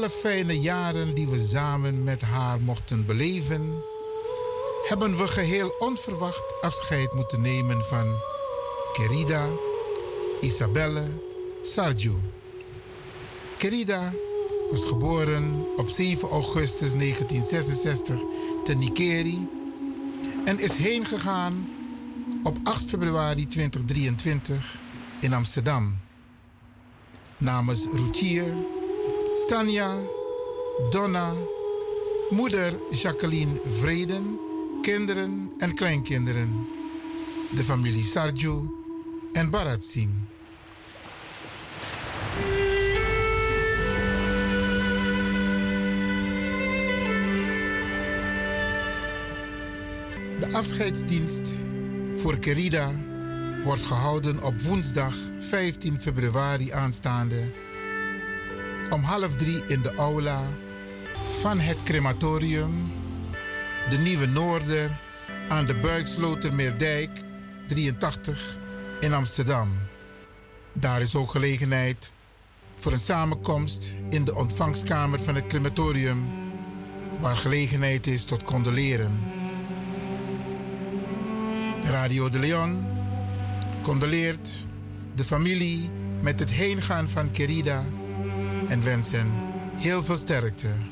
alle fijne jaren die we samen met haar mochten beleven, hebben we geheel onverwacht afscheid moeten nemen van Querida Isabelle Sarju. Querida was geboren op 7 augustus 1966 te Nikeri en is heen gegaan op 8 februari 2023 in Amsterdam. Namens Routier, Tanja, Donna, moeder Jacqueline Vreden, kinderen en kleinkinderen, de familie Sarju en Barat Singh. De afscheidsdienst voor Kerida wordt gehouden op woensdag 15 februari aanstaande om half drie in de aula van het crematorium De Nieuwe Noorder aan de Buikslotermeerdijk 83 in Amsterdam. Daar is ook gelegenheid voor een samenkomst in de ontvangstkamer van het crematorium waar gelegenheid is tot condoleren. Radio de Leon condoleert de familie met het heengaan van Kerida en wensen heel veel sterkte.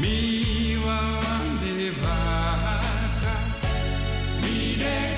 見はればか見れば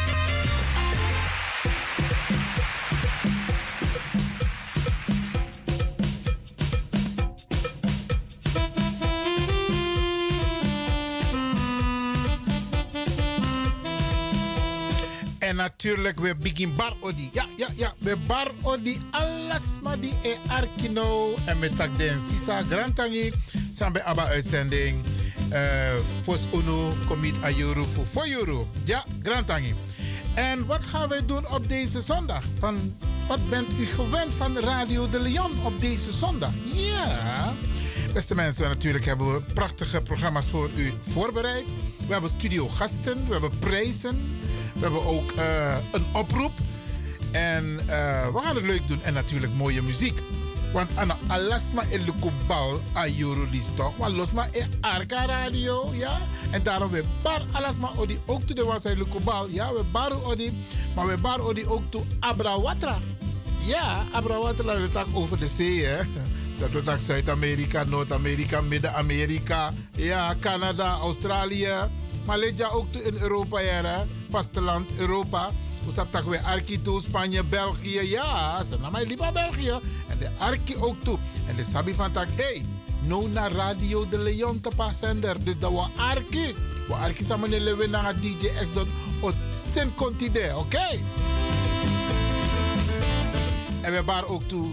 Natuurlijk we begin bar odi. Ja, ja, ja. We bar odi alles maar die e arkino. En met tak den sisa grantangi. Sambe aba uitzending. Uh, Fos Uno commit a euro voor 4 euro. Ja, grantangi. En wat gaan wij doen op deze zondag? Van, wat bent u gewend van Radio de Leon op deze zondag? Ja. Beste mensen, natuurlijk hebben we prachtige programma's voor u voorbereid. We hebben studiogasten, we hebben prijzen. We hebben ook uh, een oproep. En uh, we gaan het leuk doen en natuurlijk mooie muziek. Want ana alasma el lukubal a jurulis toch. Maar losma e arka radio, ja. En daarom we bar alasma odi ook to de wasai lukubal. Ja, we bar odi. Maar we bar odi ook to Abrawatra. Ja, Abrawatra dat tak over de zee, hè. Dat we Zuid-Amerika, Noord-Amerika, Midden-Amerika. Ja, Canada, Australië. Malaysia ook in Europa, ja vasteland Europa. We hebben weer Arki toe, Spanje, België. Ja, ze naar mij België. En de Arki ook toe. En de Sabi van tak, hey, no naar Radio de Leon te pasender. Dus dat we Arki. We Arki samen lewen naar DJ X Sint Continent, oké? En we hebben ook toe.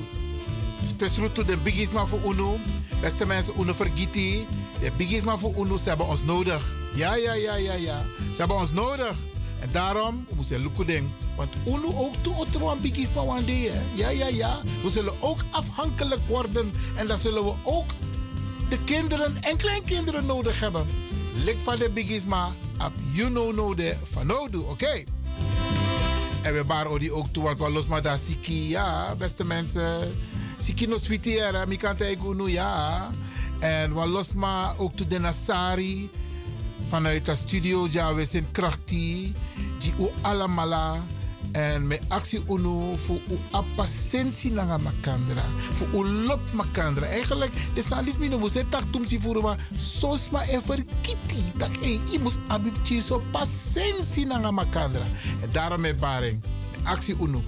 Speciaal toe de bigisma voor UNO. Beste mensen, UNO vergeten. De bigisma voor UNO, ze hebben ons nodig. Ja, ja, ja, ja, ja. Ze hebben ons nodig. En daarom we we lukken. Want UNO ook toe otro bigis maar Ja, ja, ja. We zullen ook afhankelijk worden. En dan zullen we ook de kinderen en kleinkinderen nodig hebben. Lik van de bigisma, ab you know no de van oké? En we baren die ook toe, want we los maar daar siki, ja, beste mensen. Siki no switiera, mi nu ja. En we los maar ook toe de Nasari vanuit de studio ja we zijn krachtig. Die u allemaal. En met actie uno voor u appasensi na makandra. Voor u lop makandra. Eigenlijk de sandis mino moet tak tum si voor maar sos ma even kitty tak e i mus abibti so pasensi na makandra. En daarom met baring. Actie uno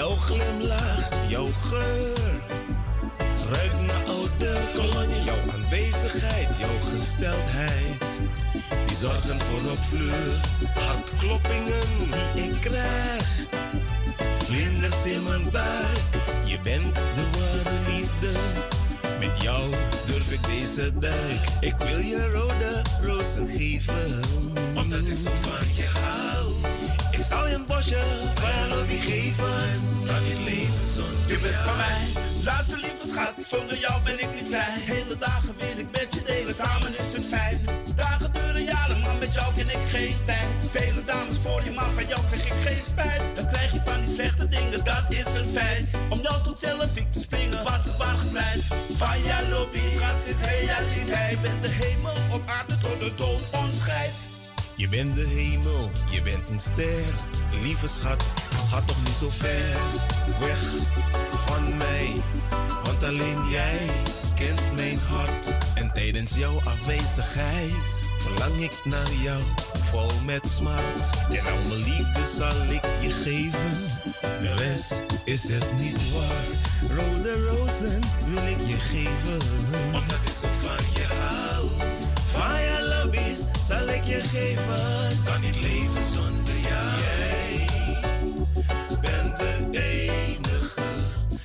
Jouw glimlach, jouw geur. Ruik naar oude kolonie. Jouw aanwezigheid, jouw gesteldheid. Die zorgen voor op vleur. Hartkloppingen die ik krijg. Vlinders in mijn buik. Je bent de ware liefde. Met jou durf ik deze duik. Ik wil je rode rozen geven. Omdat ik zo van je hou zal een bosje van lobby geven. Dan niet leven zonder Je bent van mij, Luister lieve schat. Zonder jou ben ik niet vrij. Hele dagen wil ik met je delen, samen is het fijn. Dagen duren jaren, maar met jou ken ik geen tijd. Vele dames voor je, man, van jou krijg ik geen spijt. Dan krijg je van die slechte dingen, dat is een feit. Om jou tot zelf ik te springen, was het waar gevleid. Van jou lobby, schat, is realiteit. bent de hemel op aarde tot de dood ons scheidt. Je bent de hemel, je bent een ster. Lieve schat, ga toch niet zo ver weg van mij. Want alleen jij kent mijn hart. En tijdens jouw afwezigheid verlang ik naar jou vol met smart. En al mijn liefde zal ik je geven. De rest is het niet waar. Rode rozen wil ik je geven. Omdat ik zo van je hou. Van je lobby's zal je geven. Kan niet leven zonder jou. Jij bent de enige.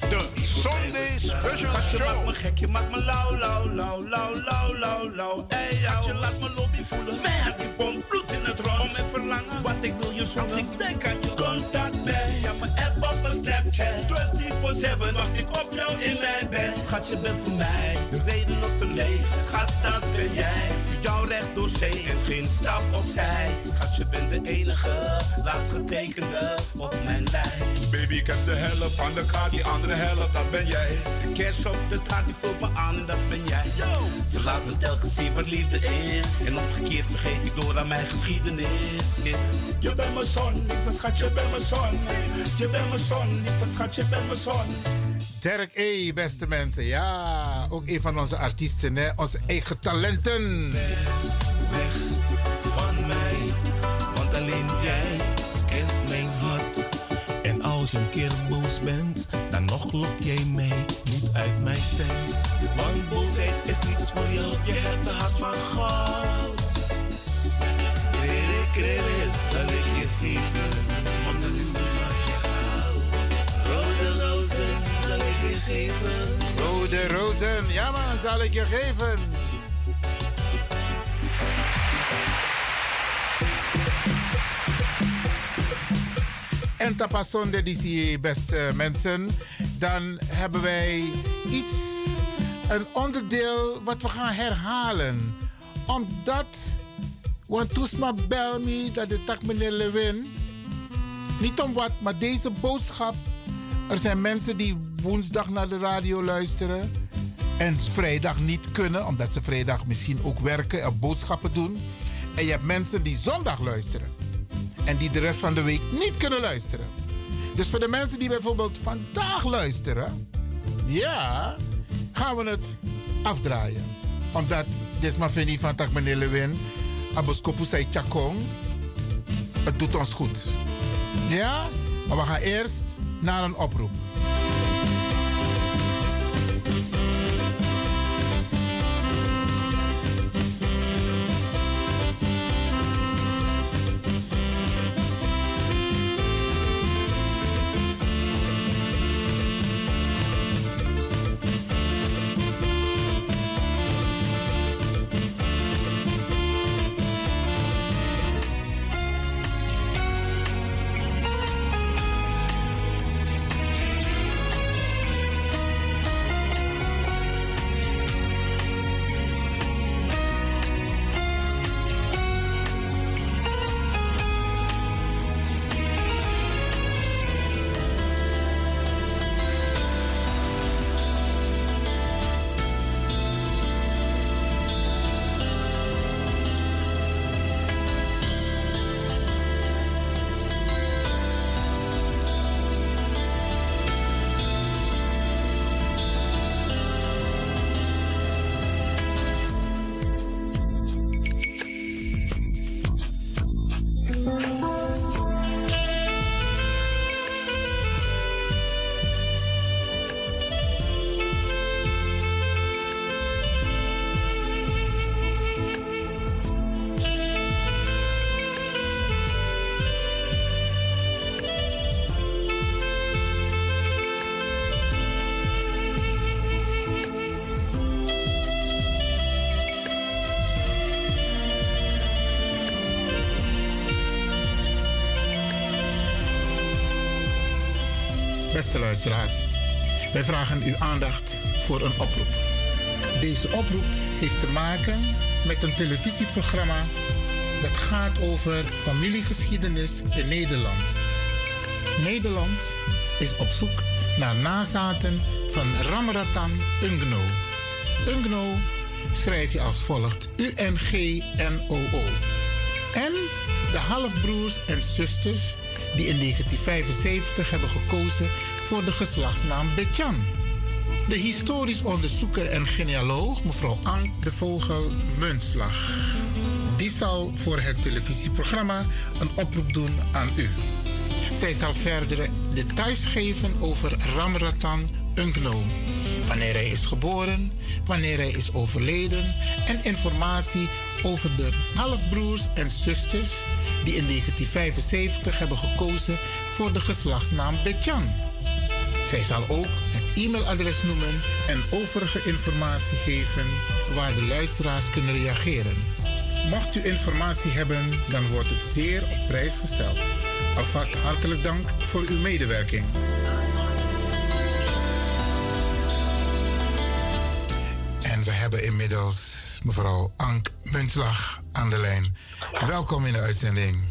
De Sunday Special Je maakt Show. me gek, je maakt me lauw, lauw, lauw, lauw, lauw, lauw, lauw. Ey, jou. Je laat me lobby voelen. Mer, die pomp bloed in het rond. Om mijn verlangen, wat ik wil je. Als ik denk aan je Snapchat. 24-7 wacht ik op jou in mijn bed. Schat, je bent voor mij de reden om te leven. Schat, dat ben jij. Jouw recht door zee en geen stap opzij. Schat, je bent de enige, laatst getekende op mijn lijn. Baby, ik heb de helft van de kaart, die andere helft, dat ben jij. De kerst op de taart die vult me aan dat ben jij. Ze laat me telkens zien wat liefde is. En omgekeerd vergeet ik door aan mijn geschiedenis. Je bent mijn zon, lieve schat, je bent mijn zon. Je bent mijn zon, lieve schat, je bent mijn zon. Dirk E, beste mensen. Ja, ook een van onze artiesten, hè? onze eigen talenten. Weg van mij, want alleen jij kent mijn hart. En als je een keer boos bent, dan nog lok jij mij niet uit mijn tent. Want boosheid is niets voor jou, je hebt een hart van goud. Krere, krere, zal ik Rode rozen, ja man, zal ik je geven. En tapasonde die beste mensen. Dan hebben wij iets, een onderdeel wat we gaan herhalen. Omdat, want toesma bel me dat de tak meneer Lewin. Niet om wat, maar deze boodschap. Er zijn mensen die woensdag naar de radio luisteren. En vrijdag niet kunnen, omdat ze vrijdag misschien ook werken of boodschappen doen. En je hebt mensen die zondag luisteren. En die de rest van de week niet kunnen luisteren. Dus voor de mensen die bijvoorbeeld vandaag luisteren. Ja, gaan we het afdraaien. Omdat, dit maar vind van meneer Lewin. Aboskopu zei Chakong. Het doet ons goed. Ja, maar we gaan eerst naar een oproep. Wij vragen uw aandacht voor een oproep. Deze oproep heeft te maken met een televisieprogramma dat gaat over familiegeschiedenis in Nederland. Nederland is op zoek naar nazaten van Ramratan Ungno. Ungno schrijf je als volgt: U-N-G-N-O-O. En de halfbroers en zusters die in 1975 hebben gekozen voor de geslachtsnaam Betjan. De historisch onderzoeker en genealoog mevrouw Ank de Vogel Muntslag. Die zal voor het televisieprogramma een oproep doen aan u. Zij zal verdere details geven over Ramratan Unkno. Wanneer hij is geboren, wanneer hij is overleden en informatie over de halfbroers en zusters die in 1975 hebben gekozen voor de geslachtsnaam Betjan. Zij zal ook het e-mailadres noemen en overige informatie geven waar de luisteraars kunnen reageren. Mocht u informatie hebben, dan wordt het zeer op prijs gesteld. Alvast hartelijk dank voor uw medewerking. En we hebben inmiddels mevrouw Ank Muntslag aan de lijn. Welkom in de uitzending.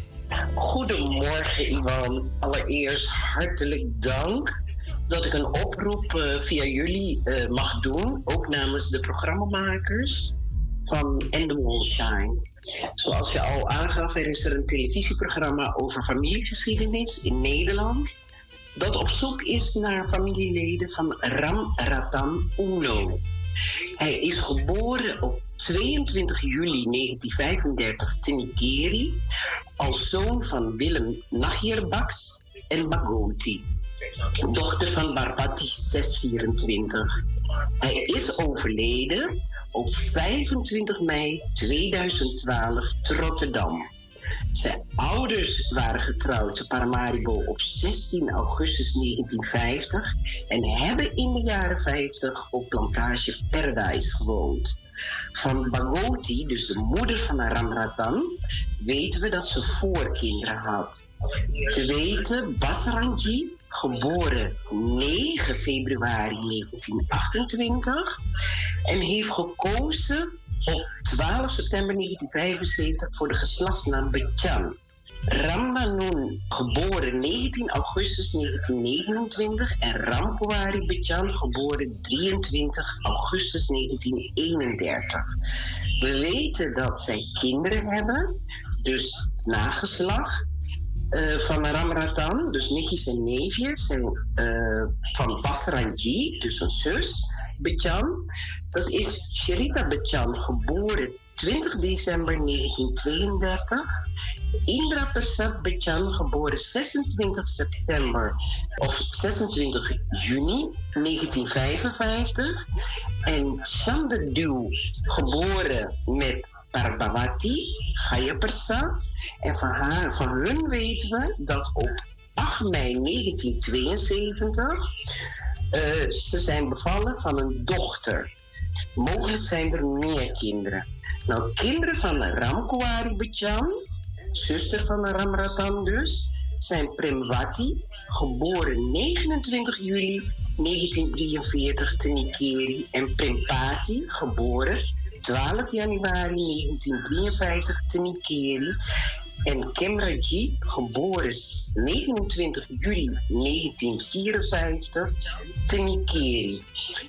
Goedemorgen, Ivan. Allereerst hartelijk dank dat ik een oproep uh, via jullie uh, mag doen, ook namens de programmamakers van Endemol Shine. Zoals je al aangaf, er is er een televisieprogramma over familiegeschiedenis in Nederland. Dat op zoek is naar familieleden van Ram Ratan Uno. Hij is geboren op 22 juli 1935 te Nikeri als zoon van Willem Nachierbaks en Magoti dochter van Barbati 624. Hij is overleden op 25 mei 2012 te Rotterdam. Zijn ouders waren getrouwd te Paramaribo op 16 augustus 1950 en hebben in de jaren 50 op plantage Paradise gewoond. Van Bagoti, dus de moeder van Ramratan, weten we dat ze voorkinderen had. Te weten Basranji, geboren 9 februari 1928 en heeft gekozen op 12 september 1975 voor de geslachtsnaam Betjan. Rambanun, geboren 19 augustus 1929 en Ramkuwari Betjan, geboren 23 augustus 1931. We weten dat zij kinderen hebben, dus nageslag. Uh, van Ramratan, dus nichtjes en neefjes, en uh, van Basranji, dus een zus, Betjan. Dat is Sherita Betjan, geboren 20 december 1932. Indra Persat Bechan, geboren 26 september of 26 juni 1955. En Chandra Dew, geboren met Parbavati Gaya Persat. En van, haar, van hun weten we dat op 8 mei 1972 uh, ze zijn bevallen van een dochter. Mogelijk zijn er meer kinderen. Nou, kinderen van Ramkuwari Bechan, zuster van Ramratan dus, zijn Premwati, geboren 29 juli 1943 te Nikeri, en Prempati, geboren 12 januari 1953 te Nikeri. En Kemraji, geboren 29 juli 1954 te Nikeri.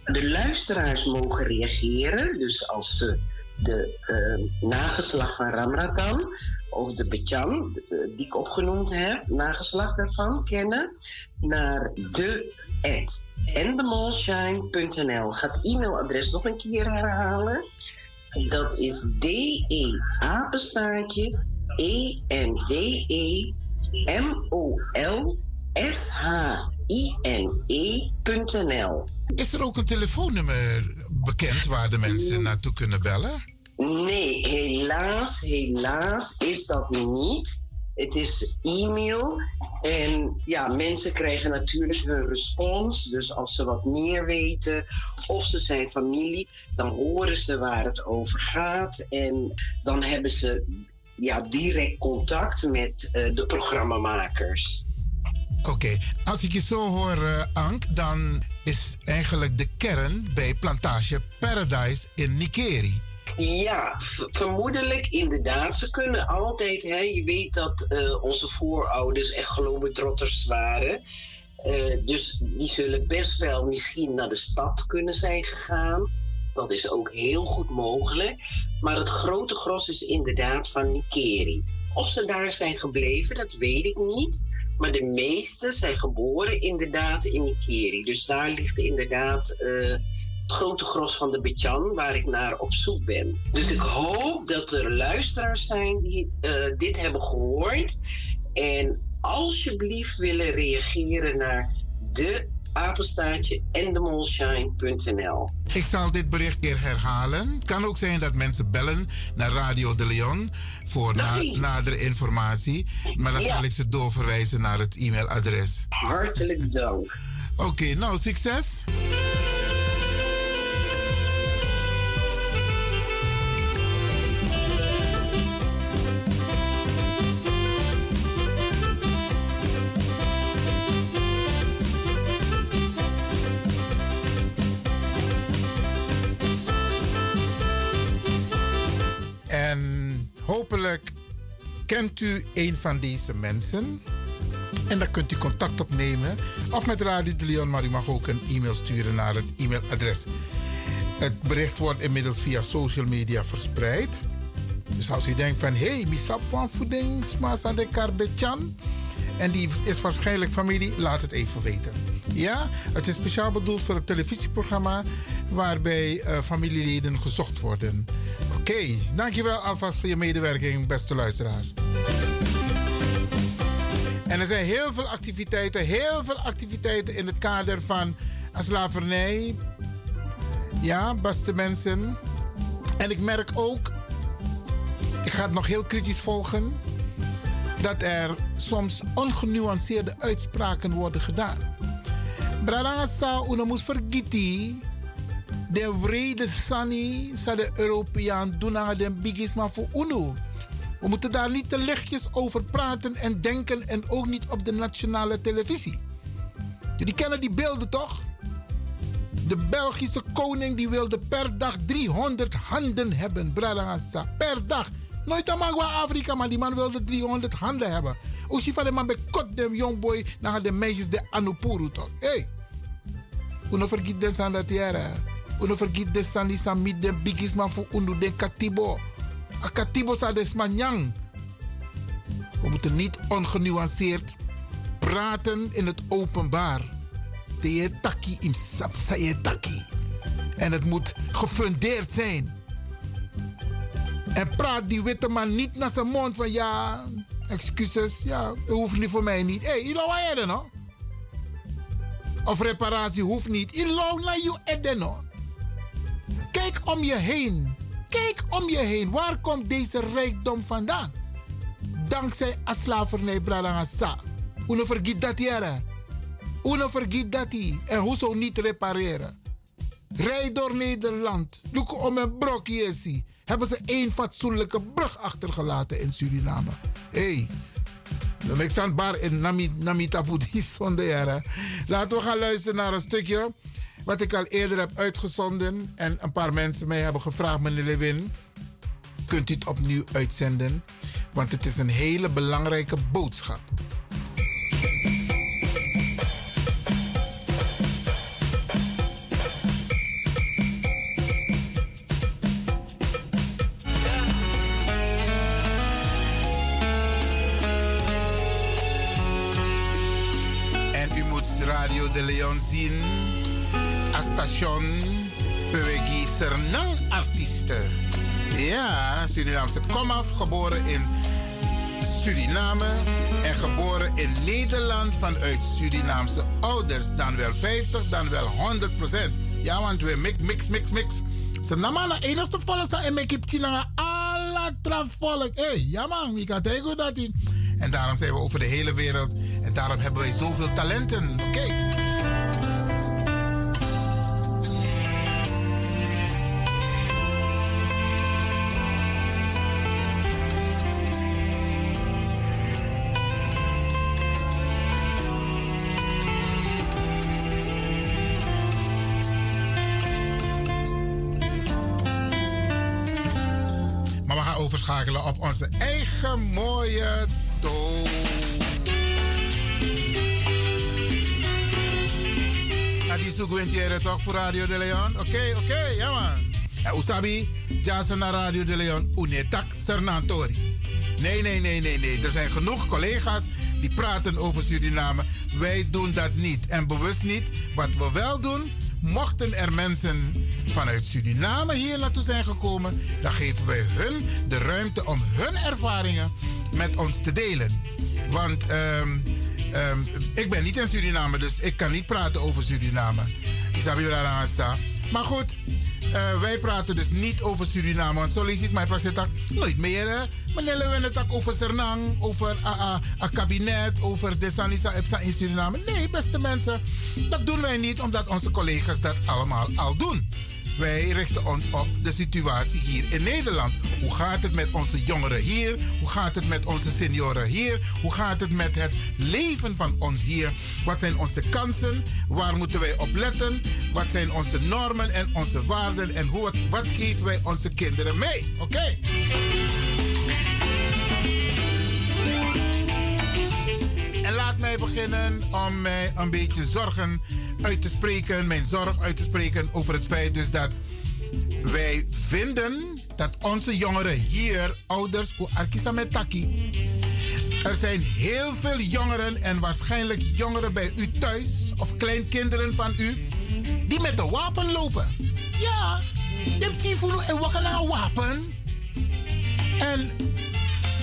De luisteraars mogen reageren, dus als ze de uh, nageslag van Ramratan of de Bechan, die ik opgenoemd heb, nageslag daarvan kennen, naar de at endemolshine.nl. Ga het e-mailadres nog een keer herhalen. Dat is D-E apenstaartje E-N-D-E M-O-L S-H-I-N-E.nl. Is er ook een telefoonnummer bekend waar de mensen naartoe kunnen bellen? Nee, helaas, helaas is dat niet. Het is e-mail. En ja, mensen krijgen natuurlijk hun respons. Dus als ze wat meer weten of ze zijn familie, dan horen ze waar het over gaat. En dan hebben ze ja, direct contact met uh, de programmamakers. Oké, als ik je zo hoor, uh, Ank, dan is eigenlijk de kern bij Plantage Paradise in Nikeri. Ja, vermoedelijk inderdaad. Ze kunnen altijd, hè, je weet dat uh, onze voorouders echt globetrotters waren. Uh, dus die zullen best wel misschien naar de stad kunnen zijn gegaan. Dat is ook heel goed mogelijk. Maar het grote gros is inderdaad van Nikeri. Of ze daar zijn gebleven, dat weet ik niet. Maar de meeste zijn geboren inderdaad in Nikeri. Dus daar ligt inderdaad uh, het grote gros van de Bechan waar ik naar op zoek ben. Dus ik hoop dat er luisteraars zijn die uh, dit hebben gehoord. En alsjeblieft willen reageren naar de apenstaartje endemolshine.nl. Ik zal dit bericht weer herhalen. Het kan ook zijn dat mensen bellen naar Radio de Leon voor na, nadere informatie. Maar dan zal ik ze doorverwijzen naar het e-mailadres. Hartelijk dank. Oké, nou succes. Kent u een van deze mensen. En dan kunt u contact opnemen. Of met Radio de Leon, maar u mag ook een e-mail sturen naar het e-mailadres. Het bericht wordt inmiddels via social media verspreid. Dus als u denkt van, hey, misapwan voedingsmaas aan de karbetjan. En die is waarschijnlijk familie, laat het even weten. Ja, het is speciaal bedoeld voor het televisieprogramma waarbij uh, familieleden gezocht worden. Oké, dankjewel alvast voor je medewerking, beste luisteraars. En er zijn heel veel activiteiten, heel veel activiteiten in het kader van slavernij. Ja, beste mensen. En ik merk ook, ik ga het nog heel kritisch volgen, dat er soms ongenuanceerde uitspraken worden gedaan. Bradanga una mus vergiti de vrede sani sa de Europeaan doen aan de bigisma voor UNO. We moeten daar niet te lichtjes over praten en denken en ook niet op de nationale televisie. Jullie kennen die beelden toch? De Belgische koning die wilde per dag 300 handen hebben, Bradangasa. Per dag. Nooit aan Afrika, maar die man wilde 300 handen hebben. Oeshi van de man bekot de jongboy naar de meisjes de Anupuru toch? Hé! Hey. Uno vergiet des aan dat jaren. Uno vergiet de sandi samit de bigisma voor uno de katibo. A katibo sa des manyang. We moeten niet ongenuanceerd praten in het openbaar. Te taki im sap taki. En het moet gefundeerd zijn. En praat die witte man niet naar zijn mond van ja, excuses, ja, hoeft niet voor mij niet. Hé, hey, ilo wa je no? Of reparatie hoeft niet. Ilo you edeno. Kijk om je heen. Kijk om je heen. Waar komt deze rijkdom vandaan? Dankzij slavernij, Bradangasa. Uno vergiet dat jaren. Uno vergiet dat. En hoezo niet repareren? Rijd door Nederland. Doe om een brokje Hebben ze één fatsoenlijke brug achtergelaten in Suriname. Hé. Hey. Ik sta bar in Namitaputi zonder Laten we gaan luisteren naar een stukje wat ik al eerder heb uitgezonden. En een paar mensen mij hebben gevraagd, meneer Lewin, kunt u het opnieuw uitzenden? Want het is een hele belangrijke boodschap. En u moet Radio de Leon zien station Bewegi Sernang artiesten. Ja, Surinaamse komaf, geboren in Suriname en geboren in Nederland vanuit Surinaamse ouders. Dan wel 50, dan wel 100 procent. Ja, want we mix, mix, mix, mix. Ze namen de enige volk en make it china alle volk. Hé, hey, ja man, wie kan tegen dat in? En daarom zijn we over de hele wereld. En daarom hebben wij zoveel talenten. Oké. Op onze eigen mooie toon. Zoeken we in toch voor Radio de Leon? Oké, oké, ja man. En Usabi, Jasana Radio de Leon, Unetak Sernantori. Nee, nee, nee, nee, nee. Er zijn genoeg collega's die praten over Suriname. Wij doen dat niet. En bewust niet. Wat we wel doen, mochten er mensen vanuit Suriname hier naartoe zijn gekomen, dan geven wij hun de ruimte om hun ervaringen met ons te delen. Want um, um, ik ben niet in Suriname, dus ik kan niet praten over Suriname. Maar goed, uh, wij praten dus niet over Suriname. Want zo lees je mijn praat nooit meer. Hè? Maar we het ook over Sernang, over een kabinet, over de Sanisa Epsa in Suriname. Nee, beste mensen, dat doen wij niet omdat onze collega's dat allemaal al doen. Wij richten ons op de situatie hier in Nederland. Hoe gaat het met onze jongeren hier? Hoe gaat het met onze senioren hier? Hoe gaat het met het leven van ons hier? Wat zijn onze kansen? Waar moeten wij op letten? Wat zijn onze normen en onze waarden? En hoe, wat geven wij onze kinderen mee? Oké? En laat mij beginnen om mij een beetje zorgen uit te spreken, mijn zorg uit te spreken over het feit dus dat wij vinden dat onze jongeren hier, ouders, Arkisa Metaki, er zijn heel veel jongeren en waarschijnlijk jongeren bij u thuis of kleinkinderen van u die met een wapen lopen. Ja, de tifunu en wakken een wapen. En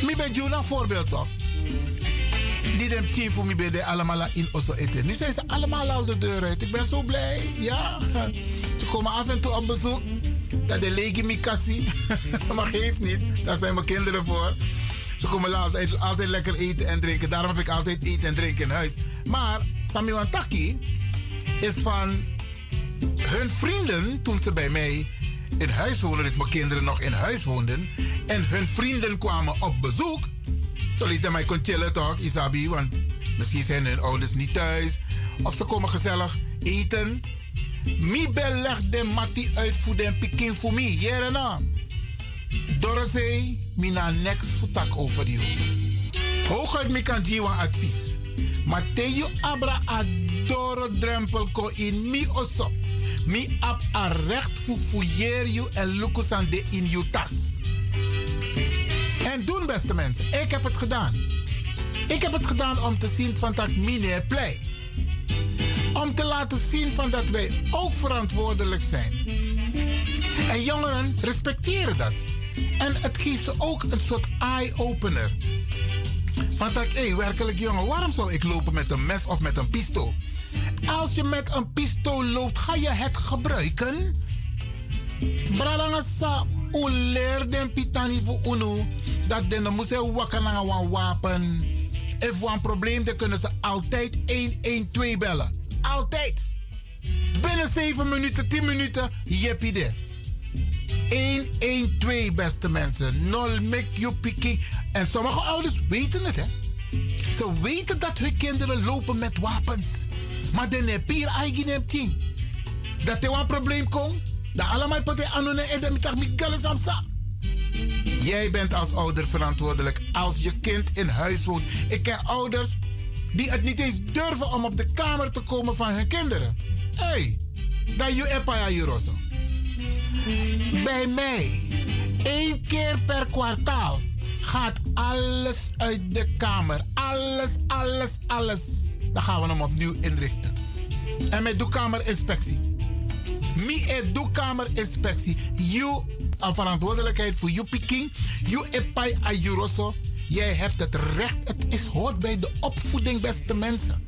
mi ben een voorbeeld toch? Die dem team voor me bij allemaal in Osso eten. Nu zijn ze allemaal al de deur uit. Ik ben zo blij. Ja. Ze komen af en toe op bezoek. Dat de lege mi maar geeft niet. Daar zijn mijn kinderen voor. Ze komen altijd, altijd lekker eten en drinken. Daarom heb ik altijd eten en drinken in huis. Maar Samuel Taki is van hun vrienden toen ze bij mij in huis woonden, dat mijn kinderen nog in huis woonden. En hun vrienden kwamen op bezoek. Zo liet mij kon chillen toch, Isabi. Want misschien zijn hun ouders niet thuis. Of ze komen gezellig eten. Mi beleg de mati uitvoeden pikin voor mi. Jerena. Dorozee, mina next futak over die Hooguit mi kan jiwa advies. Mateo abra adoro drempel ko in mi oso. Mi ap a recht fufuyer you en lukusan de in you tas. En doen, beste mensen. Ik heb het gedaan. Ik heb het gedaan om te zien van dat meneer play. Om te laten zien van dat wij ook verantwoordelijk zijn. En jongeren respecteren dat. En het geeft ze ook een soort eye-opener. Van dat, hé, werkelijk jongen, waarom zou ik lopen met een mes of met een pistool? Als je met een pistool loopt, ga je het gebruiken? Bralangasa, u den pitani voor dat de moet wakker naar een wapen. If een probleem, kunnen ze altijd 112 bellen. Altijd. Binnen 7 minuten, 10 minuten, jeppie de. 112, beste mensen. Nol make you picky. En sommige ouders weten het, hè. Ze weten dat hun kinderen lopen met wapens. Maar dan heb je eigen team. Dat er een probleem komt, dat allemaal poten anone en dan met. Jij bent als ouder verantwoordelijk als je kind in huis woont. Ik ken ouders die het niet eens durven om op de kamer te komen van hun kinderen. Hé, hey, dat je epaya juroso. Bij mij, één keer per kwartaal, gaat alles uit de kamer. Alles, alles, alles. Dan gaan we hem opnieuw inrichten. En met de kamerinspectie. Mi e doe kamerinspectie. You een verantwoordelijkheid voor je piking. Je epai ayuroso. Jij hebt het recht. Het is, hoort bij de opvoeding, beste mensen.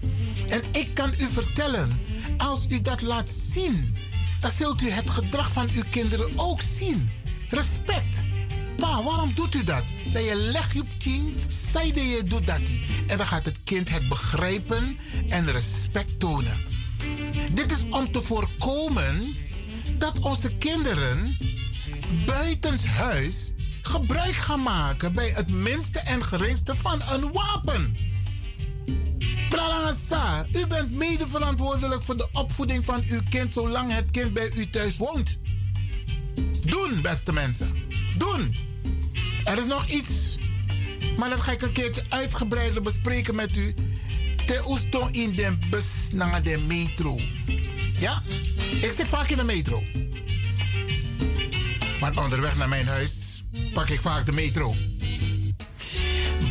En ik kan u vertellen, als u dat laat zien, dan zult u het gedrag van uw kinderen ook zien. Respect. Pa, waarom doet u dat? Dat je legt op tien, zei dat je doet dat. En dan gaat het kind het begrijpen en respect tonen. Dit is om te voorkomen dat onze kinderen buitenshuis gebruik gaan maken bij het minste en geringste van een wapen. Pralangasa, u bent mede verantwoordelijk voor de opvoeding van uw kind zolang het kind bij u thuis woont. Doen, beste mensen. Doen. Er is nog iets, maar dat ga ik een keertje uitgebreider bespreken met u. Te oesto in de bus naar de metro. Ja? Ik zit vaak in de metro. Want onderweg naar mijn huis pak ik vaak de metro.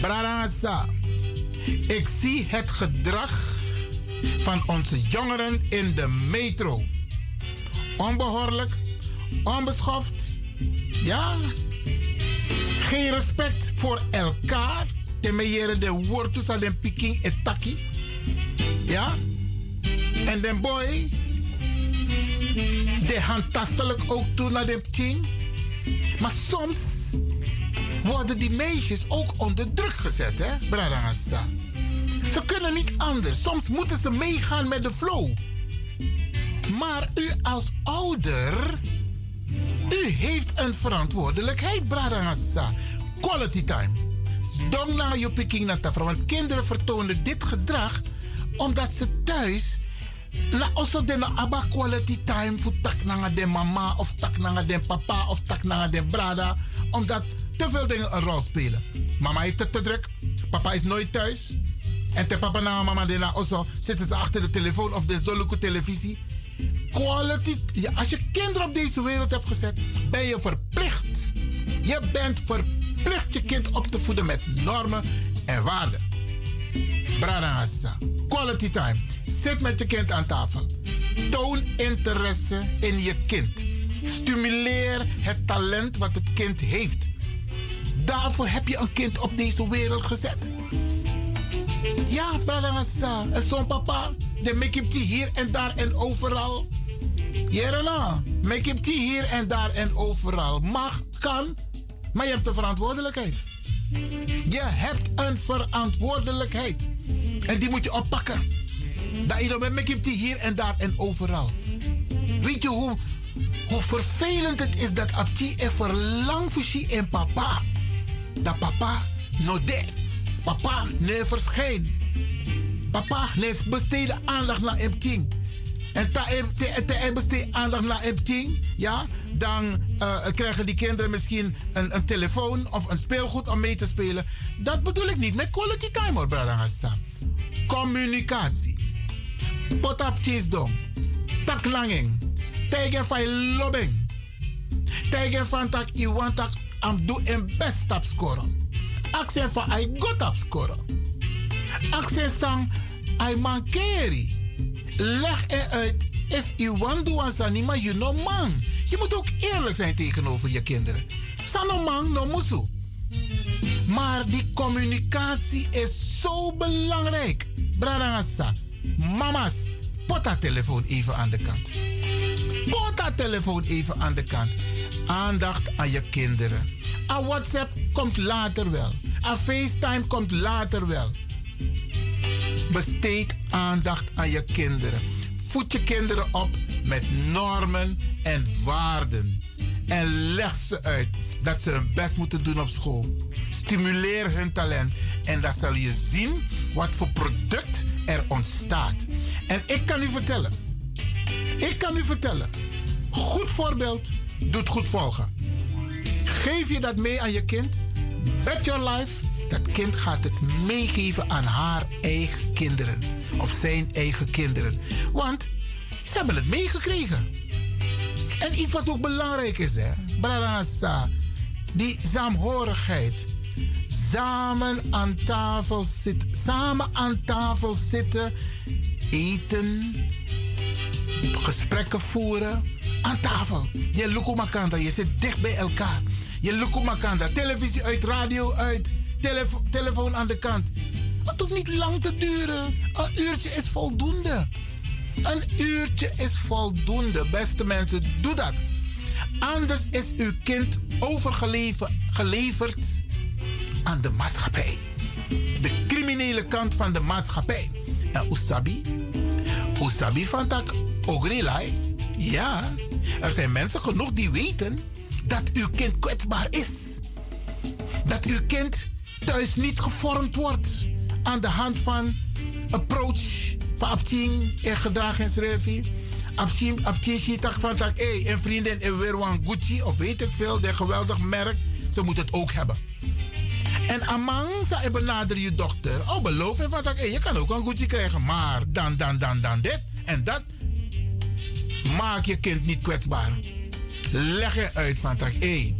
Brarasa. Ik zie het gedrag van onze jongeren in de metro. Onbehoorlijk, onbeschoft. Ja. Geen respect voor elkaar. Temeyere de wortus aan den piking etaki. Ja. En den boy. De handtastelijk ook toe naar de king. Maar soms worden die meisjes ook onder druk gezet, hè, Bradangasa. Ze kunnen niet anders. Soms moeten ze meegaan met de flow. Maar u als ouder, u heeft een verantwoordelijkheid, Bradangasa. Quality time. Dong je picking naar Want kinderen vertonen dit gedrag omdat ze thuis na also de na aba quality time voor tak de mama of tak na de papa of tak na de brada omdat te veel dingen een rol spelen. Mama heeft het te druk, papa is nooit thuis. En te papa na mama de na also zitten ze achter de telefoon of de zoluku televisie. Quality, ja, als je kinderen op deze wereld hebt gezet, ben je verplicht. Je bent verplicht je kind op te voeden met normen en waarden. Brada Quality time. Zit met je kind aan tafel. Toon interesse in je kind. Stimuleer het talent wat het kind heeft. Daarvoor heb je een kind op deze wereld gezet. Ja, Bradangasa. En zo'n papa, de make up hier en daar en overal. Jerena, make up hier en daar en overal. Mag, kan, maar je hebt een verantwoordelijkheid. Je hebt een verantwoordelijkheid. En die moet je oppakken. Dat je dan met up hier en daar en overal. Weet je hoe, hoe vervelend het is dat Abti er verlang voor en papa dat papa no de. Papa nee verschijnt. Papa nee besteed aandacht naar hem king. En te besteed aandacht naar hem king, ja, dan uh, krijgen die kinderen misschien een, een telefoon of een speelgoed om mee te spelen. Dat bedoel ik niet met quality time hoor, brother Communicatie. Potap dong. Taklanging. Tegen van lobbing. Tegen van tak iwan tak am do een best tap scoren. Aksen van I go tap scoren. Aksen sang I mankeri. Leg eruit if you want do ansanima you no man. Je moet ook eerlijk zijn tegenover je kinderen. Sano man no musu. Maar die communicatie is zo belangrijk. Bradangasa. Mama's, dat telefoon even aan de kant. Pot telefoon even aan de kant. Aandacht aan je kinderen. A WhatsApp komt later wel. A FaceTime komt later wel. Besteed aandacht aan je kinderen. Voed je kinderen op met normen en waarden. En leg ze uit dat ze hun best moeten doen op school. Stimuleer hun talent. En dan zal je zien wat voor product er ontstaat. En ik kan u vertellen. Ik kan u vertellen. Goed voorbeeld doet goed volgen. Geef je dat mee aan je kind? Bet your life. Dat kind gaat het meegeven aan haar eigen kinderen. Of zijn eigen kinderen. Want ze hebben het meegekregen. En iets wat ook belangrijk is, hè. Brarasa. Die saamhorigheid. Samen aan tafel zitten. Samen aan tafel zitten. Eten. Gesprekken voeren. Aan tafel. Je lukumakanda. Je zit dicht bij elkaar. Je lukumakanda. Televisie uit, radio uit. Telefo telefoon aan de kant. Het hoeft niet lang te duren. Een uurtje is voldoende. Een uurtje is voldoende, beste mensen. Doe dat. Anders is uw kind overgeleverd aan de maatschappij. De criminele kant van de maatschappij. En Usabi? Usabi van tak ogrilai? Ja, er zijn mensen genoeg die weten dat uw kind kwetsbaar is. Dat uw kind thuis niet gevormd wordt aan de hand van approach van Abtien en gedragingsrevie. Abtien, Abtien tak van tak, hé, een vriendin in weer Gucci of weet ik veel, de geweldig merk. Ze moet het ook hebben. En amang sa benader je dochter. Oh, beloof je van tak, hé, je kan ook een Gucci krijgen, maar dan, dan, dan, dan dit en dat. Maak je kind niet kwetsbaar. Leg je uit van tak, hé,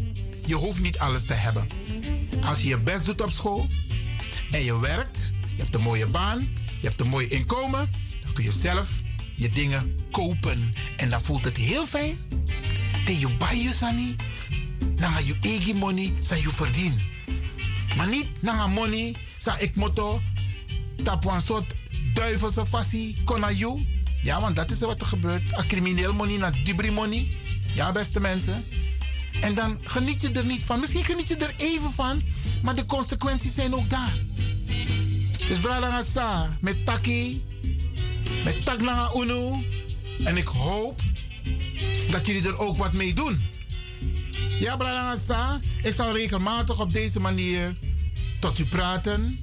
je hoeft niet alles te hebben. Als je je best doet op school en je werkt, je hebt een mooie baan, je hebt een mooi inkomen, dan kun je zelf je dingen kopen. En dan voelt het heel fijn. Dat je je sani, dan je eigen money, zijn je verdien. Maar niet na money, sa ik motto, tap een soort duivelse fassie, kona you. Ja, want dat is wat er gebeurt. A crimineel money naar dubri money. Ja, beste mensen. En dan geniet je er niet van. Misschien geniet je er even van, maar de consequenties zijn ook daar. Dus Bradanga Sa, met Taki, met Taklanga Unu. En ik hoop dat jullie er ook wat mee doen. Ja, Bradanga Sa, ik zal regelmatig op deze manier tot u praten,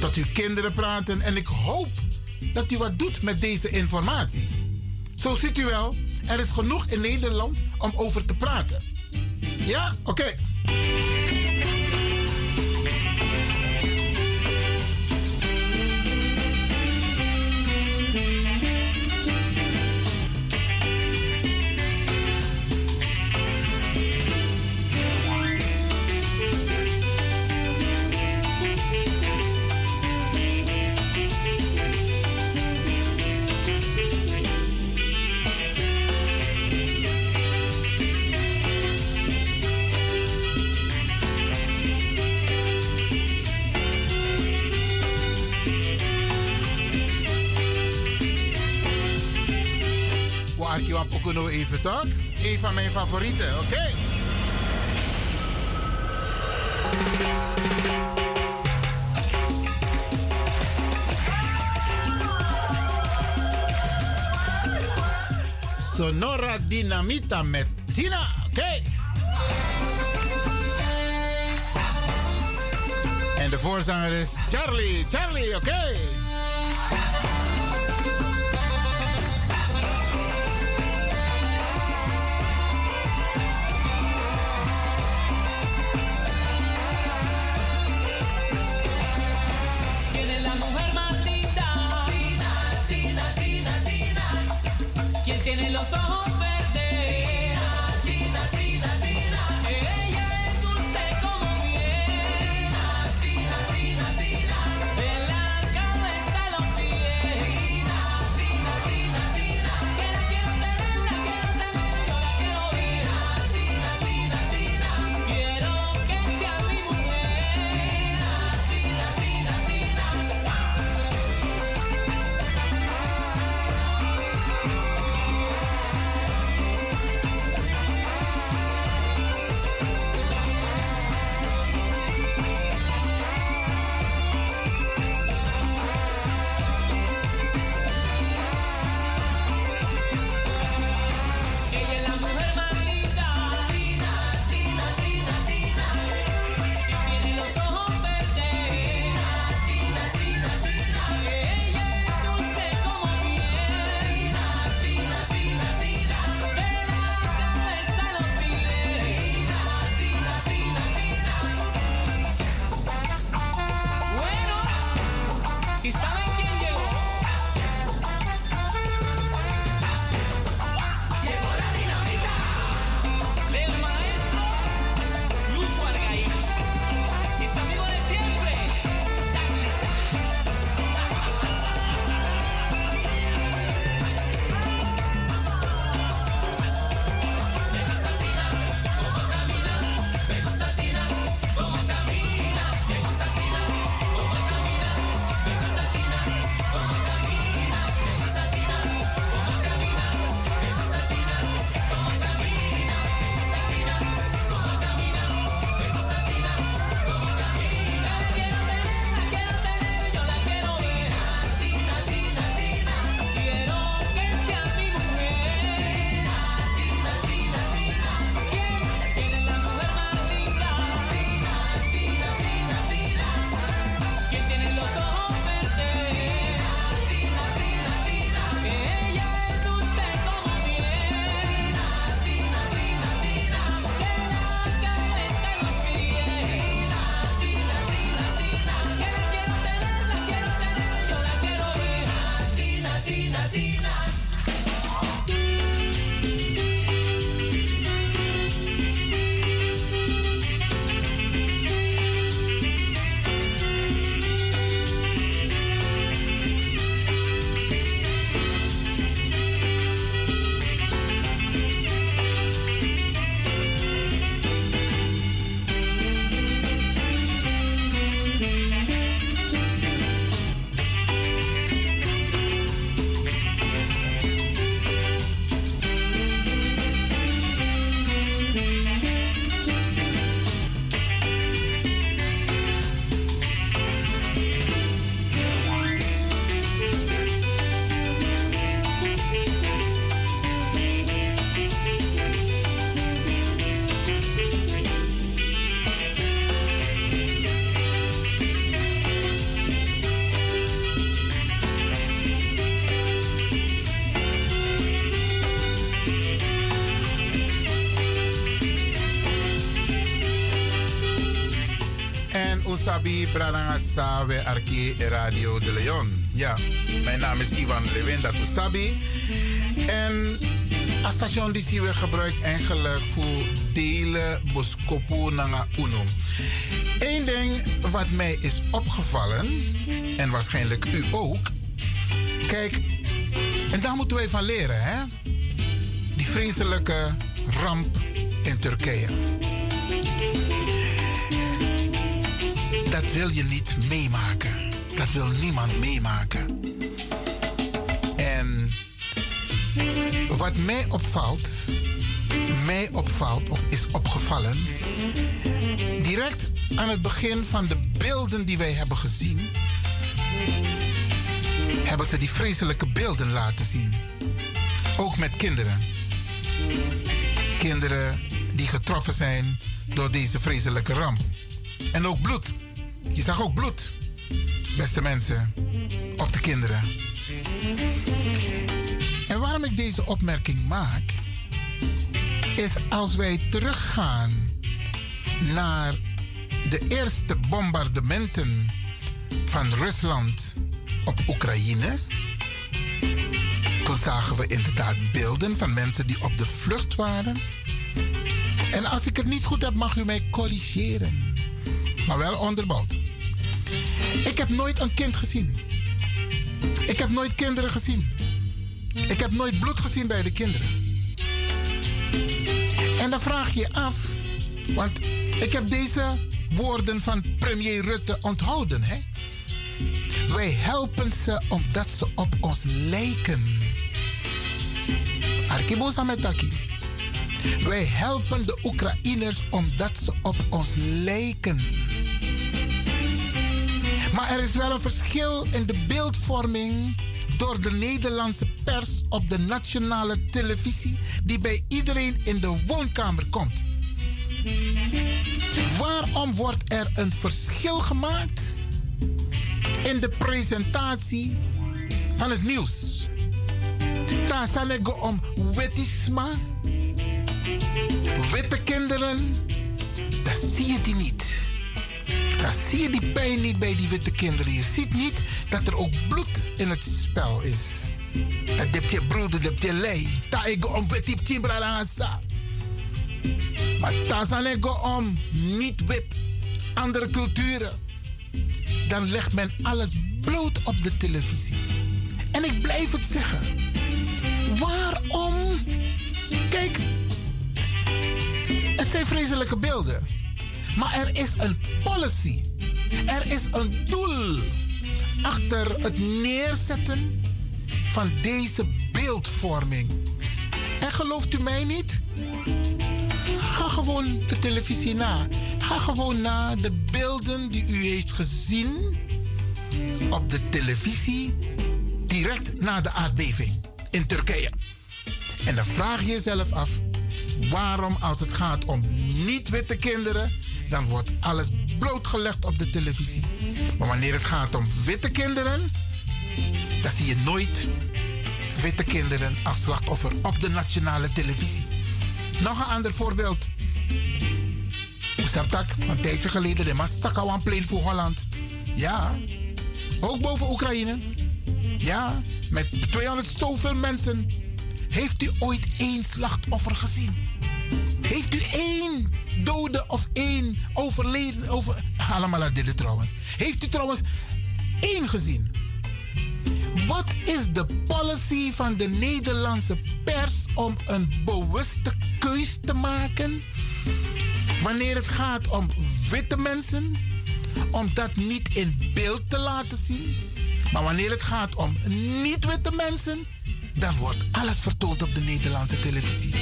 tot uw kinderen praten. En ik hoop dat u wat doet met deze informatie. Zo ziet u wel, er is genoeg in Nederland om over te praten. Ja, oké. Pokuno even toch? Een van mijn favorieten, oké? Sonora Dinamita met Tina, oké? Okay. En de voorzanger is Charlie, Charlie, oké? Sawe Arki Radio de Leon. Ja, mijn naam is Ivan Lewinda Tusabi. En het station die we gebruikt eigenlijk voor delen boskopu nanga uno. Eén ding wat mij is opgevallen, en waarschijnlijk u ook. Kijk, en daar moeten wij van leren, hè? Die vreselijke ramp in Turkije. Wil je niet meemaken. Dat wil niemand meemaken. En wat mij opvalt, mij opvalt, of is opgevallen, direct aan het begin van de beelden die wij hebben gezien, hebben ze die vreselijke beelden laten zien. Ook met kinderen. Kinderen die getroffen zijn door deze vreselijke ramp. En ook bloed. Je zag ook bloed, beste mensen, op de kinderen. En waarom ik deze opmerking maak, is als wij teruggaan naar de eerste bombardementen van Rusland op Oekraïne. Toen zagen we inderdaad beelden van mensen die op de vlucht waren. En als ik het niet goed heb, mag u mij corrigeren. Maar wel onderbouwd. Ik heb nooit een kind gezien. Ik heb nooit kinderen gezien. Ik heb nooit bloed gezien bij de kinderen. En dan vraag je af, want ik heb deze woorden van premier Rutte onthouden. Hè? Wij helpen ze omdat ze op ons lijken. Arkibosa metaki. Wij helpen de Oekraïners omdat ze op ons lijken. Maar er is wel een verschil in de beeldvorming door de Nederlandse pers op de nationale televisie die bij iedereen in de woonkamer komt. Waarom wordt er een verschil gemaakt in de presentatie van het nieuws? Daar zal ik om wetisma, witte kinderen, dat zie je die niet. Dan zie je die pijn niet bij die witte kinderen. Je ziet niet dat er ook bloed in het spel is. Dat heb je broeder, dat heb je lei. Ta ego om wit timbrarasa. Maar ta ego om niet wit. Andere culturen. Dan legt men alles bloot op de televisie. En ik blijf het zeggen. Waarom? Kijk, het zijn vreselijke beelden. Maar er is een policy. Er is een doel achter het neerzetten van deze beeldvorming. En gelooft u mij niet? Ga gewoon de televisie na. Ga gewoon naar de beelden die u heeft gezien op de televisie direct na de aardbeving in Turkije. En dan vraag je jezelf af waarom als het gaat om niet-witte kinderen dan wordt alles blootgelegd op de televisie. Maar wanneer het gaat om witte kinderen, dan zie je nooit witte kinderen als slachtoffer op de nationale televisie. Nog een ander voorbeeld. Oesaptak, een tijdje geleden de Massakawan-plein voor Holland. Ja, ook boven Oekraïne. Ja, met 200 zoveel mensen. Heeft u ooit één slachtoffer gezien? Heeft u één dode of één overleden? Over, allemaal dit trouwens. Heeft u trouwens één gezien? Wat is de policy van de Nederlandse pers om een bewuste keus te maken? Wanneer het gaat om witte mensen, om dat niet in beeld te laten zien. Maar wanneer het gaat om niet-witte mensen, dan wordt alles vertoond op de Nederlandse televisie.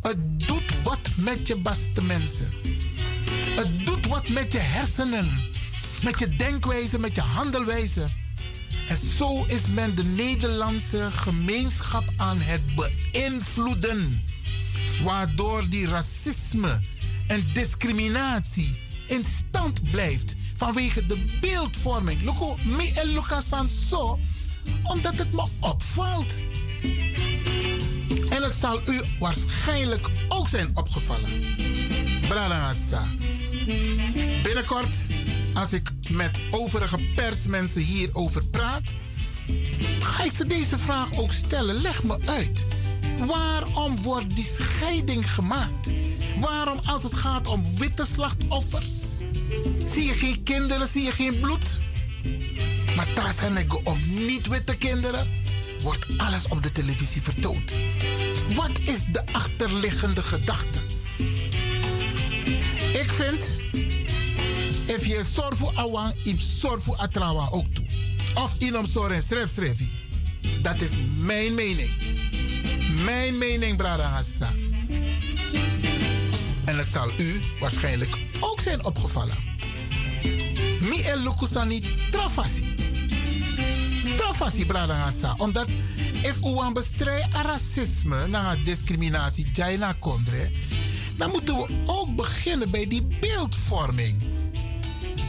Het doet wat met je beste mensen. Het doet wat met je hersenen, met je denkwijze, met je handelwijze. En zo is men de Nederlandse gemeenschap aan het beïnvloeden. Waardoor die racisme en discriminatie in stand blijft vanwege de beeldvorming. Loco, me en Lucas zo, omdat het me opvalt. En het zal u waarschijnlijk ook zijn opgevallen. Branagasa. Binnenkort als ik met overige persmensen hierover praat, ga ik ze deze vraag ook stellen. Leg me uit. Waarom wordt die scheiding gemaakt? Waarom als het gaat om witte slachtoffers? Zie je geen kinderen, zie je geen bloed? Maar daar zijn ik om niet-witte kinderen, wordt alles op de televisie vertoond. Wat is de achterliggende gedachte? Ik vind, if je zorg voor awan, in zorg voor atrawa ook toe. Of in om zorg en schrijf schrijf. Dat is mijn mening. Mijn mening, Brada Hassa. En het zal u waarschijnlijk ook zijn opgevallen. Mi el lukusani trafasi. Trafasi, Brada Hassa. Omdat if u aan bestrijd racisme, na discriminatie, jaina kondre, dan moeten we ook beginnen bij die beeldvorming.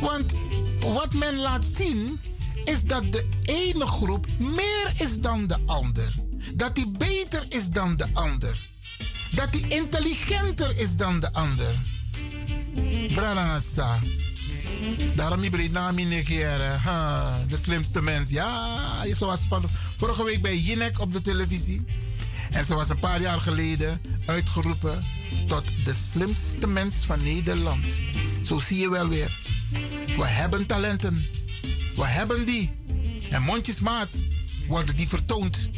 Want wat men laat zien is dat de ene groep meer is dan de ander. Dat die beter is dan de ander. Dat die intelligenter is dan de ander. Branasa. Daarom ik breed naam in. De slimste mens. Ja, zoals van, vorige week bij Jinek op de televisie. En ze was een paar jaar geleden uitgeroepen tot de slimste mens van Nederland. Zo zie je wel weer. We hebben talenten. We hebben die. En mondjesmaat worden die vertoond.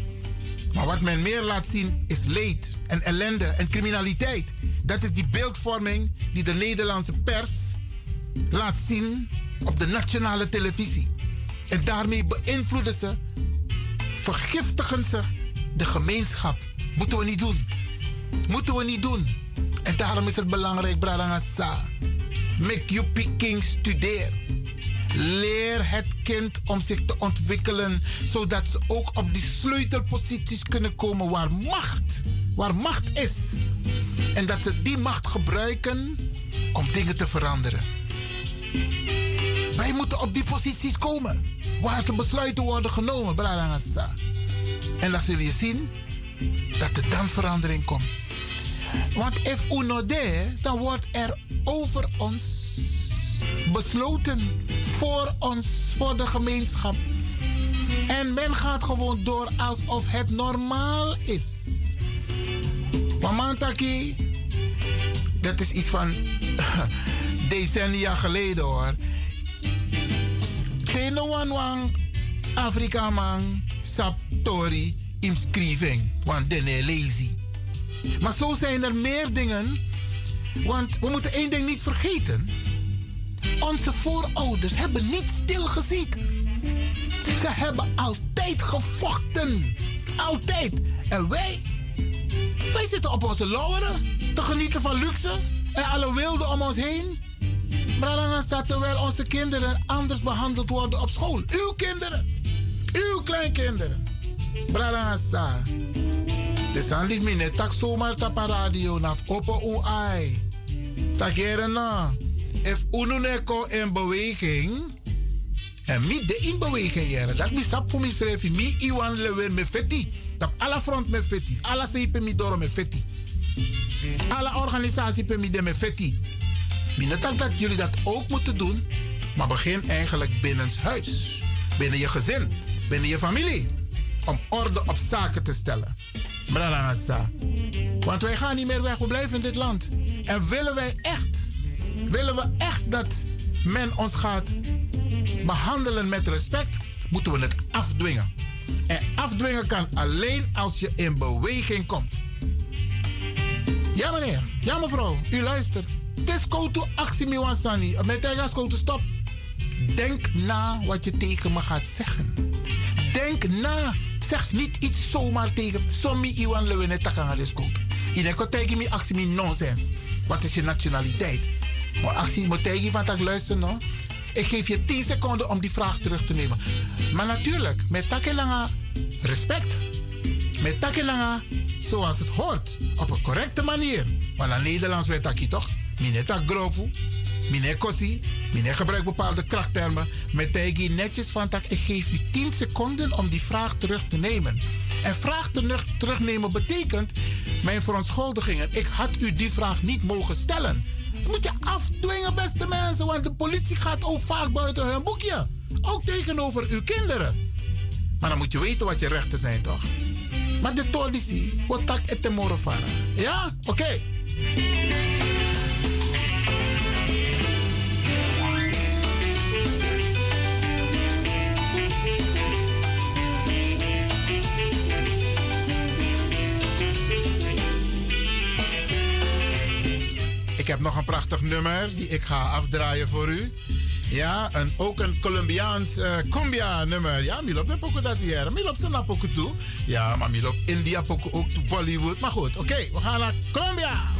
Maar wat men meer laat zien is leed en ellende en criminaliteit. Dat is die beeldvorming die de Nederlandse pers laat zien op de nationale televisie. En daarmee beïnvloeden ze, vergiftigen ze de gemeenschap. Moeten we niet doen. Moeten we niet doen. En daarom is het belangrijk, Bradangasa. Make you picking studeer. Leer het kind om zich te ontwikkelen, zodat ze ook op die sleutelposities kunnen komen waar macht, waar macht is. En dat ze die macht gebruiken om dingen te veranderen. Wij moeten op die posities komen, waar de besluiten worden genomen, Bradangasa. En dan zul je zien dat er dan verandering komt. Want if uno de, dan wordt er over ons besloten. Voor ons, voor de gemeenschap. En men gaat gewoon door alsof het normaal is. Mamantaki, dat is iets van decennia geleden hoor. Geen one Afrika man, saptori, inscriving, want den lazy. Maar zo zijn er meer dingen. Want we moeten één ding niet vergeten. Onze voorouders hebben niet stilgezeten. Ze hebben altijd gevochten. Altijd. En wij? Wij zitten op onze lauweren te genieten van luxe en alle wilde om ons heen. Maar dan staat terwijl onze kinderen anders behandeld worden op school. Uw kinderen. Uw kleinkinderen. Bradangasa. De sandis mine tak zomaar tapa radio naf ai. Takere na. If ununeko in beweging. En mi de in beweging jere. Dat mi sap voor mi schrijf. Mi iwan fetti. Dat alle front me fetti. Alle seipe mi doro me fetti. Alle organisatie pe mi de me dat jullie dat ook moeten doen. Maar begin eigenlijk binnenshuis. Binnen je gezin. Binnen je familie. Om orde op zaken te stellen. Bralangasa. Want wij gaan niet meer weg, we blijven in dit land. En willen wij echt, willen we echt dat men ons gaat behandelen met respect, moeten we het afdwingen. En afdwingen kan alleen als je in beweging komt. Ja meneer, ja mevrouw, u luistert. Het is to actie miwansani. Met to stop. Denk na wat je tegen me gaat zeggen. Denk na zeg niet iets zomaar tegen. Sommi iwan lewene takanga leskoop. Ine tegen me actie mi nonsens. Wat is je nationaliteit? Maar actie moet tegen van tak luisteren no. Ik geef je 10 seconden om die vraag terug te nemen. Maar natuurlijk, met takelanga respect. Met takelanga zoals het hoort. Op een correcte manier. Want aan Nederlands weet ik toch? Mineta grofu. Meneer Kossi, meneer gebruikt bepaalde krachttermen. Met Tegi netjes van tak, ik geef u 10 seconden om die vraag terug te nemen. En vraag terug, terugnemen betekent mijn verontschuldigingen. Ik had u die vraag niet mogen stellen. Moet je afdwingen, beste mensen, want de politie gaat ook vaak buiten hun boekje. Ook tegenover uw kinderen. Maar dan moet je weten wat je rechten zijn, toch? Maar de tolisi, wat tak et temoro Ja? Oké. Heb nog een prachtig nummer die ik ga afdraaien voor u. Ja, en ook een Colombiaans uh, cumbia nummer. Ja, Milop de poco dat hier. Milop zijn poco toe. Ja, maar Milop India poco ook to Bollywood. Maar goed, oké, we gaan naar Colombia.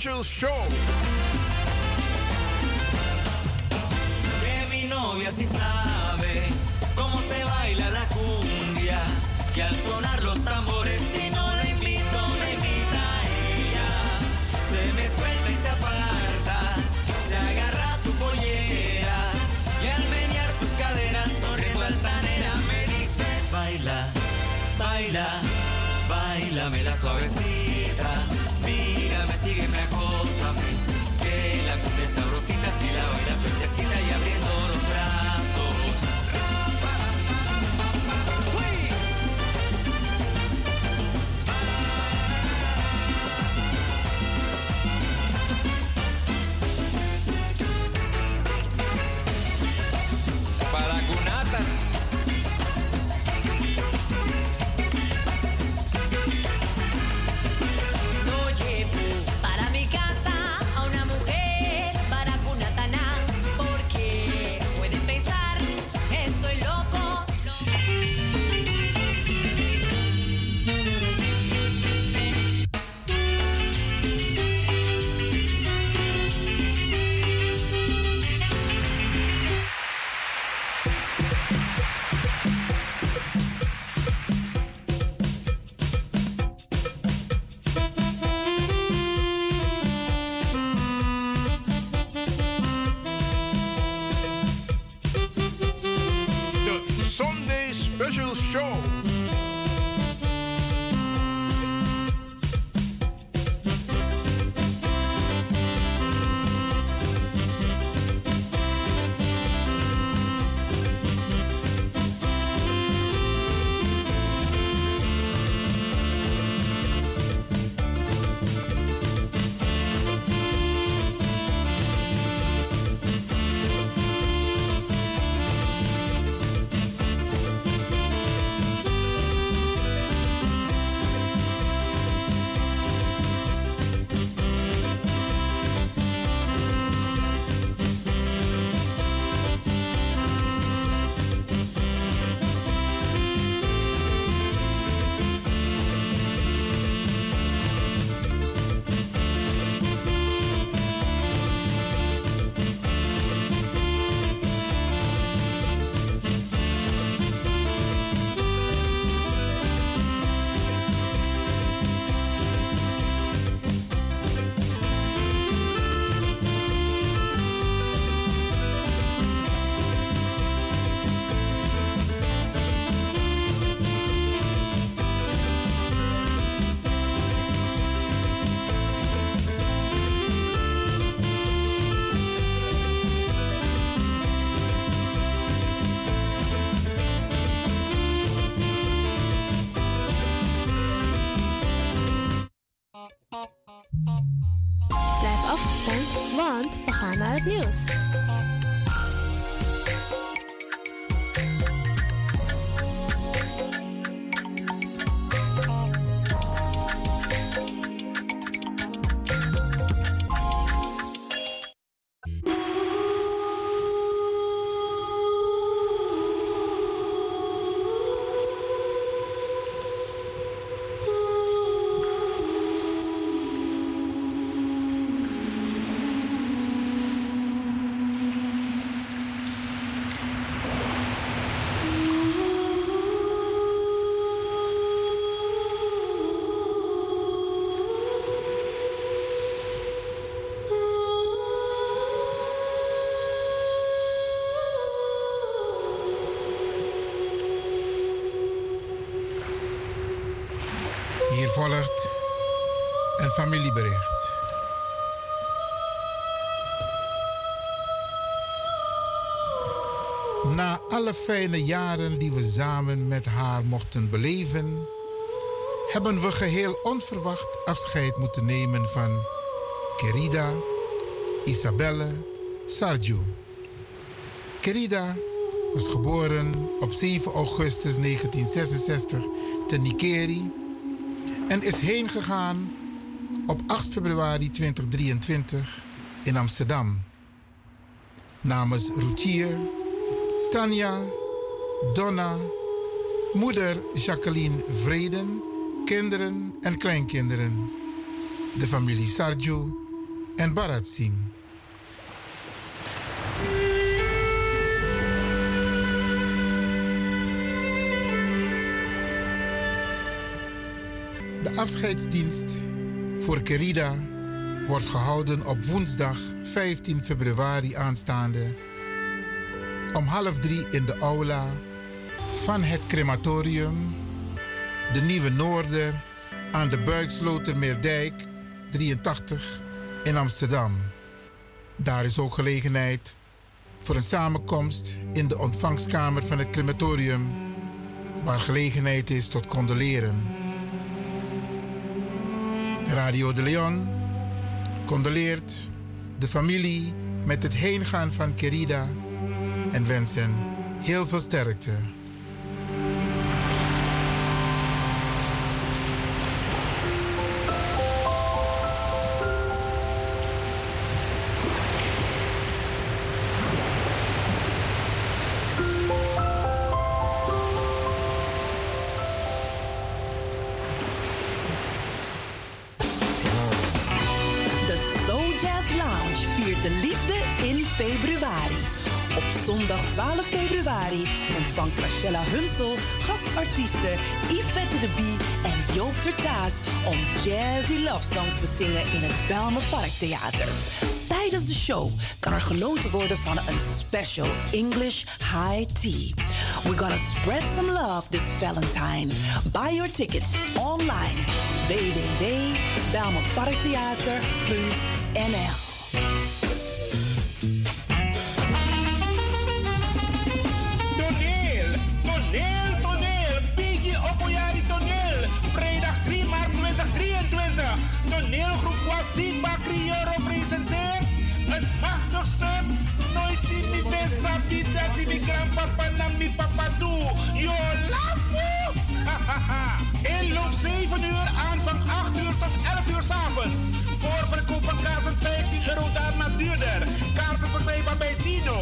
Special show. Que mi novia sí sabe cómo se baila la cumbia, que al sonar los tambores si no la invito me invita ella. Se me suelta y se aparta, se agarra su pollera y al menear sus caderas sonriendo altanera me dice baila, baila, bailame la suavecita Que la cumbia es sabrosita si la bailas sueltecita Een familiebericht. Na alle fijne jaren die we samen met haar mochten beleven, hebben we geheel onverwacht afscheid moeten nemen van Querida Isabelle Sarju. Querida was geboren op 7 augustus 1966 te Nikeri en is heen gegaan op 8 februari 2023 in Amsterdam. Namens Routier, Tanja, Donna, moeder Jacqueline Vreden, kinderen en kleinkinderen, de familie Sarju en Barat Singh. De afscheidsdienst voor Kerida wordt gehouden op woensdag 15 februari aanstaande om half drie in de aula van het crematorium de Nieuwe Noorder aan de Buikslotermeerdijk 83 in Amsterdam. Daar is ook gelegenheid voor een samenkomst in de ontvangstkamer van het crematorium, waar gelegenheid is tot condoleren. Radio de Leon condoleert de familie met het heengaan van Querida en wensen heel veel sterkte. Om jazzy love songs te zingen in het Belmer Parktheater. Tijdens de show kan er genoten worden van een special English high tea. We're gonna spread some love this Valentine. Buy your tickets online www.belmerparktheater.nl mi grandpapa mi papa doe. Yo. Inloop 7 uur, aanvang 8 uur tot 11 uur s'avonds. Voorverkoop van kaarten 15 euro, daarna duurder. Kaarten verkrijgbaar bij Dino,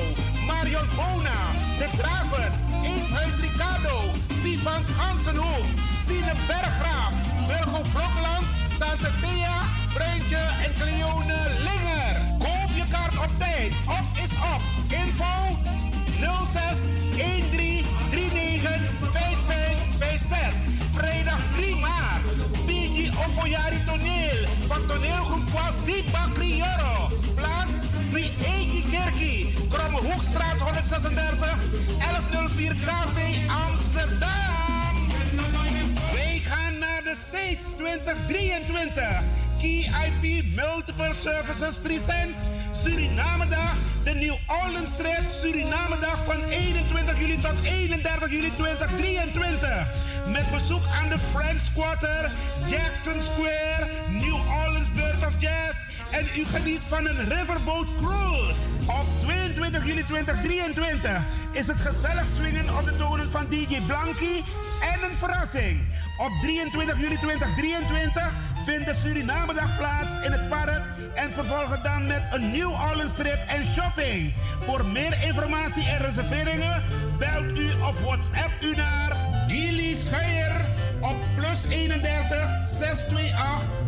Marion Bona, De Gravers, Eethuis Ricardo, Vivant Gansenhoek, Sine Berggraaf, Wilgo Blokland, Tante Thea, Bruintje en Cleone Linger. Koop je kaart op tijd. Op is op. Info 06 13 39 5556. Vrijdag 3 maart. Bigi Opoyari Toneel van toneelgroep Kwasipa Crioro. Plaats Wieki Kerkie. Kromme Hoekstraat 136 1104 KV Amsterdam. Wij gaan naar de States 2023. Key IP Multiple Services Presents Surinamedag. De New Orleans Trip Surinamedag van 21 juli tot 31 juli 2023. Met bezoek aan de French Quarter, Jackson Square, New Orleans Bird of Jazz. En u geniet van een Riverboat Cruise. Op 22 juli 2023 is het gezellig swingen op de tonen van DJ Blanky en een verrassing. Op 23 juli 2023 vindt de Surinamedag plaats in het park en vervolgen dan met een New Orleans trip en shopping. Voor meer informatie en reserveringen belt u of WhatsApp u naar Gilly Scheier op plus 31 628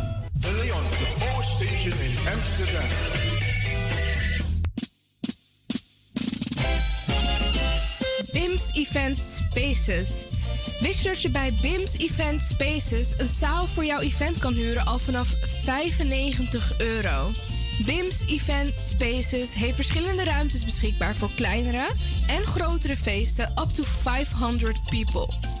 Amsterdam. BIMS Event Spaces. Wist je dat je bij BIMS Event Spaces een zaal voor jouw event kan huren al vanaf 95 euro? BIMS Event Spaces heeft verschillende ruimtes beschikbaar voor kleinere en grotere feesten up to 500 people.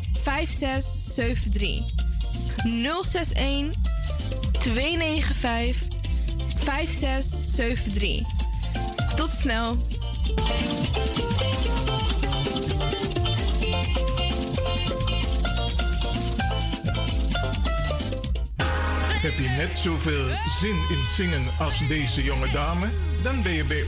5673. 061 295 5673. Tot snel. Heb je net zoveel zin in zingen als deze jonge dame? Dan ben je bij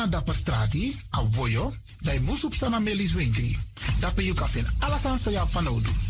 Na dapper strati, a voyo, dai musup sana melis winkri. Dapper you kafin alasan sa ya fanodu.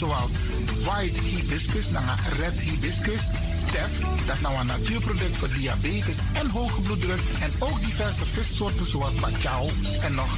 zoals white hibiscus, naar red hibiscus, tef, dat nou een natuurproduct voor diabetes en hoge bloeddruk, en ook diverse vissoorten zoals bacalhau en nog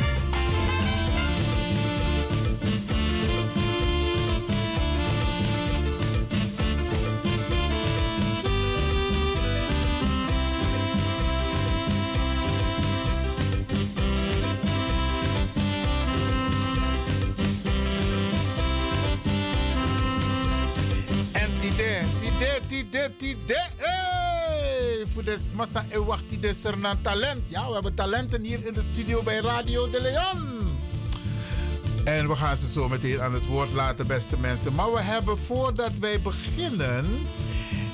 Des massa e wachti des talent. Ja, we hebben talenten hier in de studio bij Radio de Leon. En we gaan ze zo meteen aan het woord laten, beste mensen. Maar we hebben voordat wij beginnen.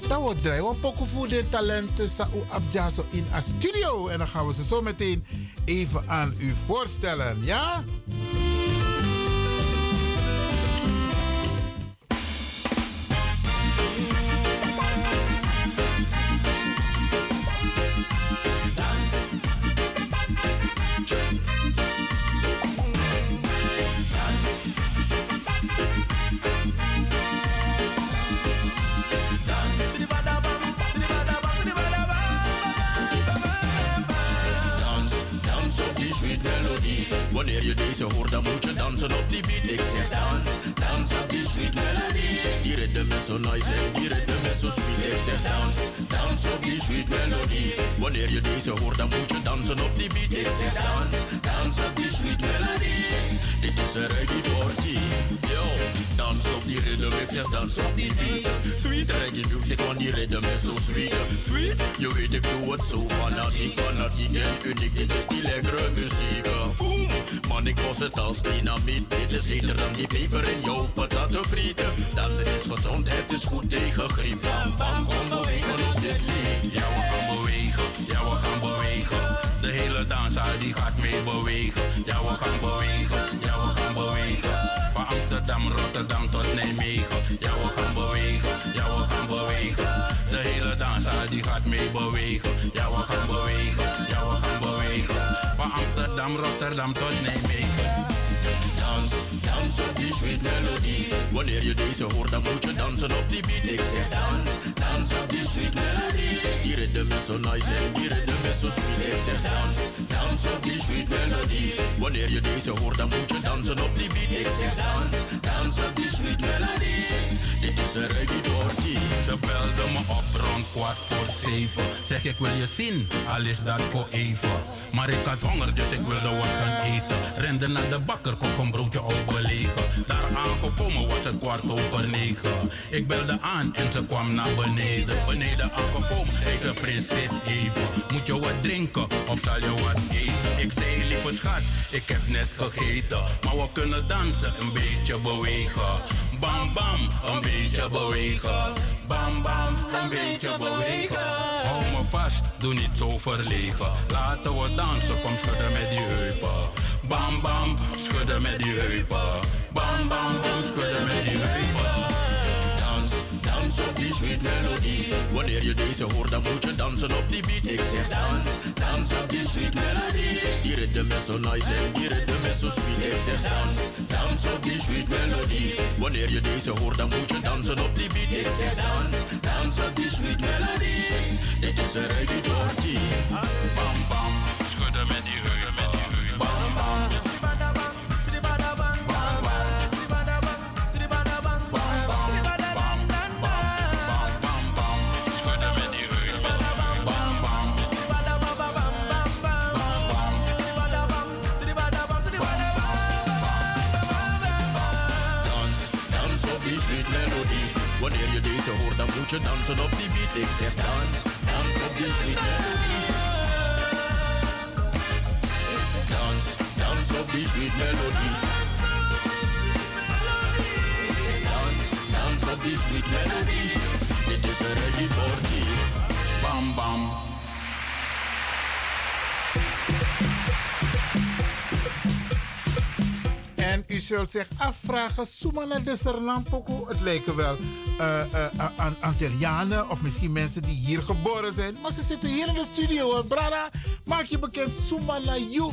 Dan wordt draaien een poco voor de talenten Sao Abjaso in a studio. En dan gaan we ze zo meteen even aan u voorstellen. Ja? Viva. Je deze hoort, dan moet je dansen op die beat. Ik zeg dans, dans op die sweet melody. Die ritme is zo nice en die ritme is zo sweet. Ik zeg dans, dans op die sweet melody. Wanneer je deze hoort, dan moet je dansen op die beat. Ik zeg dans, dans op die sweet melody. Dit is een reggae party. Yo, dans op die ritme, ik zeg dans op die beat. Sweet reggae music, want die ritme is zo sweet. Sweet, je weet ik doe het zo fanatiek, fanatiek en uniek. Dit is die lekkere muziek. Boom, man ik was het als dynamiet. Dit is heter dan die peper in jouw frieten. Dansen is gezond, het is goed tegen griep. Bam, bam, kom bewegen op dit lied. Ja, we gaan bewegen, ja, we gaan bewegen. De hele danszaal die gaat mee bewegen. Ja, we gaan bewegen, ja, we gaan bewegen. Van Amsterdam, Rotterdam tot Nijmegen. Ja, we gaan bewegen, ja, we gaan bewegen. De hele danszaal die gaat mee bewegen. Ja, we gaan bewegen, Rotterdam tot Nijmegen. Dans, op die sweet melodie. Wanneer je deze hoort, dan moet je dansen op die beat. Ik zeg dans, dans op die sweet melodie. Die ritme is zo nice en die ritme is zo sweet. Ik zeg dans, dans op die sweet melodie. Wanneer je deze hoort, dan moet je dansen op die beat. Ik zeg dans, dans op die sweet melodie. Dit is een reggae party. Ze belden me op rond kwart voor zeven. Zeg ik wil je zien, al is dat voor even. Maar ik had honger, dus ik wilde wat gaan eten. Rende naar de bakker, kook een broodje overlegen. Daar aangekomen was het kwart over negen. Ik belde aan en ze kwam naar beneden. Beneden aangekomen, deze prins zit even. Moet je wat drinken of zal je wat eten? Ik zei lieve schat, ik heb net gegeten. Maar we kunnen dansen, een beetje bewegen. Bam bam, een beetje bewegen. Bam bam, een beetje bewegen. Hou me vast, doe niet zo verlegen. Laten we dansen, kom schudden met die heupen. Bam bam, schudden met die heupen. Bam bam, kom schudden met die heupen. Dans, dans op die sweet melodie. Wanneer je deze hoort, dan moet je dansen op die beat. Ik zeg dans, dans op die sweet melodie. Die ritme is zo nice en die ritme is zo sweet. Ik zeg dans, dans op die sweet melodie. Wanneer je deze hoort, dan moet je dansen op die beat. Ik zeg dans, dans op die sweet melodie. Dit is een reggae. Bam bam, schudden met die heupen. Wanneer je deze hoort, dan moet je dansen op die beat. Ik zeg dans, dans op die sweet melodie. Dans op die sweet melodie. Dans, dans op die sweet melodie. Dit is een party. Bam bam. En u zult zich afvragen, Soemana de Sernampoko, het lijken wel uh, uh, Antillianen of misschien mensen die hier geboren zijn. Maar ze zitten hier in de studio. Brada, maak je bekend Soemana You.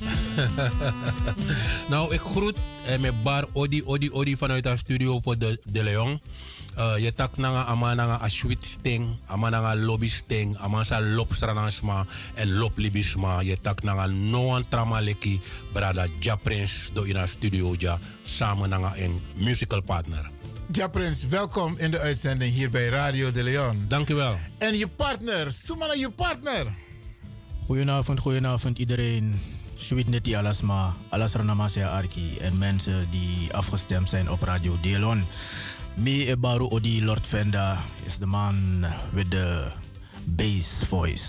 nou, ik groet eh, met bar Odi Odi Odi vanuit de studio voor de, de Leon. Uh, je tak nanga ama nanga a sweet sting, ama nanga lobby sting, ama sa lop stranasma en lop libisma. Je tak nanga noan tramaleki brada Ja Prince do in a studio ja samen nanga een musical partner. Ja Prins, welkom in de uitzending hier bij Radio de Leon. Dank u wel. En je partner, Sumana je partner. Goedenavond, goedenavond iedereen. Sweet Neti Alasma, Alasranamasia Arki en mensen die afgestemd zijn op Radio Delon. Me Ebaru Odi Lord Venda is the man with the bass voice.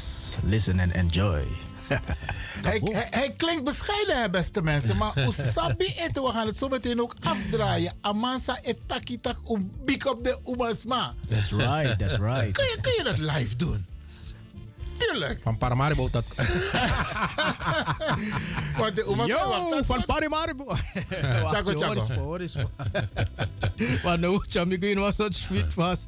Listen and enjoy. hij, hij, hij, klinkt bescheiden, beste mensen. Maar Usabi eten, we gaan het zo meteen ook afdraaien. Amansa etaki tak um big op de umasma. That's right, that's right. Kun je, kun je dat live doen? Tuurlijk. Van Paramaribo dat. Want de Yo, van Paramaribo. Chaco, chaco. Hoor eens, Maar nou, Chamigo was zo'n sweet vast.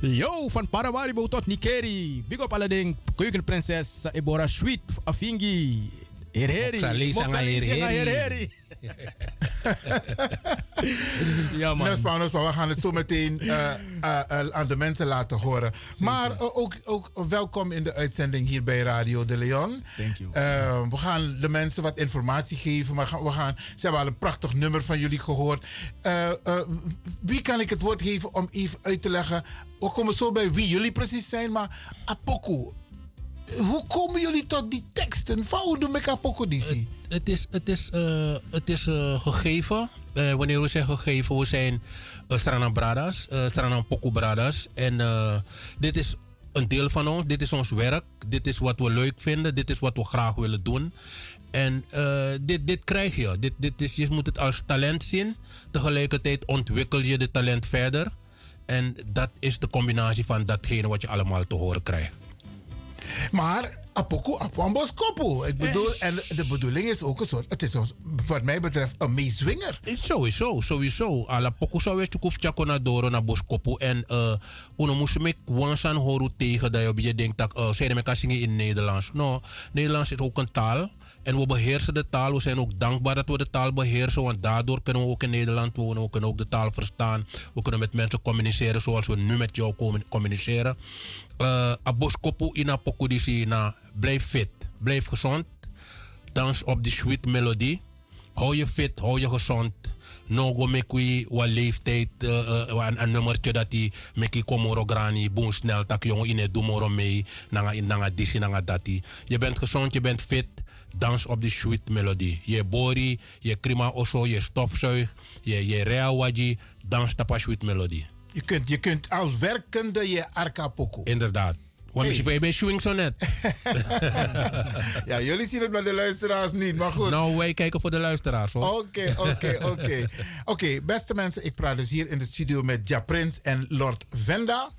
Yo, van Paramaribo tot Nikeri. Big op alle ding. Keukenprinses Ebora Sweet Afingi. Herheri. Herheri. ja, man. Nespa, Nespa, we gaan het zo meteen uh, uh, uh, aan de mensen laten horen. Zeker. Maar ook, ook welkom in de uitzending hier bij Radio de Leon. Thank you. we gaan de mensen wat informatie geven. Maar we gaan, ze hebben al een prachtig nummer van jullie gehoord. wie kan ik het woord geven om even uit te leggen? We komen zo bij wie jullie precies zijn, maar Apoku hoe komen jullie tot die teksten? Hoe doe ik Apoko Het, is, het is, uh, het is uh, gegeven. Uh, wanneer we zeggen gegeven, we zijn uh, Bradas, uh, Poku Bradas. En dit is een deel van ons. Dit is ons werk. Dit is wat we leuk vinden. Dit is wat we graag willen doen. En dit, dit krijg je. Dit, dit is, je moet het als talent zien. Tegelijkertijd ontwikkel je dit talent verder. En dat is de combinatie van datgene wat je allemaal te horen krijgt. Maar Apoko Apwambos Kopo. Ik bedoel, en de bedoeling is ook een soort, het is wat mij betreft een meezwinger. Sowieso, sowieso. Ala poko zou je toekof chakona doro na boskopo. En uh, uno moest me wansan horen tegen dat je denkt dat uh, zij de zingen in Nederlands. No, Nederlands is ook een taal. En we beheersen de taal. We zijn ook dankbaar dat we de taal beheersen. Want daardoor kunnen we ook in Nederland wonen. We kunnen ook de taal verstaan. We kunnen met mensen communiceren zoals we nu met jou communiceren. Uh, Aboskopu ina pokudisi na blijf fit. Blijf gezond. Dans op die sweet melodie. Hou je fit, hou je gezond. No go mekwi wa leeftijd uh, uh, een, nummertje dat die meki komoro grani boom snel tak jongen in het dumoro mee nanga nanga disi nanga dati. Je bent gezond, je bent fit dans op die sweet melodie. Je bori, je krima oso, je stofzuig, je, je reawaji, dans op sweet melodie. Je kunt, je kunt al werkende je arkapoku. Inderdaad. Want misschien ben je swing zo net. ja, jullie zien het met de luisteraars niet, maar goed. Nou, wij kijken voor de luisteraars hoor. Oké, oké, oké. Oké, beste mensen, ik praat dus hier in de studio met Ja Prins en Lord Venda.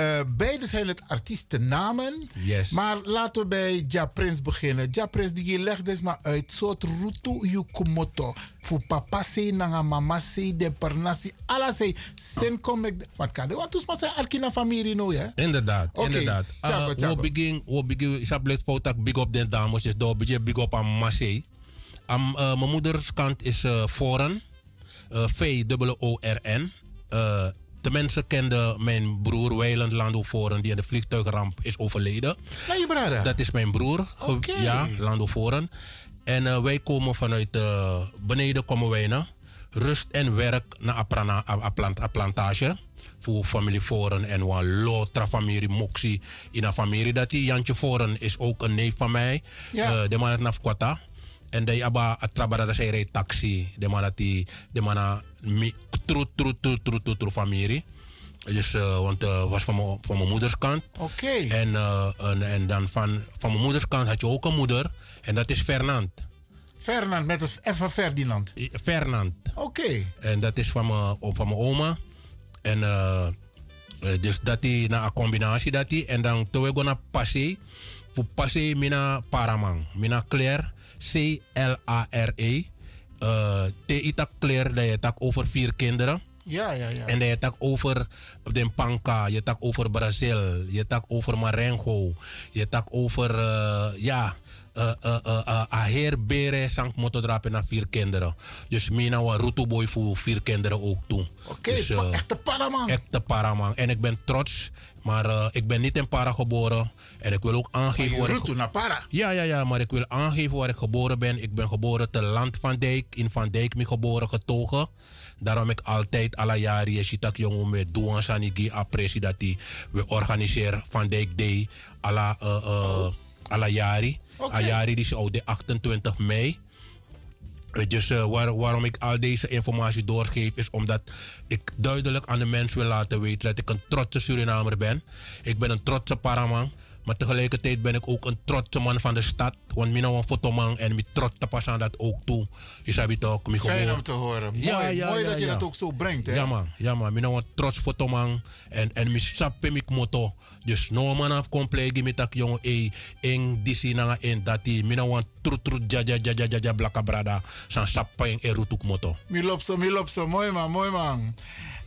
Uh, beide zijn het artiestennamen. Yes. Maar laten we bij Ja Prince beginnen. Ja Prince, begin leg dus maar uit. Soort rutu yukumoto. Voor papa se, nanga mama se, de pernasi. Alla se. Sen kom ik. Wat kan de? Want maar zijn arkina familie nou, hè? Inderdaad, okay. inderdaad. Uh, we begin, we begin, ik heb big up den dames. Is door big up aan Massé. Uh, mijn moeders kant is uh, Foren. Uh, V-O-O-R-N. De mensen kenden mijn broer Weiland Lando Voren, die in de vliegtuigramp is overleden. Nee, je broer? Dat is mijn broer. Okay. Ja, Lando Voren. En uh, wij komen vanuit uh, beneden komen wij naar rust en werk naar Aprana, plantage. Voor familie Voren en een lotra familie Moxie in een familie. Dat die Jantje Voren is ook een neef van mij. Ja. Uh, de man uit Nafkwata. En de aba atrabara dat zij taxi. De man dat die, de man tru tru tru tru tru tru familie. Dus, uh, want het uh, was van mijn, van mijn moeders kant. Oké. Okay. En, uh, en, en, dan van, van mijn moeders kant had je ook een moeder. En dat is Fernand. Fernand, met een F van Ferdinand? Fernand. Oké. Okay. En dat is van mijn, van mijn oma. En dus dat is na een combinatie dat die. En dan toen we gaan passé. Voor passé mina paramang. Mina Claire. C-L-A-R-E. Uh, te itak Claire, dat je tak over vier kinderen. Ja, ja, ja. En je tak over Den Panka, je tak over Brazil, je tak over Marengo, je tak over, uh, ja, uh, uh, uh, uh, a heer bere sank moto drapen naar vier kinderen. Dus mina wa rutu boy voor vier kinderen ook toe. Oké, dus, uh, echte paraman. Echte paraman. En ik ben trots, maar uh, ik ben niet in para geboren. En ik wil ook aangeven waar ik... naar para? Ja, ja, ja, maar ik wil aangeven waar ik geboren ben. Ik ben geboren te Land van Dijk. In Van Dijk ben geboren getogen. Daarom ik altijd alle jaren dat jongen met doen sanigi apprecie dat die we organiseren Van Dijk Day alle uh, uh, alle jaren. Okay. Ajari die is ook de 28 mei. Dus uh, waar, waarom ik al deze informatie doorgeef, is omdat ik duidelijk aan de mensen wil laten weten dat ik een trotse Surinamer ben. Ik ben een trotse Paraman. Maar tegelijkertijd ben ik ook een trotse man van de stad. Want ik ben een fotoman en ik trots te passen dat ook toe. Je zou toch Fijn om te horen. Mooi, ja, ja, mooi ja, dat je dat ook zo brengt. Hè? Ja man, ja man. Ik ben een trots fotoman en, en ik sappe mijn motto. Dus no man af compleet met dat jongen. Ey, eng disi na en dat die. Ik ben tru tru ja ja ja ja ja ja blaka brada. San sappe en erutuk motto. Mi lopso, mi lopso. Mooi man, mooi man.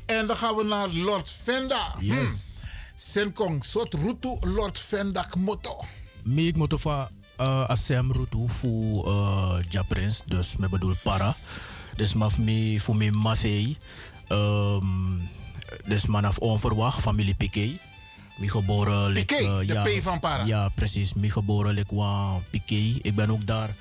En dan gaan we naar Lord Venda. Yes. Hmm. Sen kong soort rutu Lord Vendak motto. Mi ik motto van uh, asem rutu voor uh, Japrins, dus me bedoel para. Dus maf mi voor mi mathei. Um, dus manaf onverwacht, familie Piqué. Mi geboren... Piqué, uh, de ja, P van para. Ja, precies. Mi geboren like, Piqué. Ik ben ook daar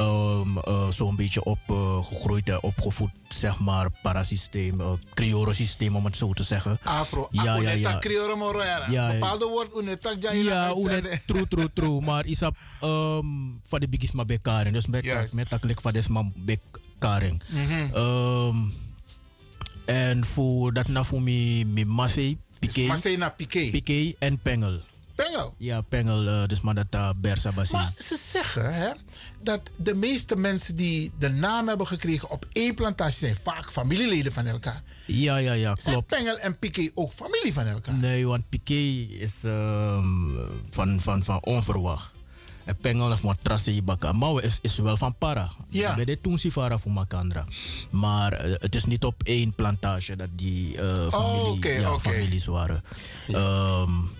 um, uh, zo'n beetje op uh, gegroeid en opgevoed, zeg maar, parasysteem, uh, Crioro-systeem om het zo te zeggen. Afro, ja, ja, ja. Crioro Moroera. Ja, bepaalde woord, unetak Ja, unet, true, true, true. maar is um, van de bigis maar bekaring. Dus met yes. met dat klik van de man bekaring. Mm -hmm. um, en voor dat na voor me, me Massey, Piqué. Massey na Piqué. Piqué en Pengel. Pengel? Ja, Pengel, uh, dus maar dat uh, Bersa. Maar ze zeggen hè, dat de meeste mensen die de naam hebben gekregen op één plantage zijn vaak familieleden van elkaar. Ja, ja, ja, klopt. Zijn Pengel en Piqué ook familie van elkaar? Nee, want Piqué is um, van, van, van onverwacht. En Pengel of matrasse Ibaka. Maar is, is wel van para. Ja. Bij de Toensifara voor Makandra. Maar uh, het is niet op één plantage dat die uh, familie, oh, okay, ja, okay. families waren. Um,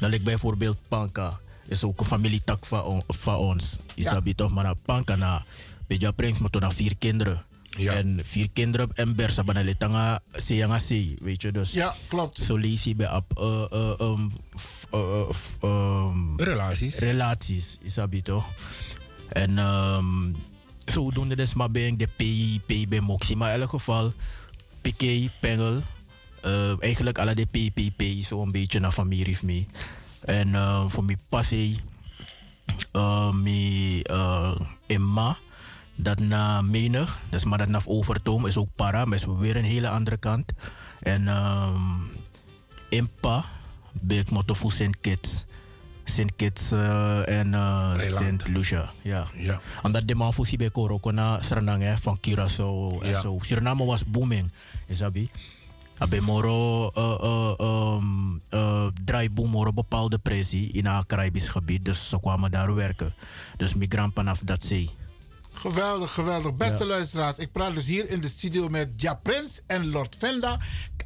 dan lijkt bijvoorbeeld Panka. Is ook een familietak van, on, van ons. Isabi ja. toch maar Panka na. Beja Prins moet naar vier kinderen. Ja. En vier kinderen en Bersa banale tanga seyanga sei, weet je dus. Ja, klopt. Zo lees je bij op uh, uh, um, uh, um, relaties. Relaties, isabi toch. En um, zodoende dus maar ben de PI, PI bij Moxie. Maar in elk geval, PK, Pengel, uh, eigenlijk alle de PPP zo een beetje naar familie mee. En uh, voor mij passie, uh, mijn uh, Emma, dat na menig, dus maar dat na overtoom is ook para, maar is weer een hele andere kant. En um, Impa, ben ik motto voor Sint Kitts. Sint Kitts uh, en uh, Sint Lucia. Ja. ja. Omdat de man fusie bij Koroko na Suriname van Curaçao en Ja. zo. Suriname was booming, isabi. Abe moro uh, uh, um, uh, draaiboom moro bepaalde pressie in het Caribisch gebied. Dus ze kwamen daar werken. Dus migrant vanaf dat zee. Geweldig, geweldig. Beste Ja. luisteraars, ik praat dus hier in de studio met Ja Prins en Lord Venda.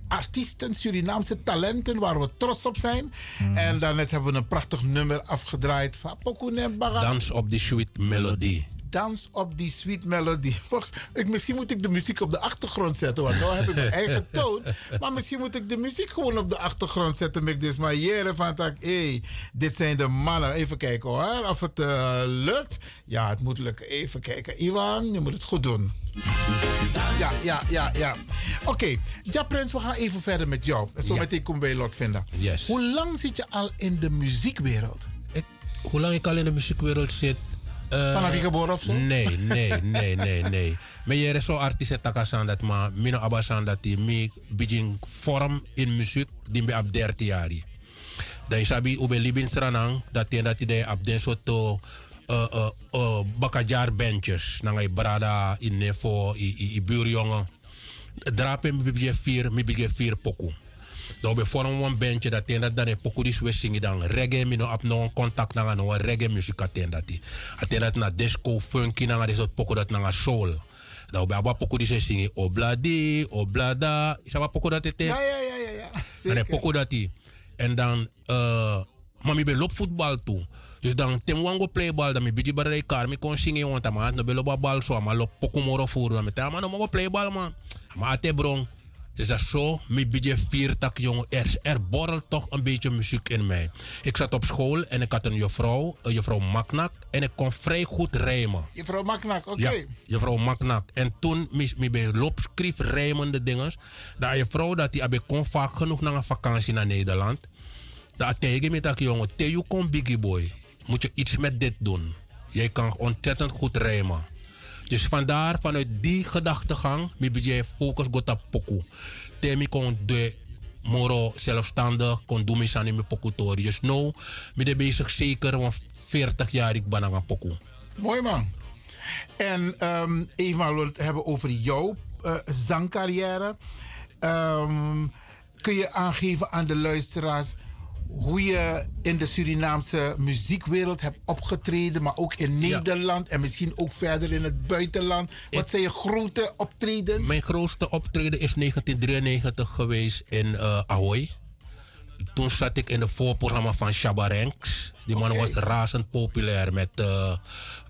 Artiesten, Surinaamse talenten waar we trots op zijn. Mhm. En daarnet hebben we een prachtig nummer afgedraaid van Baga. Dans op die sweet melody. Dans op die sweet melody. Wacht, ik, misschien moet ik de muziek op de achtergrond zetten, want nu heb ik mijn eigen toon. Maar misschien moet ik de muziek gewoon op de achtergrond zetten. Met dit maar jaren van tak. Hey, dit zijn de mannen. Even kijken hoor, of het uh, lukt. Ja, het moet lukken. Even kijken. Iwan, je moet het goed doen. Ja, ja, ja, ja. Oké, okay. ja Prins, we gaan even verder met jou. Zo Ja. meteen kom bij Lord Venda. Yes. Hoe lang zit je al in de muziekwereld? Hoe lang ik al in de muziekwereld zit? Uh, Vanaf je geboren of zo? Nee, nee, nee, nee, nee. Maar je is zo artiest takasan dat maar mino abasan dat die me begin vorm in muziek die be op 13 jaar. Dan sabi ube libin stranang dat die dat die op den soort uh, uh, uh, bakajar bandjes nangai brada in nevo i i, i buurjongen. Drapen mi begin vier, mi begin vier poku. Dan we vormen een bandje dat en dat dan een pokoe die we zingen dan reggae mi no op no contact na no reggae muziek aten dat die. Dat na disco funky na dat pokoe dat na soul. Dan we aba pokoe die ze zingen obladi, oblada. Is aba pokoe dat het Ja, ja, ja, ja. ja. en een pokoe dat die. En dan uh, mami be loopvoetbal toe. Dus dan tem wango playball dan mi biji bare kar mi kon singe want ama no belo ba bal so ama lo pokumoro voor dan met ama no mo playball man. Maar ate bron. Dus dat is zo, mijn beetje viertak jongen. Er, er borrelt toch een beetje muziek in mij. Ik zat op school en ik had een juffrouw, een juffrouw Maknak. En ik kon vrij goed rijmen. Juffrouw Maknak, oké. Ja, juffrouw Maknak. En toen, ik ben loop schreef rijmende dingen. Dat juffrouw, dat die heb kon vaak genoeg naar een vakantie naar Nederland. Dat tegen me dat jongen, Theo kom biggie boy. Moet je iets met dit doen. Jij kan ontzettend goed rijmen. Dus vandaar, vanuit die gedachtegang, mi je focus gota poku. Temi kon de moro zelfstandig, kon doen mis aan mijn poku tori. Dus mi de bezig zeker, want 40 jaar ik ben aan poku. Mooi man. En um, even maar het hebben over jouw uh, zangcarrière. Um, kun je aangeven aan de luisteraars hoe je in de Surinaamse muziekwereld hebt opgetreden, maar ook in Nederland en misschien ook verder in het buitenland. Wat zijn je grote optredens? Mijn grootste optreden is 1993 geweest in uh, Ahoy. Toen zat ik in het voorprogramma van Shabarenks. Die man was razend populair met uh,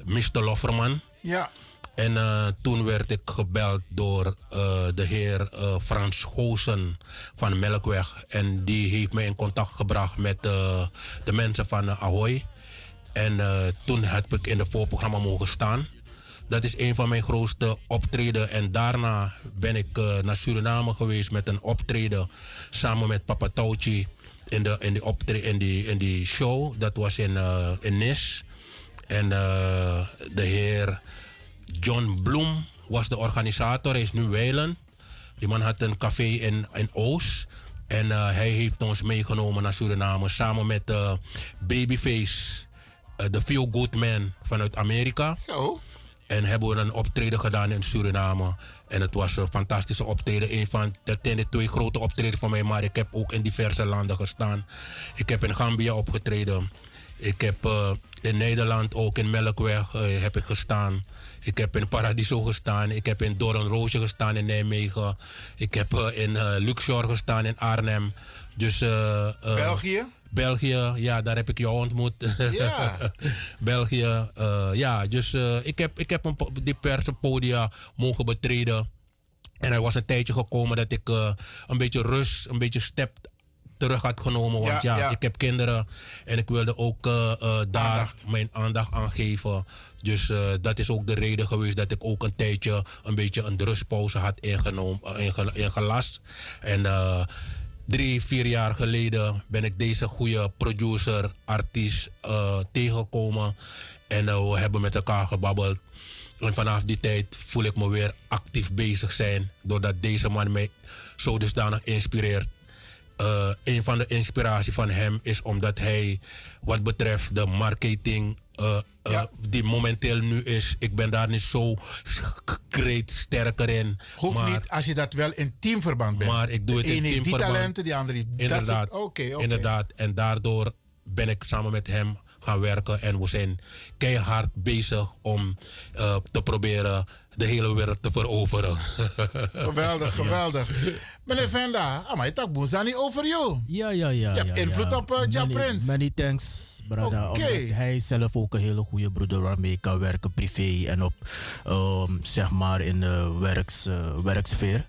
Mr. Lofferman. Ja. En uh, toen werd ik gebeld door uh, de heer uh, Frans Goosen van Melkweg. En die heeft mij in contact gebracht met de mensen van Ahoy. En toen heb ik in het voorprogramma mogen staan. Dat is een van mijn grootste optreden. En daarna ben ik naar Suriname geweest met een optreden samen met Papa Touchy in, de, in, die in, die, in die show. Dat was in, in Nis. En de heer John Bloem was de organisator. Hij is nu Weilen. Die man had een café in, in Oost. En uh, hij heeft ons meegenomen naar Suriname samen met uh, Babyface, uh, de Feel Good Man vanuit Amerika. Zo. En hebben we een optreden gedaan in Suriname. En het was een fantastische optreden. Een van de, de twee grote optredens van mij. Maar ik heb ook in diverse landen gestaan. Ik heb in Gambia opgetreden. Ik heb in Nederland ook in Melkweg heb ik gestaan. Ik heb in Paradiso gestaan. Ik heb in Doornroosje gestaan in Nijmegen. Ik heb uh, in uh, Luxor gestaan in Arnhem. Dus, uh, België? België, ja, daar heb ik jou ontmoet. Ja. België, ja. Dus ik heb, ik heb een diverse podia mogen betreden. En er was een tijdje gekomen dat ik een beetje rust, een beetje step terug had genomen. Want ja, ja, ik heb kinderen en ik wilde ook uh, uh, daar mijn aandacht aan geven. Dus uh, dat is ook de reden geweest dat ik ook een tijdje een beetje een rustpauze had ingenomen, ingelast. En drie, vier jaar geleden ben ik deze goede producer, artiest tegengekomen. En we hebben met elkaar gebabbeld. En vanaf die tijd voel ik me weer actief bezig zijn. Doordat deze man mij zo dusdanig inspireert uh, een van de inspiratie van hem is omdat hij wat betreft de marketing uh, uh, die momenteel nu is, ik ben daar niet zo great sterker in. Hoeft maar, niet als je dat wel in teamverband bent. Maar ik doe het de in ene teamverband. die talenten, die andere die Inderdaad. Oké. Okay, Inderdaad. En daardoor ben ik samen met hem gaan werken en we zijn keihard bezig om uh, te proberen de hele wereld te veroveren. Geweldig, geweldig. Meneer Venda, maar ik boos niet over jou. Ja, ja, ja. Je hebt ja, invloed ja. op uh, Ja many, Prince. Many thanks, brother. Oké. Omdat Hij is zelf ook een hele goede broeder waarmee ik kan werken privé en op, um, zeg maar, in de werks, uh, werksfeer.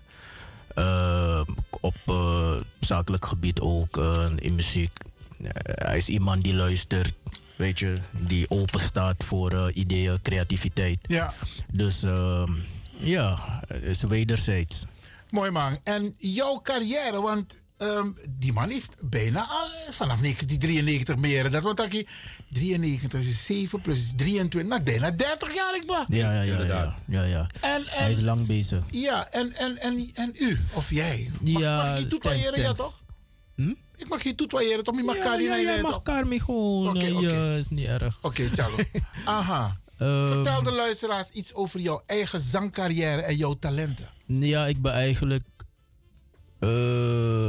Uh, op uh, zakelijk gebied ook, uh, in muziek. hij is iemand die luistert, weet je, die open staat voor uh, ideeën, creativiteit. Ja. Dus uh, ja, het is wederzijds. Mooi man. En jouw carrière, want um, die man heeft bijna al vanaf 1993 meer. Dat wordt ik 93 is 7 plus 23, nou bijna 30 jaar ik ben. Ja, ja, ja. ja, ja, ja. En, en, hij is lang bezig. Ja, en, en, en, en u, of jij? Mag, ja, mag ik je ja toch? Hm? Ik mag je toetwaaieren, toch? Je mag ja, ja, ja, mag Karmi gewoon. Oké, okay, okay. ja, is niet erg. Oké, okay, ciao. Aha. Um, Vertel de luisteraars iets over jouw eigen zangcarrière en jouw talenten. Ja, ik ben eigenlijk uh,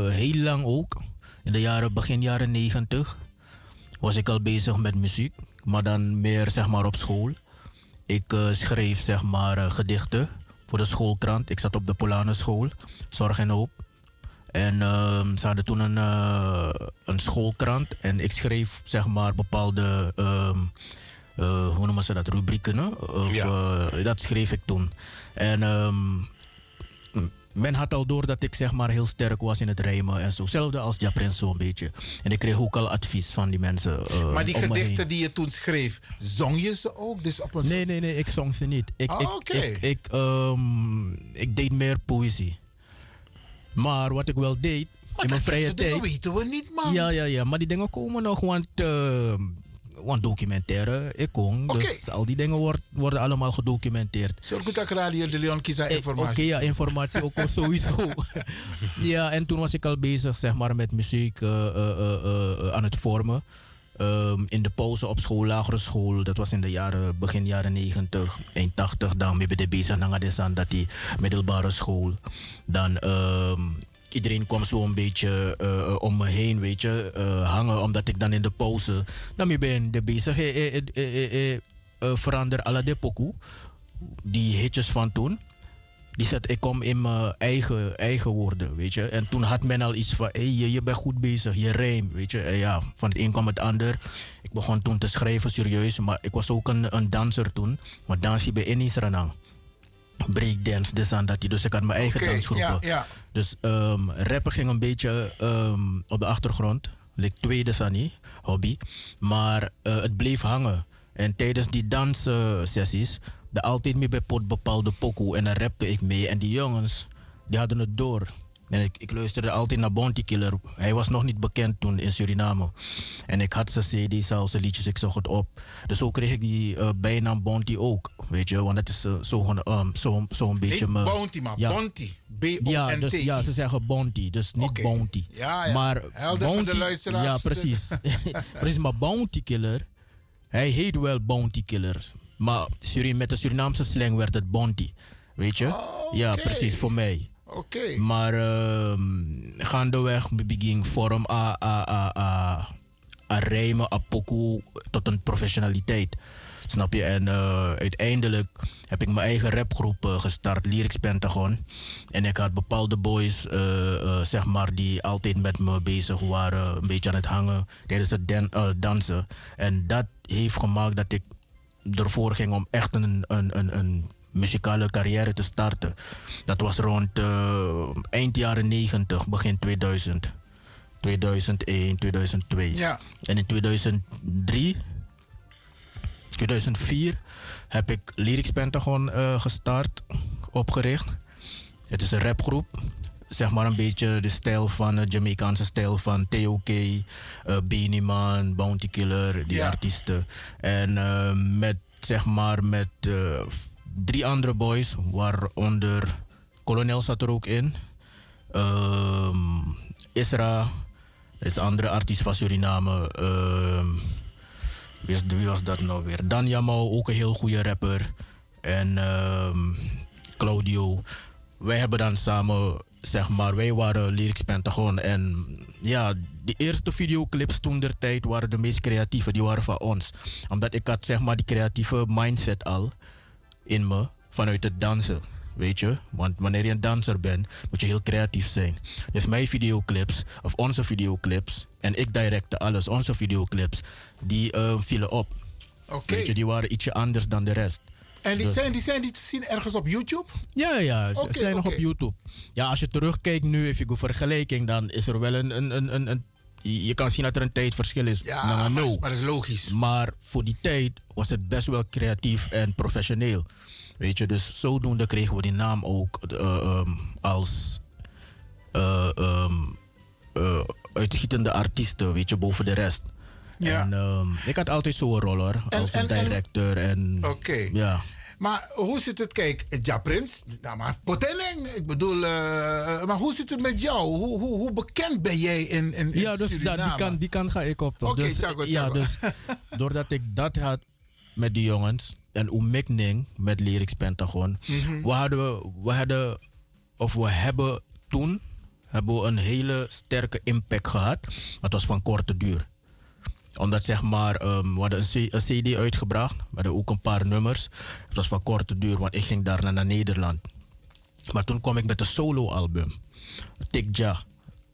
heel lang ook. In de jaren, begin jaren 90 was ik al bezig met muziek. Maar dan meer zeg maar op school. Ik uh, schreef zeg maar uh, gedichten voor de schoolkrant. Ik zat op de Polanenschool, Zorg en Hoop. En ehm, ze hadden toen een, eh, een schoolkrant. En ik schreef zeg maar bepaalde, ehm, eh, hoe noemen ze dat, rubrieken. hè? Of, eh, dat schreef ik toen. En ehm, men had al door dat ik zeg maar heel sterk was in het rijmen en zo. Hetzelfde als Japrins zo'n beetje. En ik kreeg ook al advies van die mensen. maar die gedichten die je toen schreef, zong je ze ook? Dus op een Nee, nee, nee, ik zong ze niet. Ik, Ah, ik, ik, ik, ik deed meer poëzie. Maar wat ik wel deed in mijn vrije tijd. weten we niet, man. Ja, ja, ja. Maar die dingen komen nog, want, ehm, want documentaire, ik kon. Oké. Dus al die dingen wordt, worden allemaal gedocumenteerd. Zorg goed dat Radio de Leon kies aan Eh, Oké, informatie. ja, informatie ook sowieso. ja, en toen was ik al bezig zeg maar, met muziek eh, eh, aan het vormen. Ehm, in de pauze op school, lagere school, dat was in de jaren, begin jaren 90, 81. Dan ben ik bezig naar dat die middelbare school. Dan ehm, iedereen kwam zo een beetje eh, om me heen, weet je, eh, hangen, omdat ik dan in de pauze, dan ben ik bezig, eh, eh, verander alle de pokoe, die hitjes van toen. Die zet ik kom in mijn eigen, eigen woorden, weet je. En toen had men al iets van, hé, hey, je, je bent goed bezig, je rijmt, weet je. En ja, van het een kwam het ander. Ik begon toen te schrijven, serieus. Maar ik was ook een, een danser toen. Maar dansie bij Innis Ranang. Breakdance, dit en dat. Dus ik had mijn eigen Oké, dansgroepen. ja, ja. Dus ehm, rappen ging een beetje ehm, op de achtergrond. Like tweede Sunny, hobby. Maar eh, het bleef hangen. En tijdens die danssessies, de altijd mee bij pot bepaalde pokoe. En dan rapte ik mee. En die jongens, die hadden het door. En ik, ik luisterde altijd naar Bounty Killer. Hij was nog niet bekend toen in Suriname. En ik had zijn cd's al, zijn liedjes, ik zocht het op. Dus zo kreeg ik die eh, bijnaam Bounty ook. Weet je, want het is eh, zo zo'n zo, zo een beetje... Niet me- Bounty, maar Bounty. B-O-N-T-I. Ja, dus, ja, ze zeggen Bounty, dus niet. Bounty. Ja, ja. Maar Helder de Bounty, luisteraars. Ja, precies. precies, maar Bounty Killer, hij heet wel Bounty Killer. Maar Surin, met de Surinaamse slang werd het Bounty. Weet je? Ja, precies, voor mij. Oké. Maar ehm gaandeweg begin vorm a, a, a, a, a rijmen, a pokoe, tot een professionaliteit. Snap je? En eh, uiteindelijk heb ik mijn eigen rapgroep eh, gestart, Lyrics Pentagon. En ik had bepaalde boys, eh, zeg maar, die altijd met me bezig waren, een beetje aan het hangen tijdens het dan- dansen. En dat heeft gemaakt dat ik ervoor ging om echt een, een, een, een muzikale carrière te starten. Dat was rond eh, eind jaren 90, begin 2000. 2001, 2002. Ja. En in 2003, 2004 heb ik Lyrics Pentagon eh, gestart, opgericht. Het is een rapgroep. Zeg maar een beetje de stijl van de Jamaicaanse stijl van T.O.K., uh, Beanie Man, Bounty Killer, die Ja. artiesten. En eh, met zeg maar met eh, drie andere boys, waaronder Colonel zat er ook in. Ehm, Isra, dat is een andere artiest van Suriname. Ehm, wie, was dat nou weer? Dan Jamo, ook een heel goede rapper. En ehm, Claudio. Wij hebben dan samen, zeg maar, wij waren Lyrics Pentagon. En ja, de eerste videoclips toen der tijd waren de meest creatieve, die waren van ons. Omdat ik had, zeg maar, die creatieve mindset al in me vanuit het dansen. Weet je? Want wanneer je een danser bent, moet je heel creatief zijn. Dus mijn videoclips, of onze videoclips, en ik directe alles, onze videoclips, die eh, vielen op. Oké. Weet je, die waren ietsje anders dan de rest. En die Dus- zijn, die zijn die te zien ergens op YouTube? Ja, ja, ze zijn nog op YouTube. Ja, als je terugkijkt nu, even een vergelijking, dan is er wel een. een, een, een, een- je je kan zien dat er een tijdverschil is. Ja, maar, no. maar dat is logisch. Maar voor die tijd was het best wel creatief en professioneel. Weet je, dus zodoende kregen we die naam ook eh, ehm, als eh, ehm, eh, uitschietende artiesten, weet je, boven de rest. Ja. En ehm, ik had altijd zo'n rol hoor, En- als een en- en- director en... Oké. Ja. Maar hoe zit het? Kijk, Ja Prins, nou maar potening. Ik bedoel, eh, maar hoe zit het met jou? Hoe, hoe, hoe bekend ben jij in, in, in Ja, dus die, kan, die kant ga ik op. Oké, dus, tjago, ja, dus doordat ik dat had met die jongens en Oemikning met Lyrics Pentagon, Mhm. we, hadden, we hadden, of we hebben toen hebben we een hele sterke impact gehad. Het was van korte duur omdat zeg maar, ehm, we hadden een, CD uitgebracht. We hadden ook een paar nummers. Het was van korte duur, want ik ging daarna naar Nederland. Maar toen kwam ik met een solo-album. Tik Ja.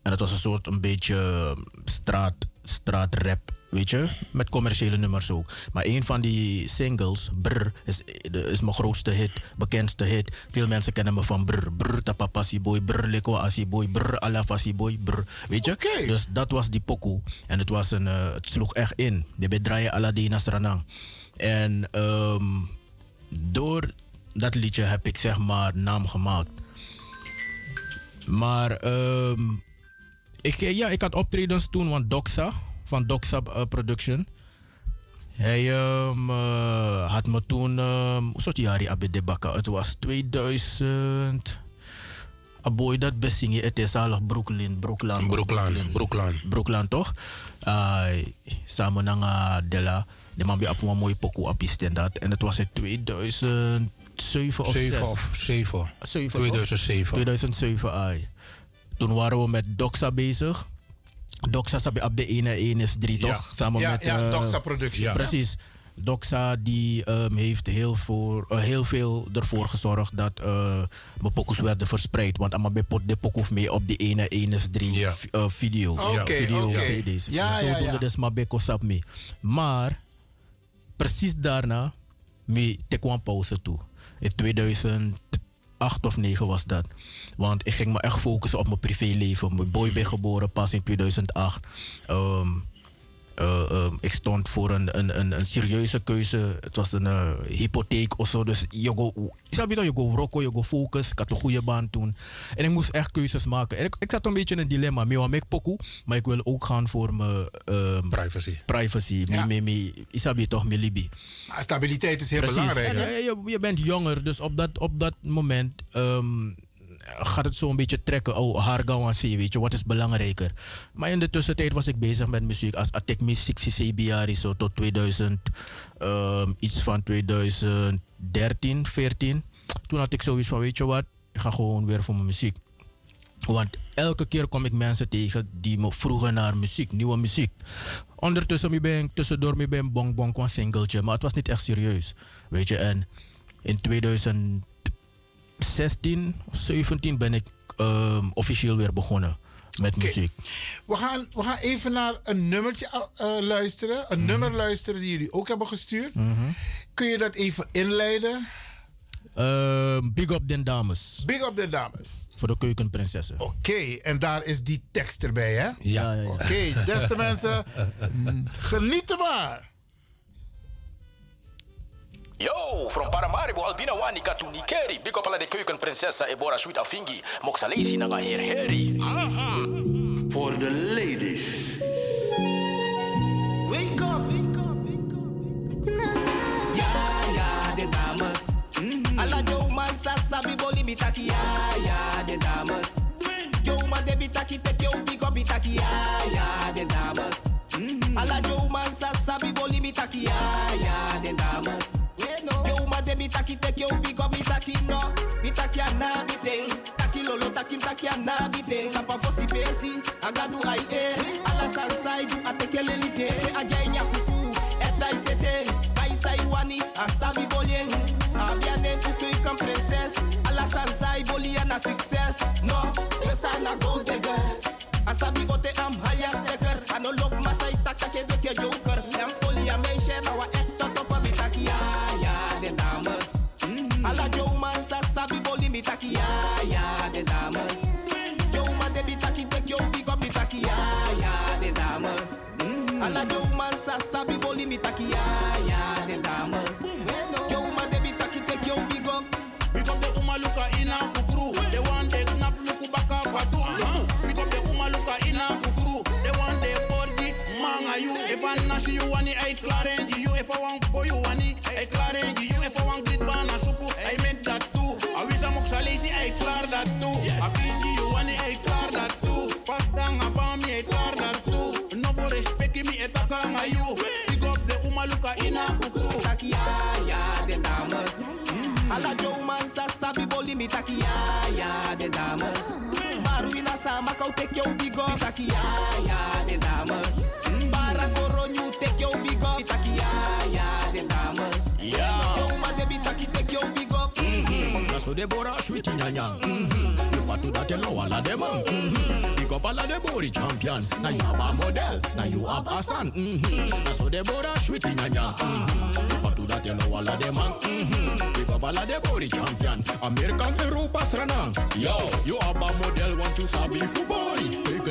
En het was een soort een beetje eh, straat, straatrap, weet je? Met commerciële nummers ook. Maar een van die singles, Brr, is, is mijn grootste hit, bekendste hit. Veel mensen kennen me van Brr. Brr, tapapasi boy, Brr, leko asi boy, Brr, alafasi boy, Brr. Weet je? Dus dat was die pokoe. En het, was een, uh, het sloeg echt in. De bedraaien Aladina Sranang. En um, door dat liedje heb ik zeg maar naam gemaakt. Maar um, ik, ja, ik had optredens toen van Doxa, van Doxa uh, Production. Hij um, uh, had me toen, um, hoe soort jaar abbe de bakken? Het was 2000. Aboy dat besingen, het is al Brooklyn, Brooklyn. Brooklyn, Brooklyn. Brooklyn toch? Uh, samen naar Della. De man bij op een mooie pokoe op dat. En het was in 2007 of 7 of 7. 2007. 2007, ai. Toen waren we met Doxa bezig. Doxa zat op de ene 1 is 3 ja. toch? Samen ja, met, ja, uh, Doxa Productions. Ja. Precies. Doxa die um, heeft heel, voor, uh, heel veel ervoor gezorgd dat uh, mijn pokus werden verspreid. Want allemaal bij de pokus mee op die ene 1 is 3 ja. uh, video's. Okay, video okay. CD's. Ja, Zo ja, doen ja. we dus maar bij Kosap mee. Maar precies daarna mee te kwam pauze toe. In 2008 of 9 was dat. Want ik ging me echt focussen op mijn privéleven. Mijn boy ben geboren pas in 2008. Um, uh, uh, ik stond voor een, een, een, een, serieuze keuze. Het was een uh, hypotheek of zo. Dus je go, je je go rocken, je go focus. Ik had een goede baan toen. En ik moest echt keuzes maken. En ik, ik zat een beetje in een dilemma. Ik wil pokoe, maar ik wil ook gaan voor mijn um, privacy. Privacy. Ja. Me, me, me, toch mijn libi. Maar stabiliteit is heel Precies. belangrijk. En, je, je, bent jonger, dus op dat, op dat moment. Um, gaat het zo een beetje trekken. Oh, Hargawan weet je, wat is belangrijker? Maar in de tussentijd was ik bezig met muziek. Als Atek Music CBR zo tot 2000, um, iets van 2013, 14. Toen had ik zoiets van, weet je wat, ik ga gewoon weer voor mijn muziek. Want elke keer kom ik mensen tegen die me vroegen naar muziek, nieuwe muziek. Ondertussen ben ik tussendoor ben ik bong bong singeltje, maar het was niet echt serieus. Weet je, en in 2000 16 of 17 ben ik um, officieel weer begonnen met okay. muziek. We gaan, we gaan even naar een nummertje uh, luisteren. Een mm. nummer luisteren die jullie ook hebben gestuurd. Mm -hmm. Kun je dat even inleiden? Uh, big up den dames. Big up den dames. Voor de keukenprinsessen. Oké, okay, en daar is die tekst erbij, hè? Ja, ja, ja. Oké, okay, beste mensen, genieten maar. Yo, from Paramaribo, Albina Wani, Katu Nikeri. Big up alla de keukenprinsessa Ebora Sweet Afingi. Moxalesi naga heer Harry. For the ladies. Wake up, wake up, wake up. Ja, ja, de dames. Mm-hmm. Alla Joe man sasa biboli mitaki. Ja, ja, de dames. Man de bitaki yo big up bitaki. Ja, ja, de dames. Mm-hmm. Alla Joe man sasa biboli mitaki. Ja, taki taki a na biting Kapa fosi pesi Agadu ai e Ala sansai du a teke leli fie A jay nya kuku Eta i sete Ai sai wani A sabi bolien A biane futu i kan princess Ala sansai boli na success. No big up taki ya ya de dames. Koronyu take yo big up taki ya ya de dames. Man de taki take yo big up. Mm-hmm. So nyanya. Mm-hmm. Ala. Mm-hmm. Up all of the body champion. Now you have a model, now you have a son. Mm-hmm. Now so Deborah sweet in ya. Mm-hmm. But to that you know all of them man. Mm-hmm. Up of the body champion. American. Yo, you have a model, want to sabi for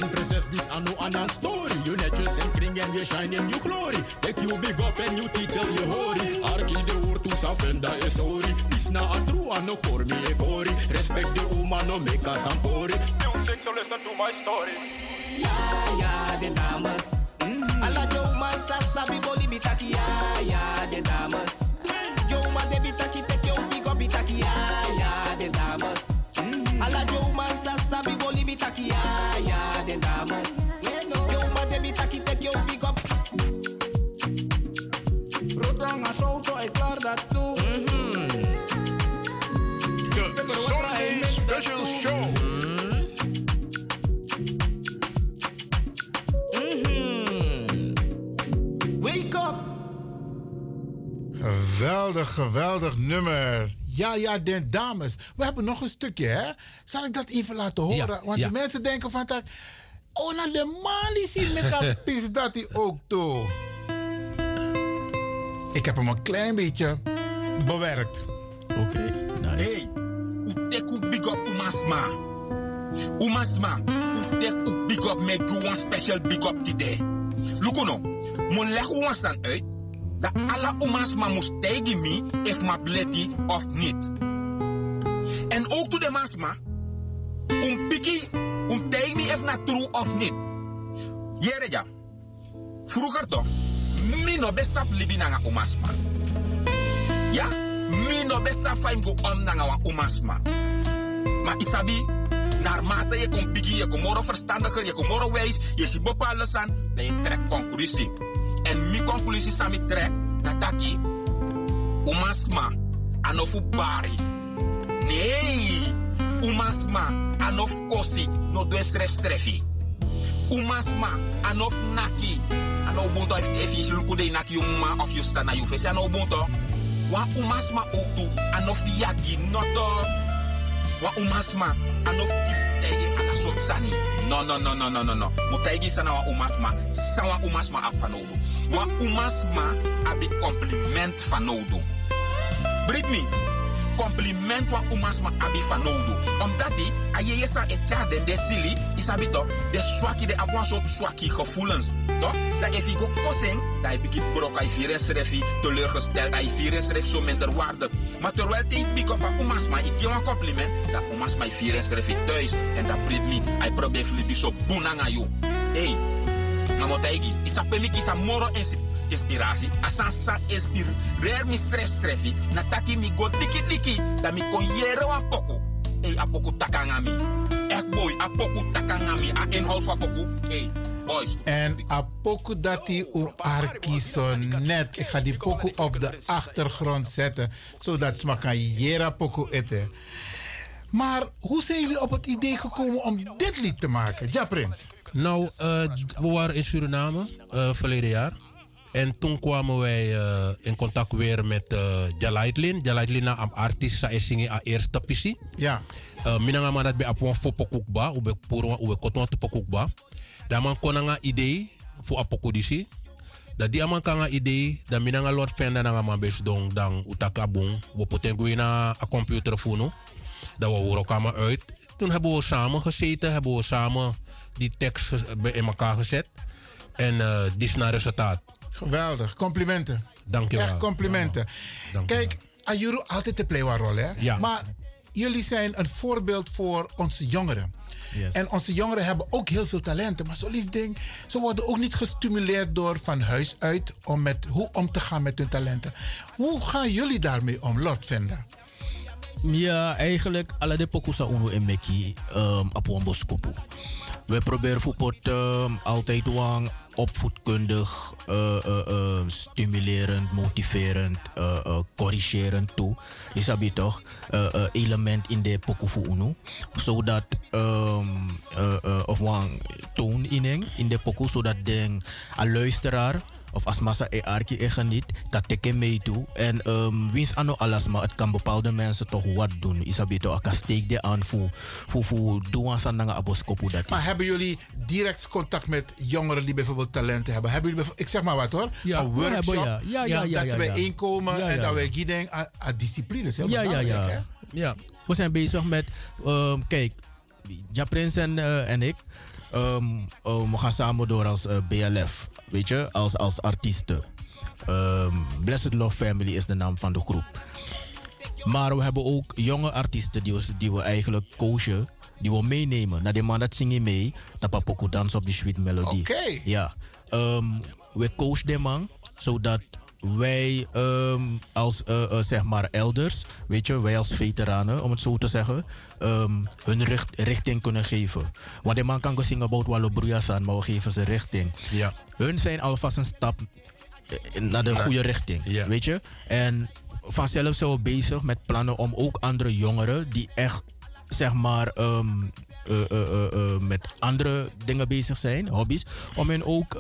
body. Taken princess this and no another story. You netjes en kring and you shine in your glory. Take you big up and you titel you hori. Arki de oor to safenda is sorry. Is na a true and no por me e kori. Respect the woman no make us ampori. Music so listen to my story. Ja, ja, de dames. Alla Joe sasa biboli bitaki ya, ya, de dames. Joe man de bitaki Geweldig, geweldig nummer. Ja, ja, de dames. We hebben nog een stukje, hè? Zal ik dat even laten horen? Ja, Want ja. de mensen denken van... dat- Oh, naar de Mali zien met is dat hij ook toe. Ik heb hem een klein beetje bewerkt. Oké, nice. Hey, u big up umasma. Umasma, utek u big up met you one special big up today. Lukuno, mo leg u san uit. Dat alle umasma moest tegen me if ma bleti of niet. En ook to de masma, um piki, um tegen me if na true of niet. Jere ja. Vroeger toch, mi no besap libi nanga umasma. Ja, mi no besa faim go om nanga wa umasma. Maar isabi, naarmate je komt biggie, je komt moro verstandiger, je komt moro wijs, je ziet bepaalde san, dan je trekt conclusie. En mi conclusie sami trek, nataki, umasma, anofu bari. Nee, umasma, anof kosi, no doe sref srefi. Umasma, anof naki, ano bunto if you look of you sana you face ano. Wa umasma ook anof yagi noto. Wa umasma anof sot sani. No no no no no no no. Mo tegi sana wa umasma, sawa umasma ap fanodo. Wa umasma abi compliment fanodo. Brit me. Compliment wa umasma abi fanodo. Omdat die aye sa e cha den de sili, isabi de swaki de abwan soort swaki gevoelens. Toch? Dat if go kossing, dat je begint brok, hij vier is refi, teleurgesteld, hij ref zo minder waarde. Maar terwijl die pick up aan umasma, ik geef compliment, dat umasma vier is refi thuis. En dat brengt me, hij probeert jullie zo boenanga yo. Hey, na motaigi, isa peliki sa moro insi- inspiratie. Asa sa inspireer mi stress strefi. Na taki mi go diki diki. Da mi kon yere wan poku. Hey, a poku takanga mi. Echt boy, a poku takanga mi. A inhoud van poku. Hey, boys. En apoku dati u arkison net. Ik ga die poku op de achtergrond zetten. Zodat ze maar kan jera poku eten. Maar hoe zijn jullie op het idee gekomen om dit lied te maken? Ja, Prins. Nou, eh, we waren in Suriname eh, verleden jaar. En toen kwamen wij eh, in contact weer met uh, Jalaitlin. Jalaitlin na am artiest sa esingi a eerste pisi. Ja. Uh, minanga man dat be apon fo pokukba, ube puro ube koton te pokukba. Da man konanga idee fu apoku disi. Da di aman kanga idee, da minanga lord fenda nanga man bes dong dang utaka bung. We poten na a computer funo. Dat we elkaar uit. Toen hebben we samen gezeten, hebben we samen die tekst bij- in elkaar gezet. En uh, dit is naar resultaat. Geweldig, complimenten. Dankjewel. Echt complimenten. Kijk, Ayuru altijd de playwa-rol, hè? Ja. Maar jullie zijn een voorbeeld voor onze jongeren. Yes. En onze jongeren hebben ook heel veel talenten. Maar zoals ding, ze worden ook niet gestimuleerd door van huis uit om met, hoe om te gaan met hun talenten. Hoe gaan jullie daarmee om, Lord Venda? Ja, eigenlijk alle de pokusa uno en meki um, een boskopu. We proberen voetbal um, altijd wang opvoedkundig, uh, uh, uh, stimulerend, motiverend, corrigerend toe. Je sabi toch? Element in de pokufu uno. Zodat, um, of wang toon in de poku, zodat de luisteraar of als massa e arki e geniet, dat teke mee toe. En um, wins ano alles, maar het kan bepaalde mensen toch wat doen. Isabito, aka steek de aan voor, voor, voor doen aan nanga aboskopu dat. Maar hebben jullie direct contact met jongeren die bijvoorbeeld talenten hebben? Hebben jullie bijvoorbeeld, ik zeg maar wat hoor, Ja, een we workshop, hebben, ja. Ja, ja, ja, dat ze ja, ja. bijeenkomen Ja, en ja. dat wij gieden aan, aan discipline. is heel Ja, ja, ja. ja. We zijn bezig met, ehm, kijk, Ja Prins en, eh, en ik, ehm, eh, we gaan samen door als eh, BLF, weet je, als, als artiesten. Ehm, Blessed Love Family is de naam van de groep. Maar we hebben ook jonge artiesten die we, die we eigenlijk coachen, die we meenemen. Naar de man dat zingen mee, dat papoko dans op die sweet melody. Oké. Ja. Ehm, we coachen de man, zodat wij ehm, als eh, eh, zeg maar elders, weet je, wij als veteranen, om het zo te zeggen, ehm, hun richt- richting kunnen geven. Want de man kan gaan zingen about Wallo Broejasan, maar we geven ze richting. Ja. Hun zijn alvast een stap eh, naar de goede richting, weet je. En vanzelf zijn we bezig met plannen om ook andere jongeren die echt, zeg maar, ehm, eh, eh, eh, met andere dingen bezig zijn, hobby's, om hen ook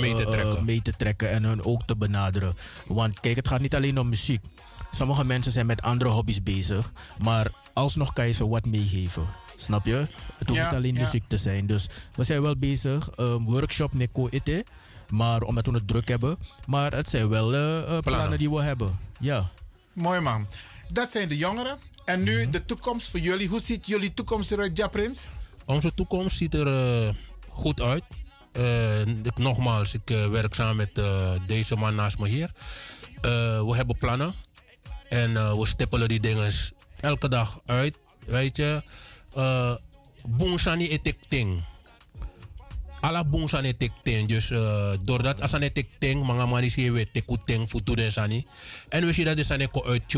Mee te trekken. mee te trekken en hun ook te benaderen. Want kijk, het gaat niet alleen om muziek. Sommige mensen zijn met andere hobby's bezig, maar alsnog kan je ze wat meegeven. Snap je? Het hoeft Ja, niet alleen ja. muziek te zijn. Dus we zijn wel bezig. ehm, workshop Neko Ite. Maar omdat we het druk hebben. Maar het zijn wel eh, eh, plannen. die we hebben. Ja. Mooi man. Dat zijn de jongeren. En nu de toekomst voor jullie. Hoe ziet jullie toekomst eruit, Ja Prins? Onze toekomst ziet er eh, goed uit. Eh, ik, nogmaals, ik eh, werk samen met deze man naast me hier. We hebben plannen. En we stippelen die dingen elke dag uit. Weet je. Uh, Boonsani etek ting. Alla boonsani etek ting. Dus doordat als aan etek ting, mga manis hier weer teku ting voor toeden sani. En we zien dat de sani ko uit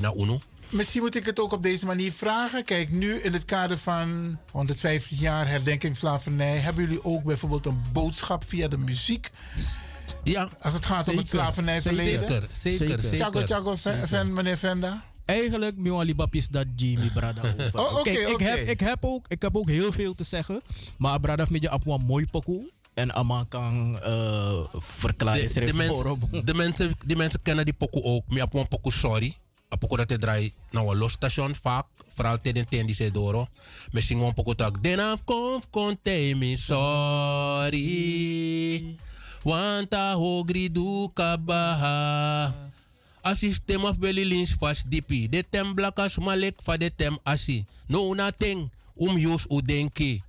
naar Uno. Misschien moet ik het ook op deze manier vragen. Kijk, nu in het kader van 150 jaar herdenking slavernij... hebben jullie ook bijvoorbeeld een boodschap via de muziek? Ja. Als het gaat om het slavernijverleden? Zeker, zeker, zeker. Tjago, Tjago, fan, Zeker. fan, meneer Venda? Eigenlijk, Miwali Bapis, dat Jimmy Brada over. Oh, oké, Kijk, ik, oké. heb, ik, heb ook, ik heb ook heel veel te zeggen. Maar Brada heeft met je een mooi pokoe. En Amma kan eh verklaren. de, de, mens- de, mensen, die mensen kennen die pokoe ook. Maar op een pokoe sorry. Een pokoe dat draait naar een los station vaak. Vooral tegen ten die ze door. Misschien gewoon pokoe tak. Den af kom konte me sorry. Want a hogri du kabaha. A system of belly lins fast dipi. De tem blakas malek fa de tem asi. No nothing. Um jus u denki.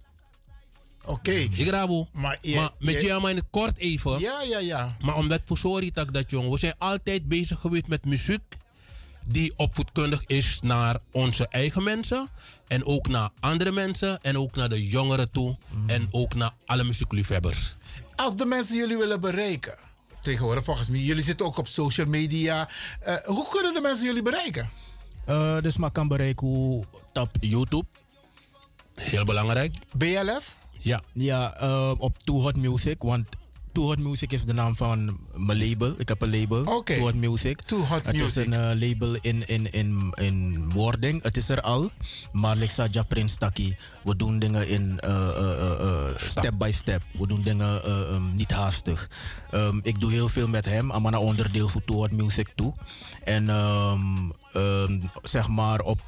Oké. Ik rabu. Maar, je- maar met je- maar in het kort even. Ja, ja, ja. Maar omdat voor sorry tak dat jong, we zijn altijd bezig geweest met muziek die opvoedkundig is naar onze eigen mensen en ook naar andere mensen en ook naar de jongeren toe en ook naar alle muziekliefhebbers. Als de mensen jullie willen bereiken... Tegenwoordig volgens mij, jullie zitten ook op social media. Eh, hoe kunnen de mensen jullie bereiken? Eh, dus maar kan bereiken hoe- op YouTube. Heel belangrijk. BLF? Ja. Ja, eh, op Too Hot Music. Want Too Hot Music is de naam van mijn label. Ik heb een label. Oké. Too Hot Music. Too Hot het is een eh, label in, in, in, in wording. Het is er al. Maar Lexa Japrin Staki. We doen dingen in eh, eh, step by step. We doen dingen eh, ehm, niet haastig. Ehm, ik doe heel veel met hem. Amana onderdeel voor Too Hot Music toe. En ehm, zeg maar op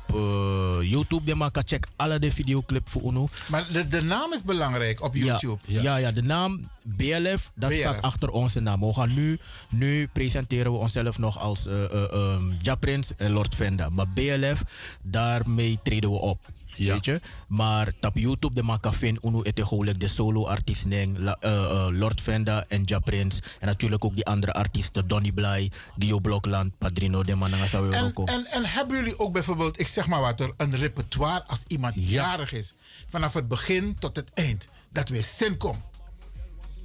YouTube. De man kan check alle de videoclip voor Uno. Maar de, de naam is belangrijk op YouTube. Ja, ja. ja, de naam BLF, dat BLF. staat achter onze naam. We gaan nu, nu presenteren we onszelf nog als uh, uh, um, Japrins en Lord Venda. Maar BLF, daarmee treden we op. Weet je? Maar op YouTube de makafin unu ete gelijk de solo artiest neng la- eh, eh, Lord Venda en Japrins en natuurlijk ook die andere artiesten Donny Bly, Dio Blokland, Padrino de Mananga En, en, en hebben jullie ook bijvoorbeeld, ik zeg maar wat, er, een repertoire als iemand jarig is? Vanaf het begin tot het eind. Dat weer zin komt.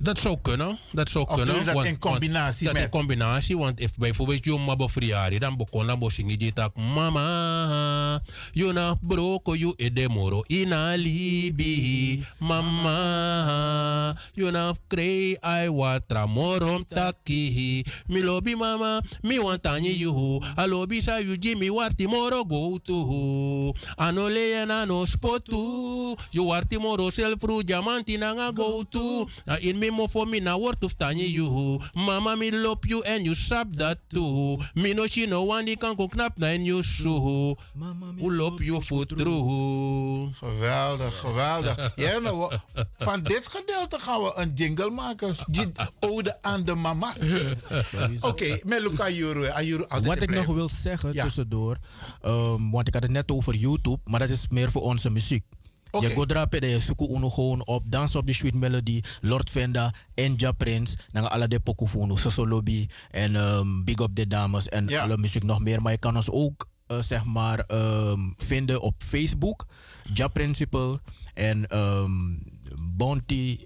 Dat zou kunnen. Dat zou Of kunnen. je dat want- in combinatie want, dat met? in combinatie, want if bijvoorbeeld je mama verjaardag, dan begon dan bossing die tak mama, you na broko you edemoro ina libi, mama, you na krei ai watra morom taki, mi lobi mama, mi wantanye you, a lobi sa you jimmy warti moro go to, anole na no spotu, you warti moro self ru diamanti na nga go to, na in mi me mo for me na word of tanye you. Mama me lop you and you sap that too. Me no she no one die kan ko knap na en you so. Hoe lop you for true. Geweldig, geweldig. Ja, nou, we- van dit gedeelte gaan we een jingle maken. Die ode aan de mama's. Oké, met Luca Juru. Wat ik nog wil zeggen Ja. tussendoor, ehm, want ik had het net over YouTube, maar dat is meer voor onze muziek. Oké. Je gaat drapen de zoeken uno gewoon op Dance op the Sweet Melody, Lord Venda, Enja Prince, dan alle de pokofono, Soso Lobby en ehm, Big Up de Dames en alle muziek nog meer. Maar je kan ons ook eh, zeg maar ehm, vinden op Facebook, Ja Principle en ehm, Bounty.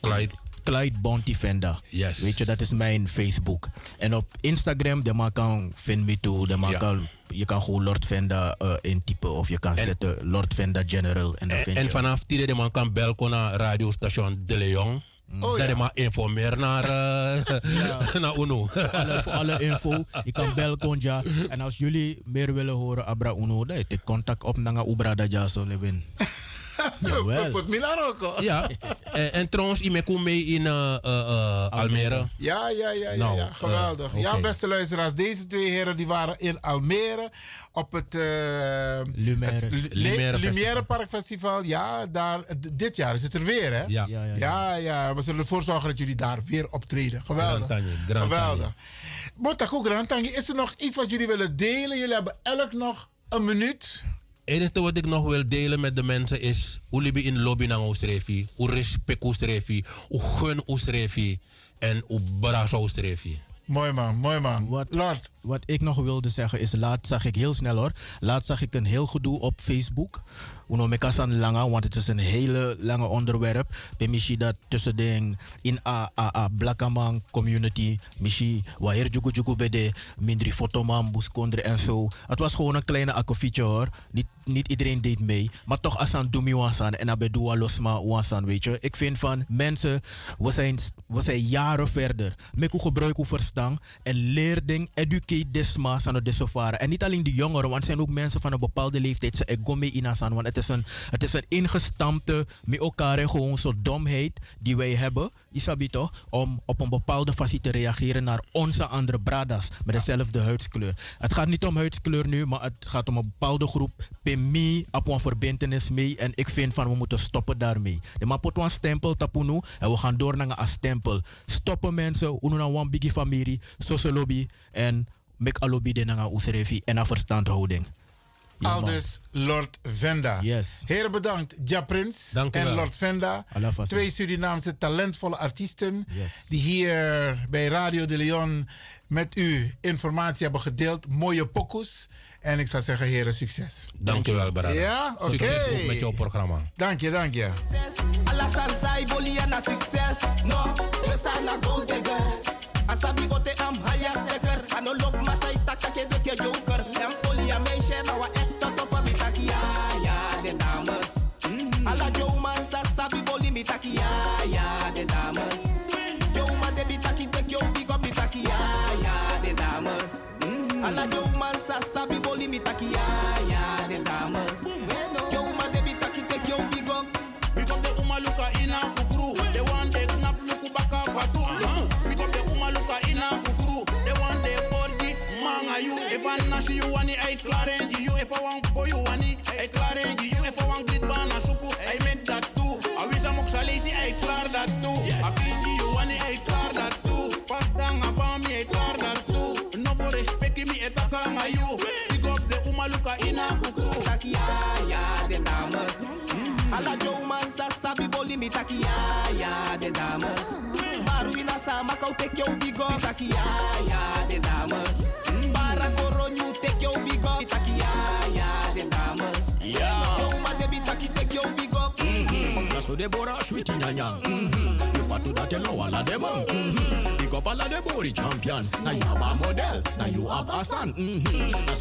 Clyde. Clyde Bounty Venda. Yes. Weet je, dat is mijn Facebook. En op Instagram, de man kan vind me toe. De man Ja. kan, je kan gewoon Lord Venda eh, intypen of je kan zetten Lord Venda General en dan En, vind en je. vanaf die de man kan belken naar radiostation De Leon. Oh, dat ja. de man informeert naar, eh naar UNO. voor, alle, voor alle info, je kan bellen Konja. En als jullie meer willen horen, Abra Uno, dan heb je contact op naar Ubra da zo Naar ook. Ja, en, en trouwens, ik kom mee in eh, eh, eh, Almere. Ja, ja, ja, ja, Nou, ja. geweldig. Ja, beste luisteraars, deze twee heren die waren in Almere op het, eh Lumière. het Lumière. Lumière Park Festival. Ja, daar, dit jaar is het er weer, hè? Ja. Ja, ja, Ja, ja, we zullen ervoor zorgen dat jullie daar weer optreden. Geweldig. Grand Geweldig. Botaku Grand Tangi, is er nog iets wat jullie willen delen? Jullie hebben elk nog een minuut. Het enige wat ik nog wil delen met de mensen is hoe libi in lobby naar Oost-Revi, hoe respect Oost-Revi, hoe gun Oost-Revi en hoe bras Oost-Revi. Mooi man, mooi man. Wat, Lord. wat ik nog wilde zeggen is, laat zag ik heel snel hoor. Laat zag ik een heel gedoe op Facebook. Uno mekasan langa, want het is een hele lange onderwerp. Bij Michi dat tussen de in a a a Blakaman community, Michi waar jugu jugu bede, mindri fotoman, buskondre en zo. Het was gewoon een kleine akkofietje hoor. Niet, niet iedereen deed mee, maar toch asan dumi wansan en abedua losma wansan, weet je. Ik vind van mensen, we zijn, we zijn jaren verder. Meku gebruik verstaan en leer ding, educate desma san de sofara. En niet alleen de jongeren, want het zijn ook mensen van een bepaalde leeftijd. Ze mee inasan, want het is een, het is een ingestampte, met elkaar gewoon soort domheid die wij hebben, isabi toch, om op een bepaalde fasie te reageren naar onze andere bradas met dezelfde huidskleur. Het gaat niet om huidskleur nu, maar het gaat om een bepaalde groep. Pemi, op een verbindenis mee. En ik vind van we moeten stoppen daarmee. De mapot een stempel tapunu en we gaan door naar een stempel. Stoppen mensen, unu na one biggie familie, social lobby en make alobi de naar userevi en een verstandhouding. Ja, man. Aldus Lord Venda. Yes. Heren bedankt, Ja Prins Dank u en wel. Lord Venda. Twee Surinaamse talentvolle artiesten Yes. die hier bij Radio de Leon met u informatie hebben gedeeld. Mooie pokus. En ik zou zeggen, heren, succes. Dank je wel, brada. Ja, oké. Succes ook met jouw programma. Dank je, dank je. Na Asabi ote am haya stekker Ano lop masai taka ke de ke joker Em poli a meisje na wa echt tot op mi taki. Ja, ja, de dames Ala Joe man sa sabi boli Ja, ja, de dames Joe man de bi taki tek yo big up mi taki. Ja, ja, de dames Ala mi taki Ja, ja, de dames Joe man de bi taki tek yo big up Big up the Umaluka ina kukuru. They want they knap luku baka batu. Big up the Umaluka ina kukuru. They want they body manga you. If nashi you wani ay klarenji you. If I want boy you wani ay mi taki ya de dames Baru ina sama kau take yo big up taki ya ya de dames Bara koronyu take yo big up taki ya ya de dames Joe man de bi taki take yo big up Na sweet in nyang. You patu that you know all of them. Mhm. Big up of the body champion. Now you have model. Now you have a son. Mhm. Na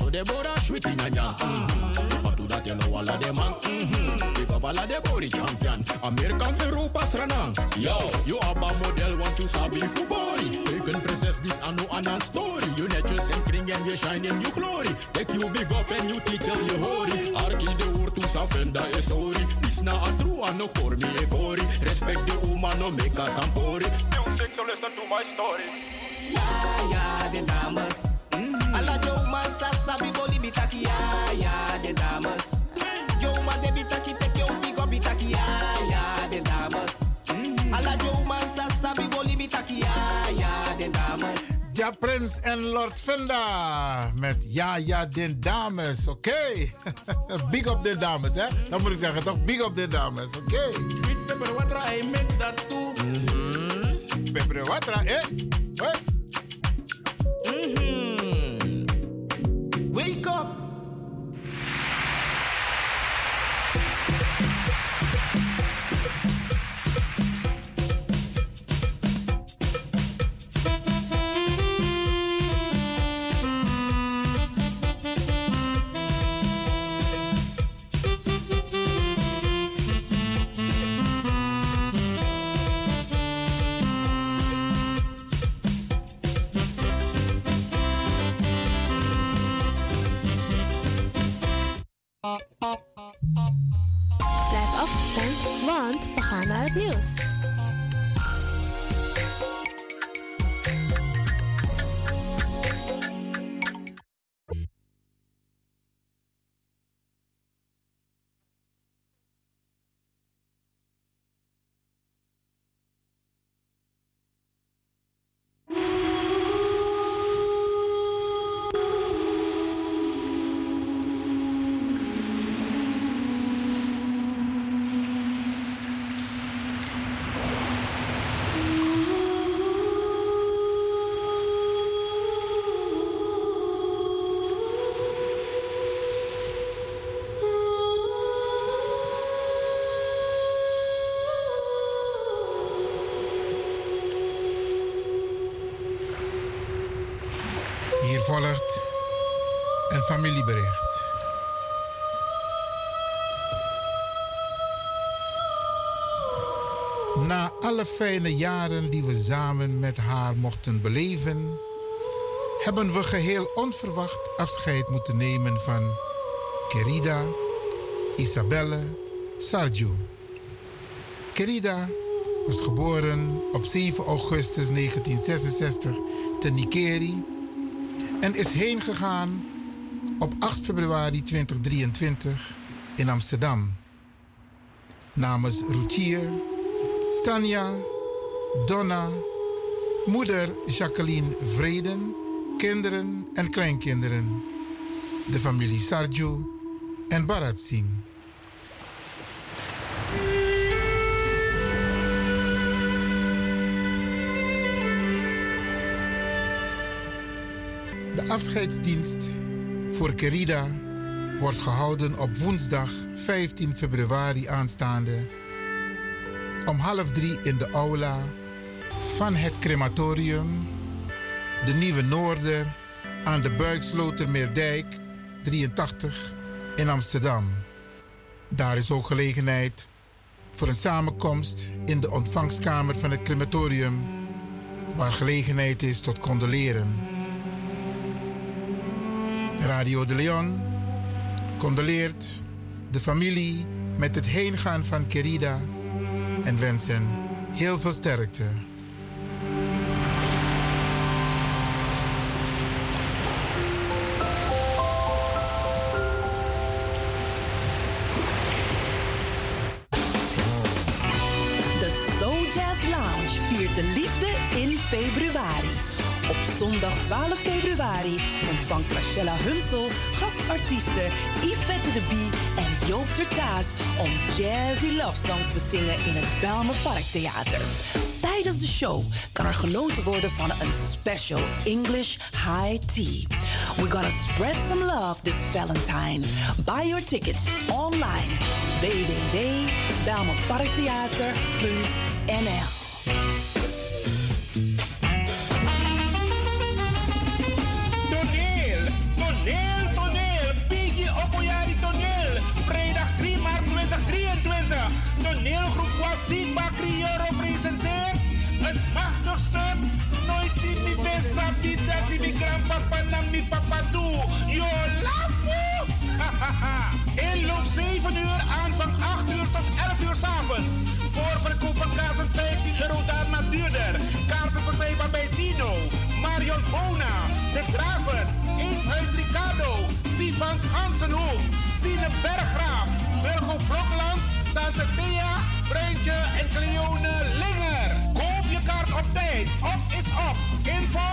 sweet in nyang. Mhm. You you know all of them. Mhm. Big up all of the body champion. American Europa Sranang. Yo, you have a model want to sabi for body. You can process this anu anan story. You netjes en kring en je shine in je glory. Take you big up en you titel je hori. Arki de woord to safenda is sorry. Is na a true Papa no por me e gori. Respect the woman no make us ampori. Music to listen to my story. Ja, ja, de dames. Alla Joe man sabi boli bitaki ya, ya, de dames. Prins en Lord Venda met Ja Ja Den Dames, oké. big up de dames, hè? Dan moet ik zeggen toch, big up de dames, oké. Too. Pepper watra, eh? Hoi. Wake up. Familiebericht. Na alle fijne jaren die we samen met haar mochten beleven, hebben we geheel onverwacht afscheid moeten nemen van Querida Isabelle Sarju. Querida was geboren op 7 augustus 1966 te Nikeri en is heen gegaan op 8 februari 2023 in Amsterdam. Namens Routier, Tanja, Donna, moeder Jacqueline Vreden, kinderen en kleinkinderen, de familie Sarju en Bharat Singh. De afscheidsdienst voor Kerida wordt gehouden op woensdag 15 februari aanstaande om half drie in de aula van het crematorium De Nieuwe Noorder aan de Buikslotermeerdijk 83 in Amsterdam. Daar is ook gelegenheid voor een samenkomst in de ontvangstkamer van het crematorium waar gelegenheid is tot condoleren. Radio de Leon condoleert de familie met het heengaan van Kerida en wensen heel veel sterkte. De Soul Jazz Lounge viert de liefde in februari. Zondag 12 februari ontvangt Rachella Hunsel gastartiesten Yvette de Bie en Joop Tertaas om jazzy love songs te zingen in het Belmer Parktheater. Tijdens de show kan er genoten worden van een special English high tea. We're gonna spread some love this Valentine. Buy your tickets online www.belmerparktheater.nl Het mag nooit die mi besa bida die mi grandpapa na mi papa doe. Yo, lafo! In loop 7 uur aan van 8 uur tot 11 uur s'avonds. Voorverkoop van kaarten 15 euro, daarna duurder. Kaarten verkrijgbaar bij Dino, Marion Bona, De Gravers, Eethuis Ricardo, Vivant Hansenhoek. Sine Berggraaf, Burgo Blokland, Tante Thea, Bruintje en Cleone Linger. Je kaart op tijd. Op is op. Info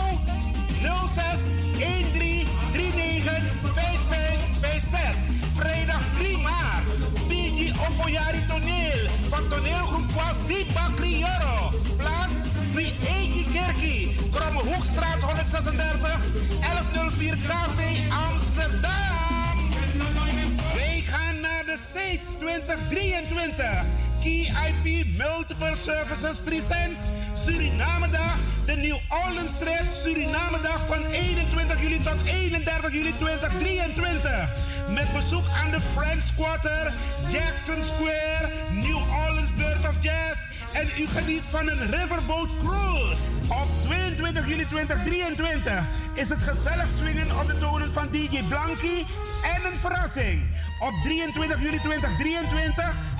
06 13 39 5556. Vrijdag 3 maart. Bigi Opoyari Toneel van toneelgroep Kwasi Bakrioro. Plaats Eki Kerkie. Kromme Hoekstraat 136 1104 KV Amsterdam. Wij gaan naar de States 2023. KIP Multiple Services Presents Suriname Dag. De New Orleans Trip Suriname Dag van 21 juli tot 31 juli 2023. Met bezoek aan de French Quarter, Jackson Square, New Orleans Bird of Jazz. En u geniet van een Riverboat Cruise. Op 22 juli 2023 is het gezellig swingen op de tonen van DJ Blanky en een verrassing. Op 23 juli 2023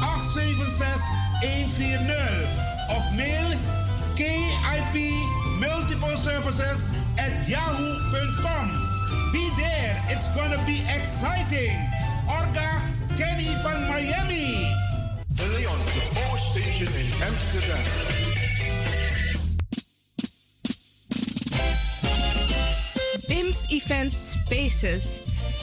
876 140 of mail KIP Multiple Services at yahoo.com. Be there, it's gonna be exciting. Orga Kenny van Miami. De Leon, de Power Station in Amsterdam. BIMS Event Spaces.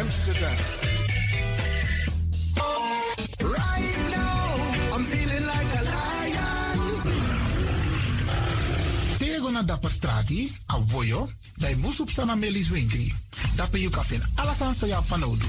Amsterdam. Right now, I'm feeling like a lion. Tego na dapper strati, a voyo, bij Moesop Sana Melis Winkri. Kan vinden. Alles aan jou van nodig.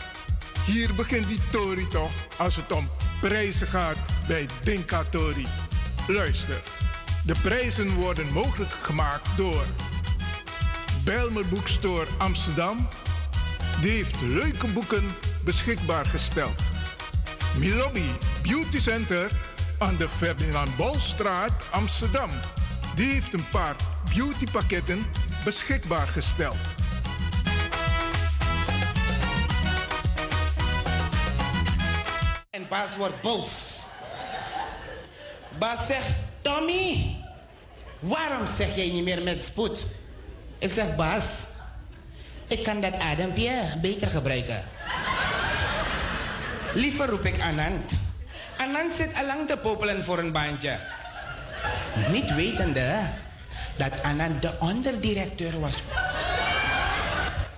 Hier begint die Tori toch als het om prijzen gaat bij Dinka Tori. Luister, de prijzen worden mogelijk gemaakt door Belmer Boekstore Amsterdam. Die heeft leuke boeken beschikbaar gesteld. Milobi Beauty Center aan de Ferdinand Bolstraat Amsterdam. Die heeft een paar beautypakketten beschikbaar gesteld. Bas wordt boos. Bas zegt, Tommy, waarom zeg jij niet meer met spoed? Ik zeg, Bas, ik kan dat adempje beter gebruiken. Liever roep ik Anand. Anand zit allang te popelen voor een baantje. Niet wetende dat Anand de onderdirecteur was.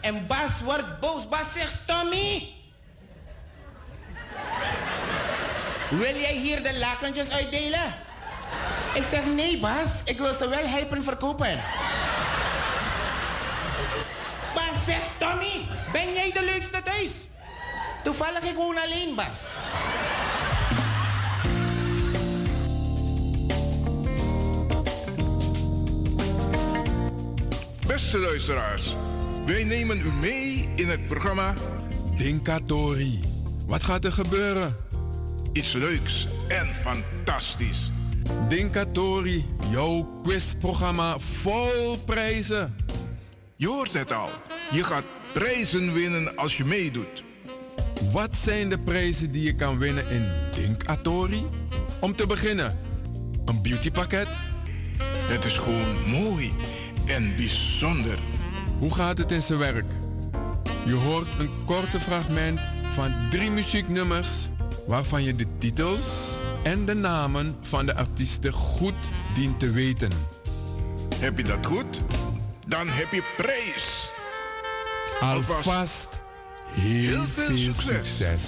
En Bas wordt boos. Bas zegt, Tommy... Wil jij hier de lakentjes uitdelen? Ik zeg nee, Bas. Ik wil ze wel helpen verkopen. Bas zegt, Tommy, ben jij de leukste thuis? Toevallig ik woon alleen, Bas. Beste luisteraars, wij nemen u mee in het programma Dinkatori. Wat gaat er gebeuren? Iets leuks en fantastisch. Dinkatori, jouw quizprogramma vol prijzen. Je hoort het al. Je gaat prijzen winnen als je meedoet. Wat zijn de prijzen die je kan winnen in Dinkatori? Om te beginnen, een beautypakket. Het is gewoon mooi en bijzonder. Hoe gaat het in zijn werk? Je hoort een korte fragment van drie muzieknummers waarvan je de titels en de namen van de artiesten goed dient te weten. Heb je dat goed? Dan heb je prijs. Alvast heel, veel, succes.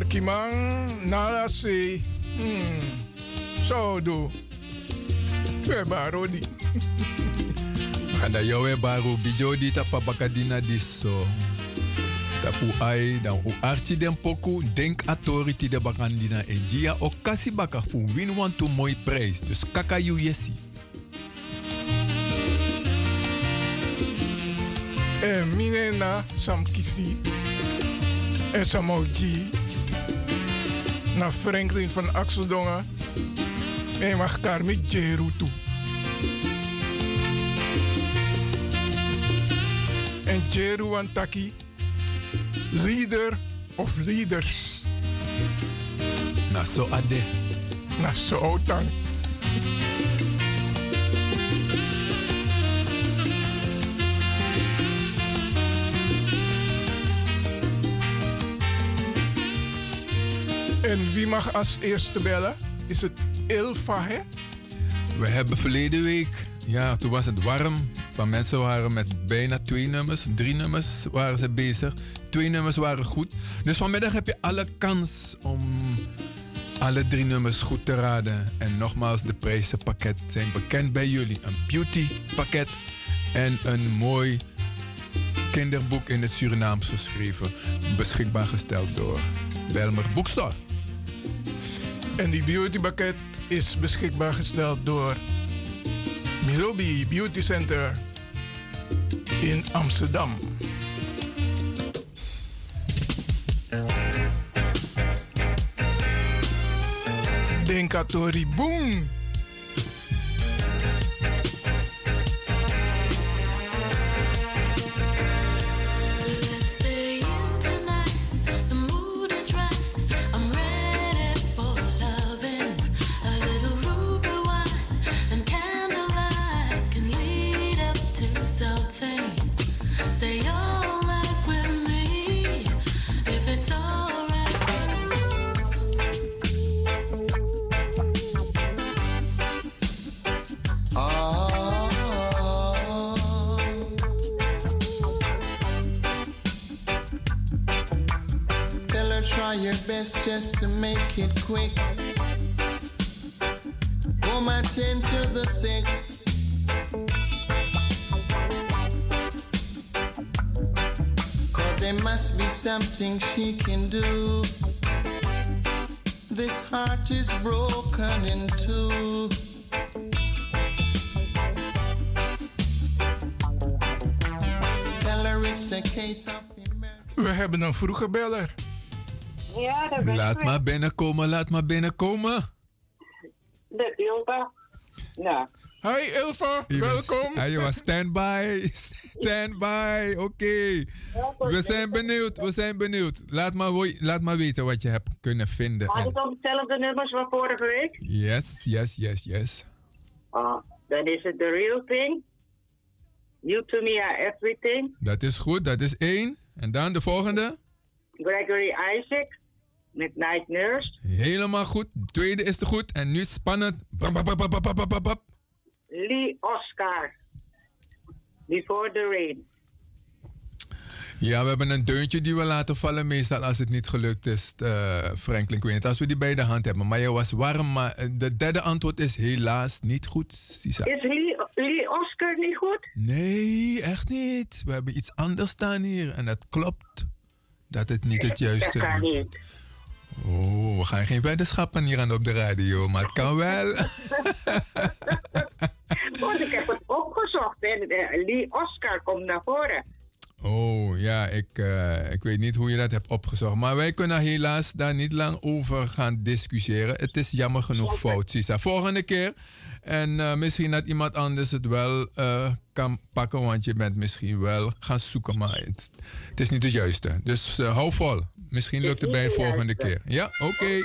Kimang, Nalase. Hmm. Zo do. We barodi. Anda yo we baru bijo di tapa bakadina diso. Tapu ai dan u archi den poku denk authority de bakandina e gia okasi baka fu win want to mooi prijs. Dus kaka yu yesi. En mine na sam kisi. En samoji. Na Franklin van Axeldonga. En mag karmi jeru toe. En jeru antaki. Leader of leaders. Na so ade. Na so otang. En wie mag als eerste bellen? Is het Ilva, hè? We hebben verleden week, ja, toen was het warm. Van mensen waren met bijna twee nummers, drie nummers waren ze bezig. Twee nummers waren goed. Dus vanmiddag heb je alle kans om alle drie nummers goed te raden. En nogmaals, de prijzenpakket zijn bekend bij jullie. Een beauty pakket en een mooi kinderboek in het Surinaams geschreven. Beschikbaar gesteld door Belmer Boekstore. En die beautypakket is beschikbaar gesteld door Milobi Beauty Center in Amsterdam. Denkatori Boom! Just to make it quick. Woman tend to the sick. Cause there must be something she can do. This heart is broken in two. We hebben een vroege beller. Ja, dat ben Laat ik. maar binnenkomen, laat maar binnenkomen. De Ilva. Ja. Hi Ilva, welkom. Hij was standby, standby, oké. We zijn benieuwd, we zijn benieuwd. Laat maar, laat maar weten wat je hebt kunnen vinden. Had op hetzelfde nummers van vorige week? Yes, yes, yes, yes. Oh, dan is het The Real Thing. You to me are everything. Dat is goed, dat is één. En dan de volgende. Gregory Isaac met Night Nurse. Helemaal goed. De tweede is te goed. En nu spannend. Bap. Lee Oscar. Before the Rain. Ja, we hebben een deuntje die we laten vallen. Meestal als het niet gelukt is, eh, Franklin. Ik weet niet als we die bij de hand hebben. Maar je was warm. Maar eh, de derde antwoord is helaas niet goed, Sisa. Is Lee, Lee Oscar niet goed? Nee, echt niet. We hebben iets anders staan hier. En het klopt dat het niet het juiste Dat is. Oh, we gaan geen weddenschappen hier aan op de radio. Maar het kan wel. Want ik heb het opgezocht en eh, Lee Oscar komt naar voren. Oh ja, ik, eh, ik weet niet hoe je dat hebt opgezocht. Maar wij kunnen helaas daar niet lang over gaan discussiëren. Het is jammer genoeg fout, Sisa. Volgende keer. En eh, misschien dat iemand anders het wel kan pakken, want je bent misschien wel gaan zoeken, maar het, het is niet het juiste. Dus hou vol. Misschien lukt het bij de volgende keer. Ja, oké.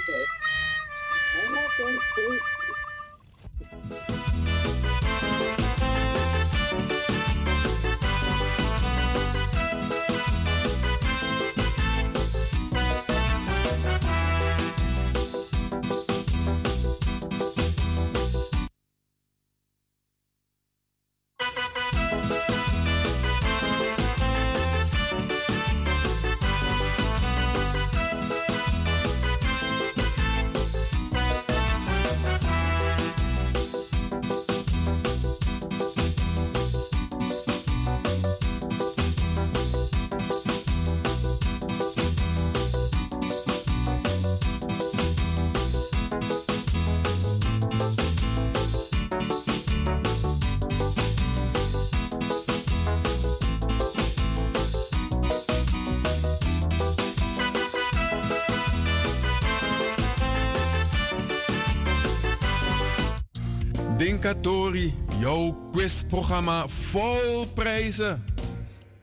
Dinkatori, jouw quizprogramma vol prijzen.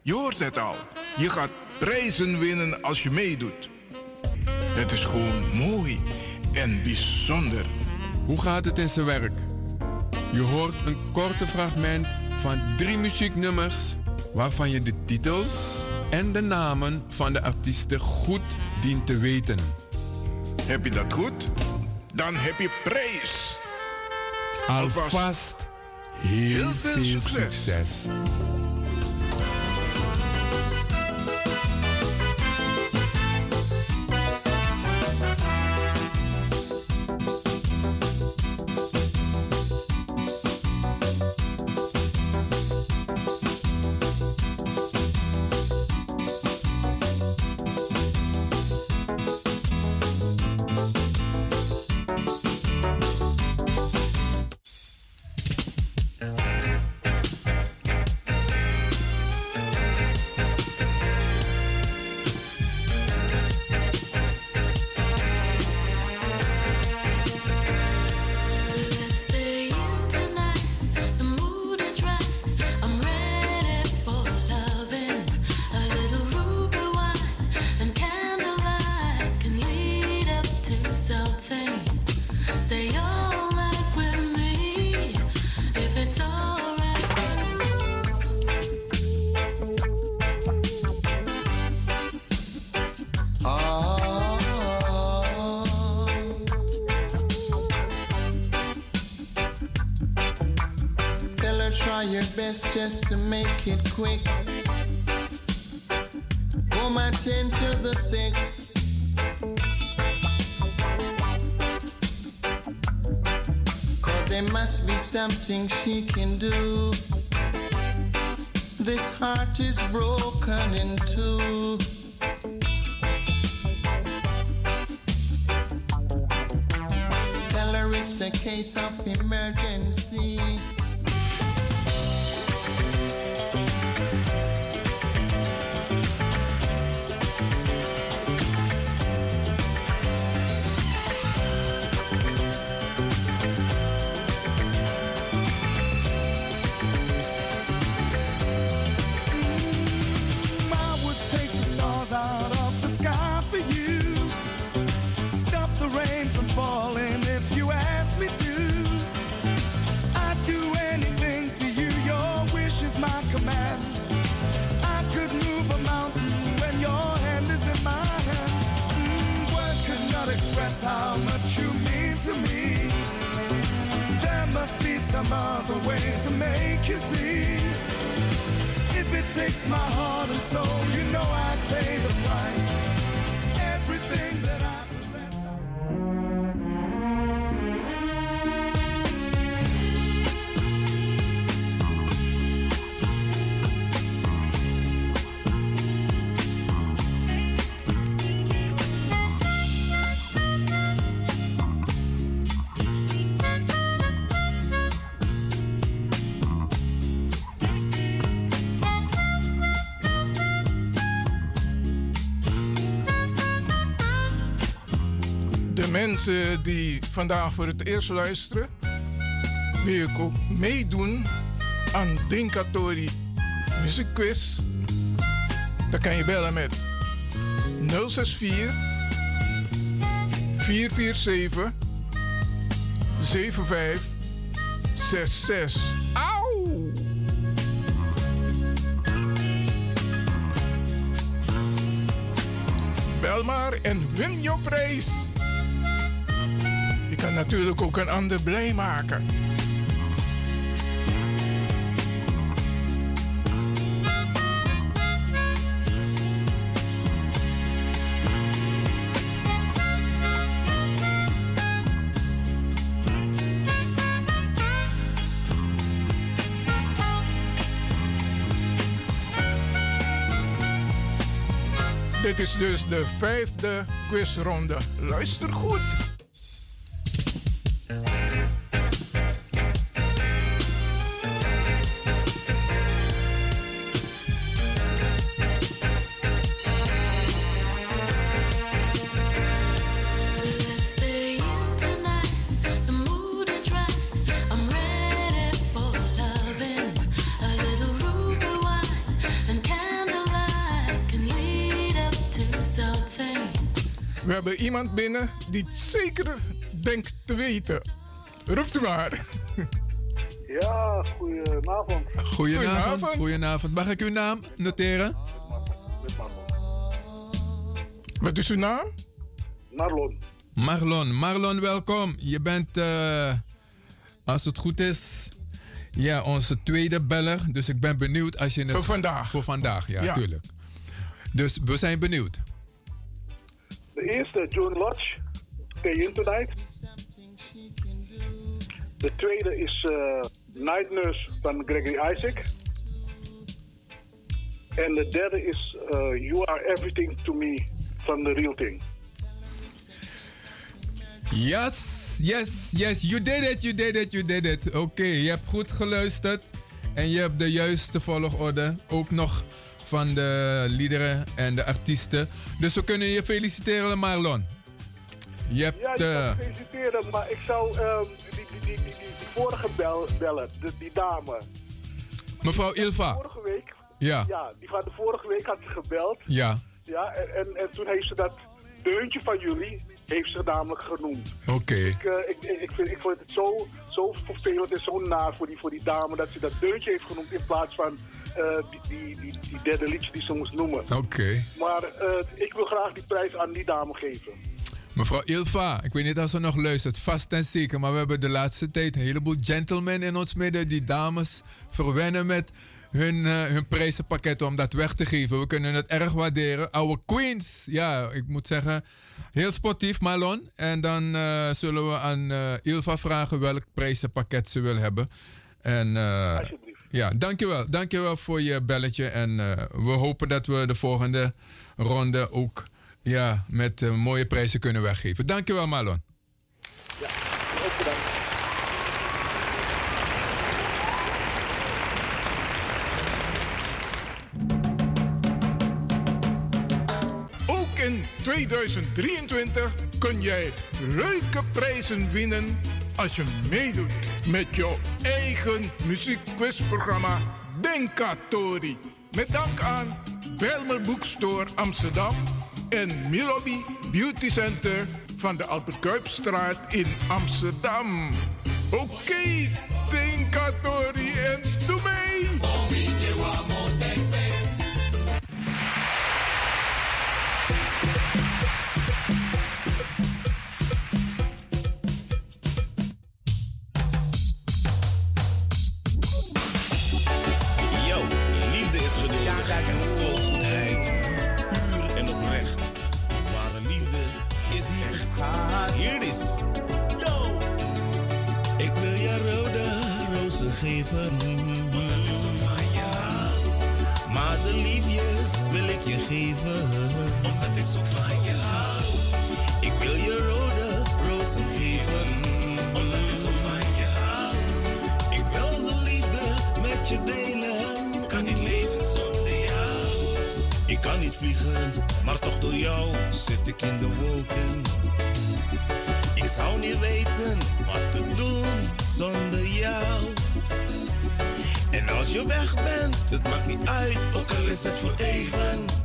Je hoort het al. Je gaat prijzen winnen als je meedoet. Het is gewoon mooi en bijzonder. Hoe gaat het in zijn werk? Je hoort een korte fragment van drie muzieknummers waarvan je de titels en de namen van de artiesten goed dient te weten. Heb je dat goed? Dan heb je prijs. Alvast heel, veel, succes. Make it quick. Home to the sick. Cause there must be something she can do. This heart is broken in two. Die vandaag voor het eerst luisteren, wil ik ook meedoen aan Dinkatori Music Quiz. Dan kan je bellen met 064 447 7566. Auw! Bel maar en win je prijs. Natuurlijk ook een ander blij maken. Dit is dus de vijfde quizronde. Luister goed. Hebben iemand binnen die het zeker denkt te weten. Roept u maar. Ja, goedenavond. Goedenavond. Goedenavond. Mag ik uw naam noteren? Wat is uw naam? Marlon. Marlon. Marlon, welkom. Je bent, uh, als het goed is, ja, onze tweede beller. Dus ik ben benieuwd als je het... Voor vandaag. Voor vandaag, ja, ja. tuurlijk. Dus we zijn benieuwd. De eerste, John Lodge. Stay in tonight. De tweede is uh, Night Nurse van Gregory Isaac. En de derde is uh, You Are Everything to Me van The Real Thing. Yes, yes, yes. You did it, you did it, you did it. Oké, je hebt goed geluisterd. En je hebt de juiste volgorde. Ook nog van de liederen en de artiesten. Dus we kunnen je feliciteren, Marlon. Je hebt, ja, ik kan feliciteren, maar ik zou um, die, die, die, die, vorige bel, bellen, die dame. Mevrouw Ilva. Vorige week. Ja. Ja, die van de vorige week had ze gebeld. Ja. Ja, en, en, en toen heeft ze dat deuntje van jullie, heeft ze namelijk genoemd. Oké. Okay. Ik, uh, ik, ik, vind, ik vond het zo, zo vervelend en zo naar voor die, voor die dame dat ze dat deuntje heeft genoemd in plaats van uh, die, die, die, die, derde liedje die ze moest noemen. Oké. Okay. Maar uh, ik wil graag die prijs aan die dame geven. Mevrouw Ilva, ik weet niet of ze nog luistert, vast en zeker. Maar we hebben de laatste tijd een heleboel gentlemen in ons midden die dames verwennen met hun, uh, hun prijzenpakket om dat weg te geven. We kunnen het erg waarderen. Oude Queens, ja, ik moet zeggen, heel sportief, Malon. En dan uh, zullen we aan uh, Ilva vragen welk prijzenpakket ze wil hebben. En ja, dankjewel. Dankjewel voor je belletje. En we hopen dat we de volgende ronde ook ja, met mooie prijzen kunnen weggeven. Dankjewel, Malon. Ja, 2023 kun jij leuke prijzen winnen als je meedoet met jouw eigen muziekquizprogramma Denkatori. Met dank aan Belmer Boekstore Amsterdam en Milobi Beauty Center van de Albert Kuipstraat in Amsterdam. Oké, okay, Denkatori en doe mee! En vol goedheid. Puur en oprecht. Ware liefde is echt. Hier is. Yo! Ik wil je rode rozen geven. Omdat ik zo van je hou. Maar de liefjes wil ik je geven. Omdat ik zo van je hou. Ik wil je rode rozen geven. Omdat ik zo van je hou. Ik wil de liefde met je delen. Kan niet vliegen, maar toch door jou zit ik in de wolken. Ik zou niet weten wat te doen zonder jou. En als je weg bent, het maakt niet uit, ook al is het voor even.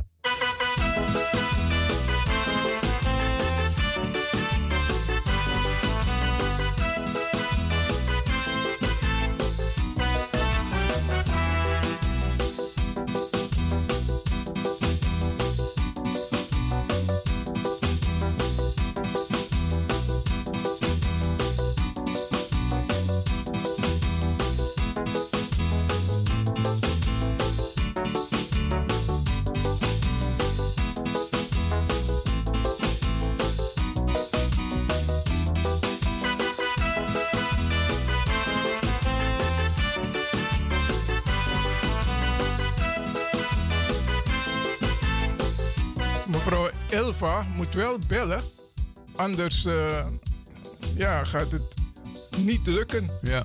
Elva moet wel bellen. Anders uh, ja, gaat het niet lukken. Ja.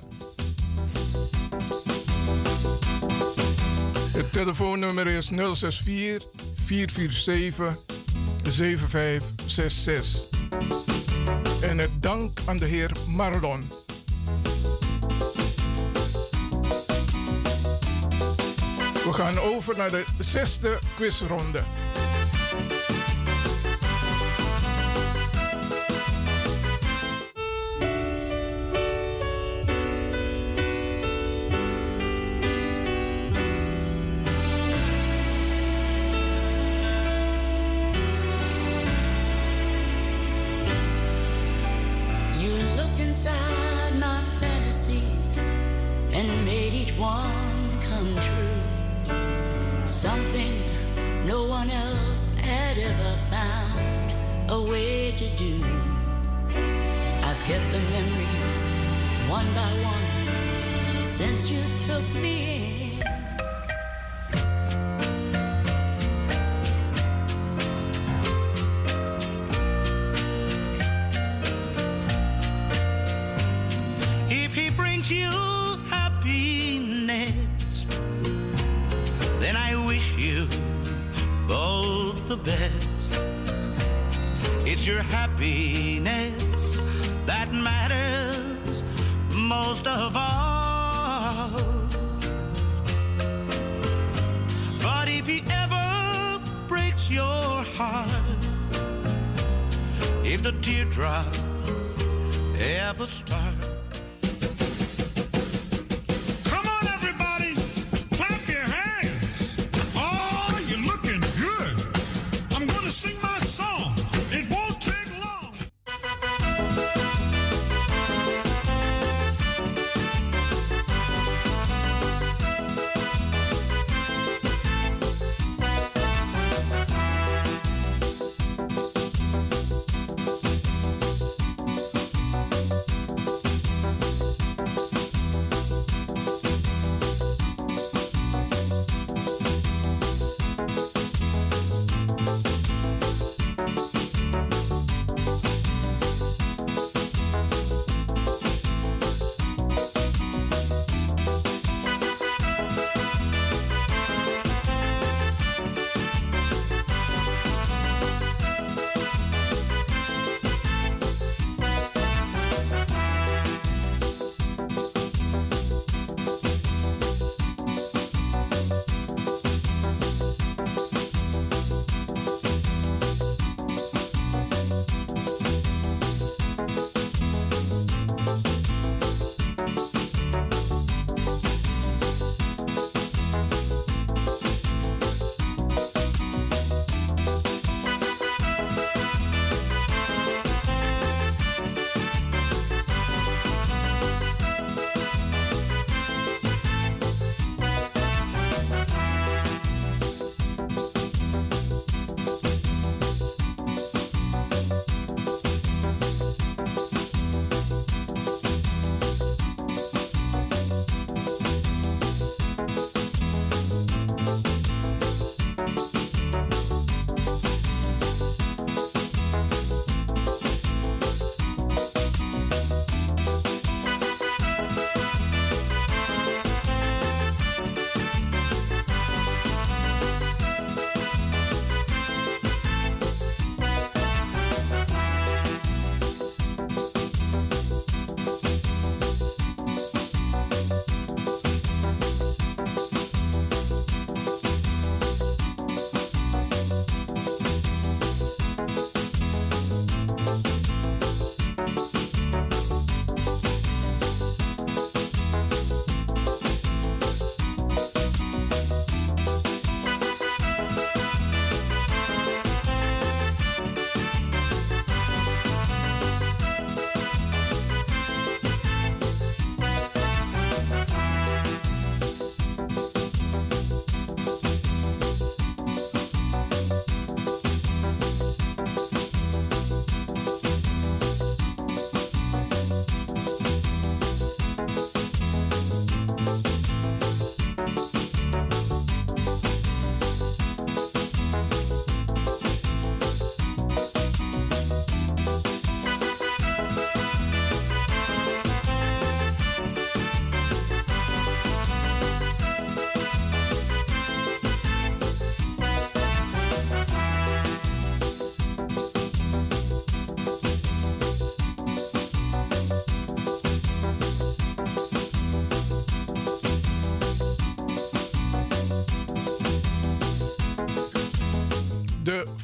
Het telefoonnummer is 064 447 7566. En het dank aan de heer Marlon. We gaan over naar de zesde quizronde. And made each one come true. Something no one else had ever found a way to do. I've kept the memories one by one since you took me in.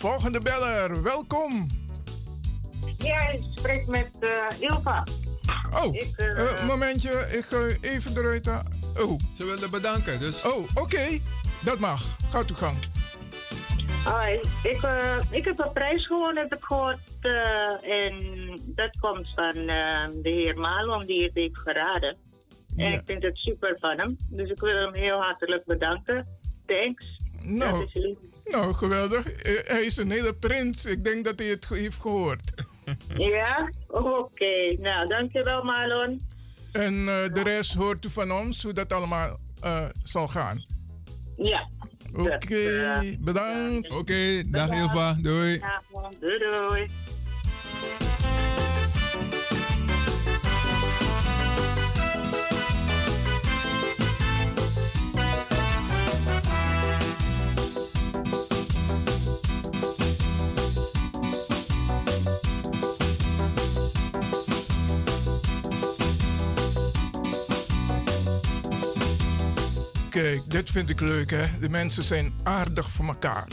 Volgende beller, welkom. Ja, ik spreek met eh, Ilva. Oh, Ik, eh, eh, momentje, ik ga even eruit. Oh. Ze willen bedanken, dus... Oh, oké. Dat mag. Gaat uw gang. Hoi, ik, eh, ik heb een prijs gewonnen, heb ik gehoord. eh, en dat komt van de heer Malon, die het heeft geraden. En ik vind het super van hem. Dus ik wil hem heel hartelijk bedanken. Thanks. Nou, nou, geweldig. Eh, hij is een hele prins. Ik denk dat hij het heeft gehoord. Ja? Oké. Nou, dankjewel Marlon. En eh, de rest hoort u van ons hoe dat allemaal eh, zal gaan. Ja. Oké, bedankt. Oké, dag Ilva. Doei. Ja, doei doei. Kijk, dit vind ik leuk, hè. De mensen zijn aardig voor elkaar.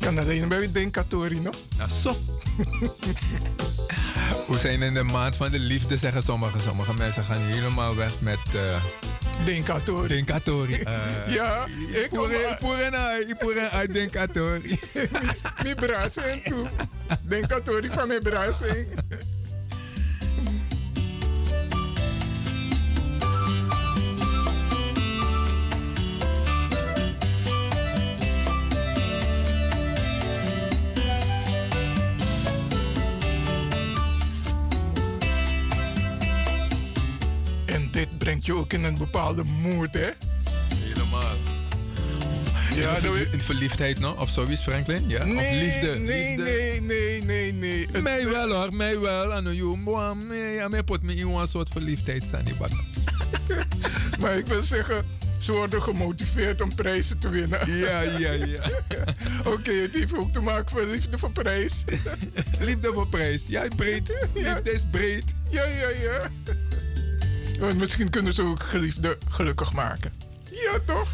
Kan alleen bij Denkatori, no? Ja, zo. We zijn in de maand van de liefde, zeggen sommigen. Sommige mensen gaan helemaal weg met... Uh, Denkatori. Denkatori. Uh, ja, ik kom... Ipurenai, Ipurenai, Denkatori. Mi brasing toe. Denkatori van mijn. Brengt je ook in een bepaalde mood, hè? Helemaal. Ja, in, verliefd, in verliefdheid, no? Of zoiets, Franklin? Ja? Nee, of liefde? Nee, liefde. nee, nee, nee, nee. Het mij wel hoor, mij wel. Ano, you, ja, mij pot me in een soort verliefdheid staan. maar ik wil zeggen, ze worden gemotiveerd om prijzen te winnen. Ja, ja, ja. Oké, okay, het heeft ook te maken voor liefde voor prijs. liefde voor prijs, ja, breed. Liefde is breed. Ja, ja, ja. Want misschien kunnen ze ook geliefde gelukkig maken. Ja, toch?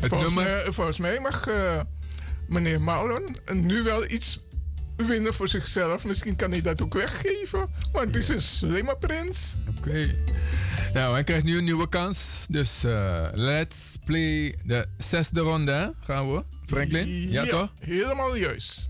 Het volgens, nummer... mij, volgens mij mag uh, meneer Marlon nu wel iets winnen voor zichzelf. Misschien kan hij dat ook weggeven. Want het is een slimme prins. Oké. Okay. Nou, hij krijgt nu een nieuwe kans. Dus uh, let's play de zesde ronde. Gaan we? Franklin? Ja, ja toch? Helemaal juist.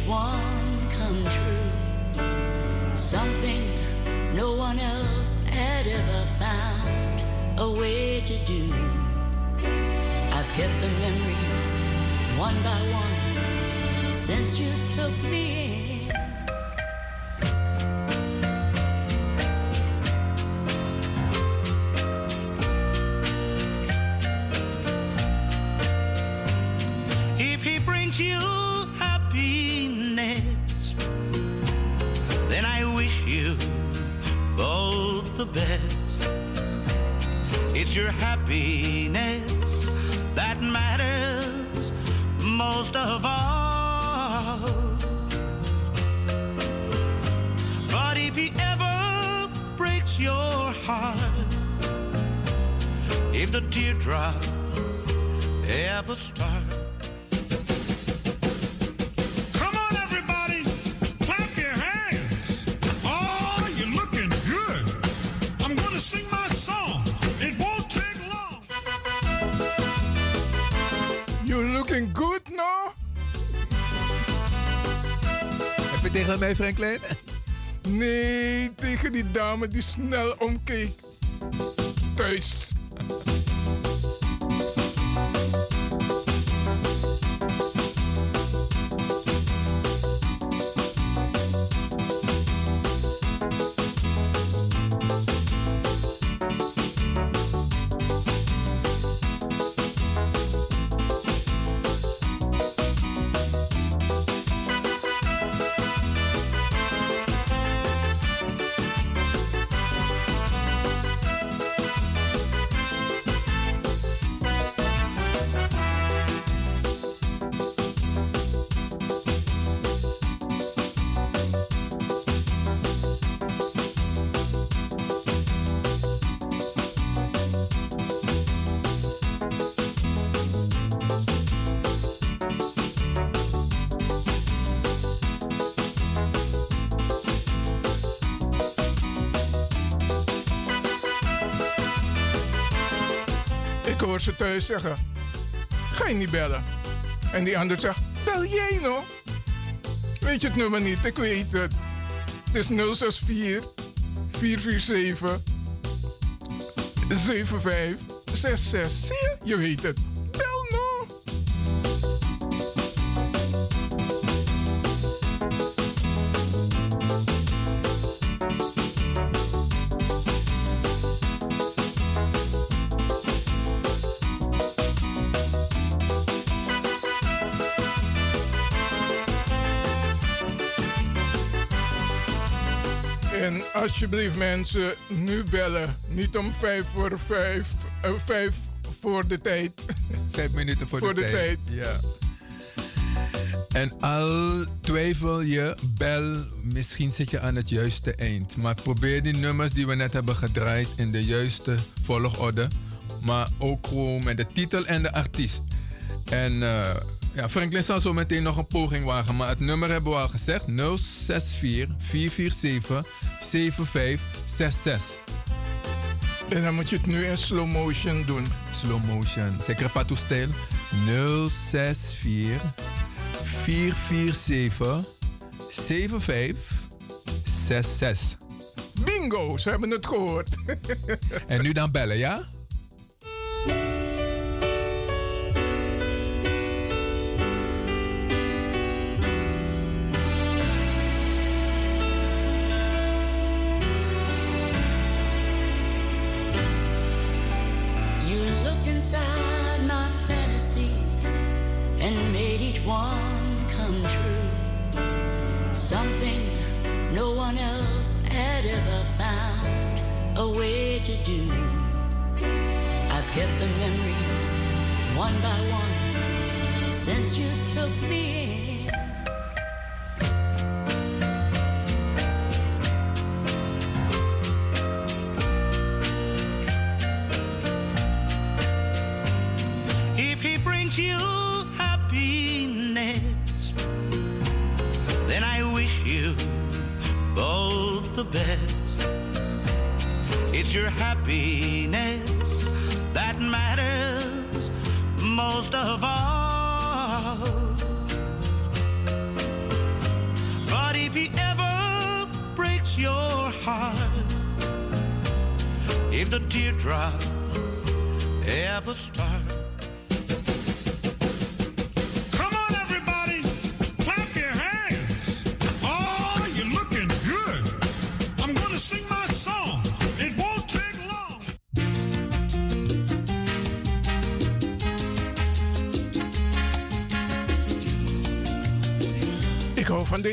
One come true. Something no one else had ever found a way to do. I've kept the memories one by one since you took me in. The best. It's your happiness that matters most of all. But if he ever breaks your heart, if the teardrop ever starts. Tegen mij, Franklin? Nee, tegen die dame die snel omkeek. Thuis. Zeggen: Ga je niet bellen? En die ander zegt: Bel jij nog? Weet je het nummer niet? Ik weet het. Het is 064 447 7566. Zie je? Je weet het. En alsjeblieft mensen, nu bellen. Niet om vijf voor vijf, eh, vijf voor de tijd. Vijf minuten voor, Voor de, de tijd. Ja. En al twijfel je, bel. Misschien zit je aan het juiste eind. Maar probeer die nummers die we net hebben gedraaid in de juiste volgorde. Maar ook gewoon met de titel en de artiest. En eh, ja, Franklin zal zo meteen nog een poging wagen. Maar het nummer hebben we al gezegd: 064 447 7566. En dan moet je het nu in slow motion doen. Slow motion. Zeker patoestijl. 064 447 7566. Bingo, ze hebben het gehoord. En nu dan bellen, ja? Do. I've kept the memories one by one since you took me in.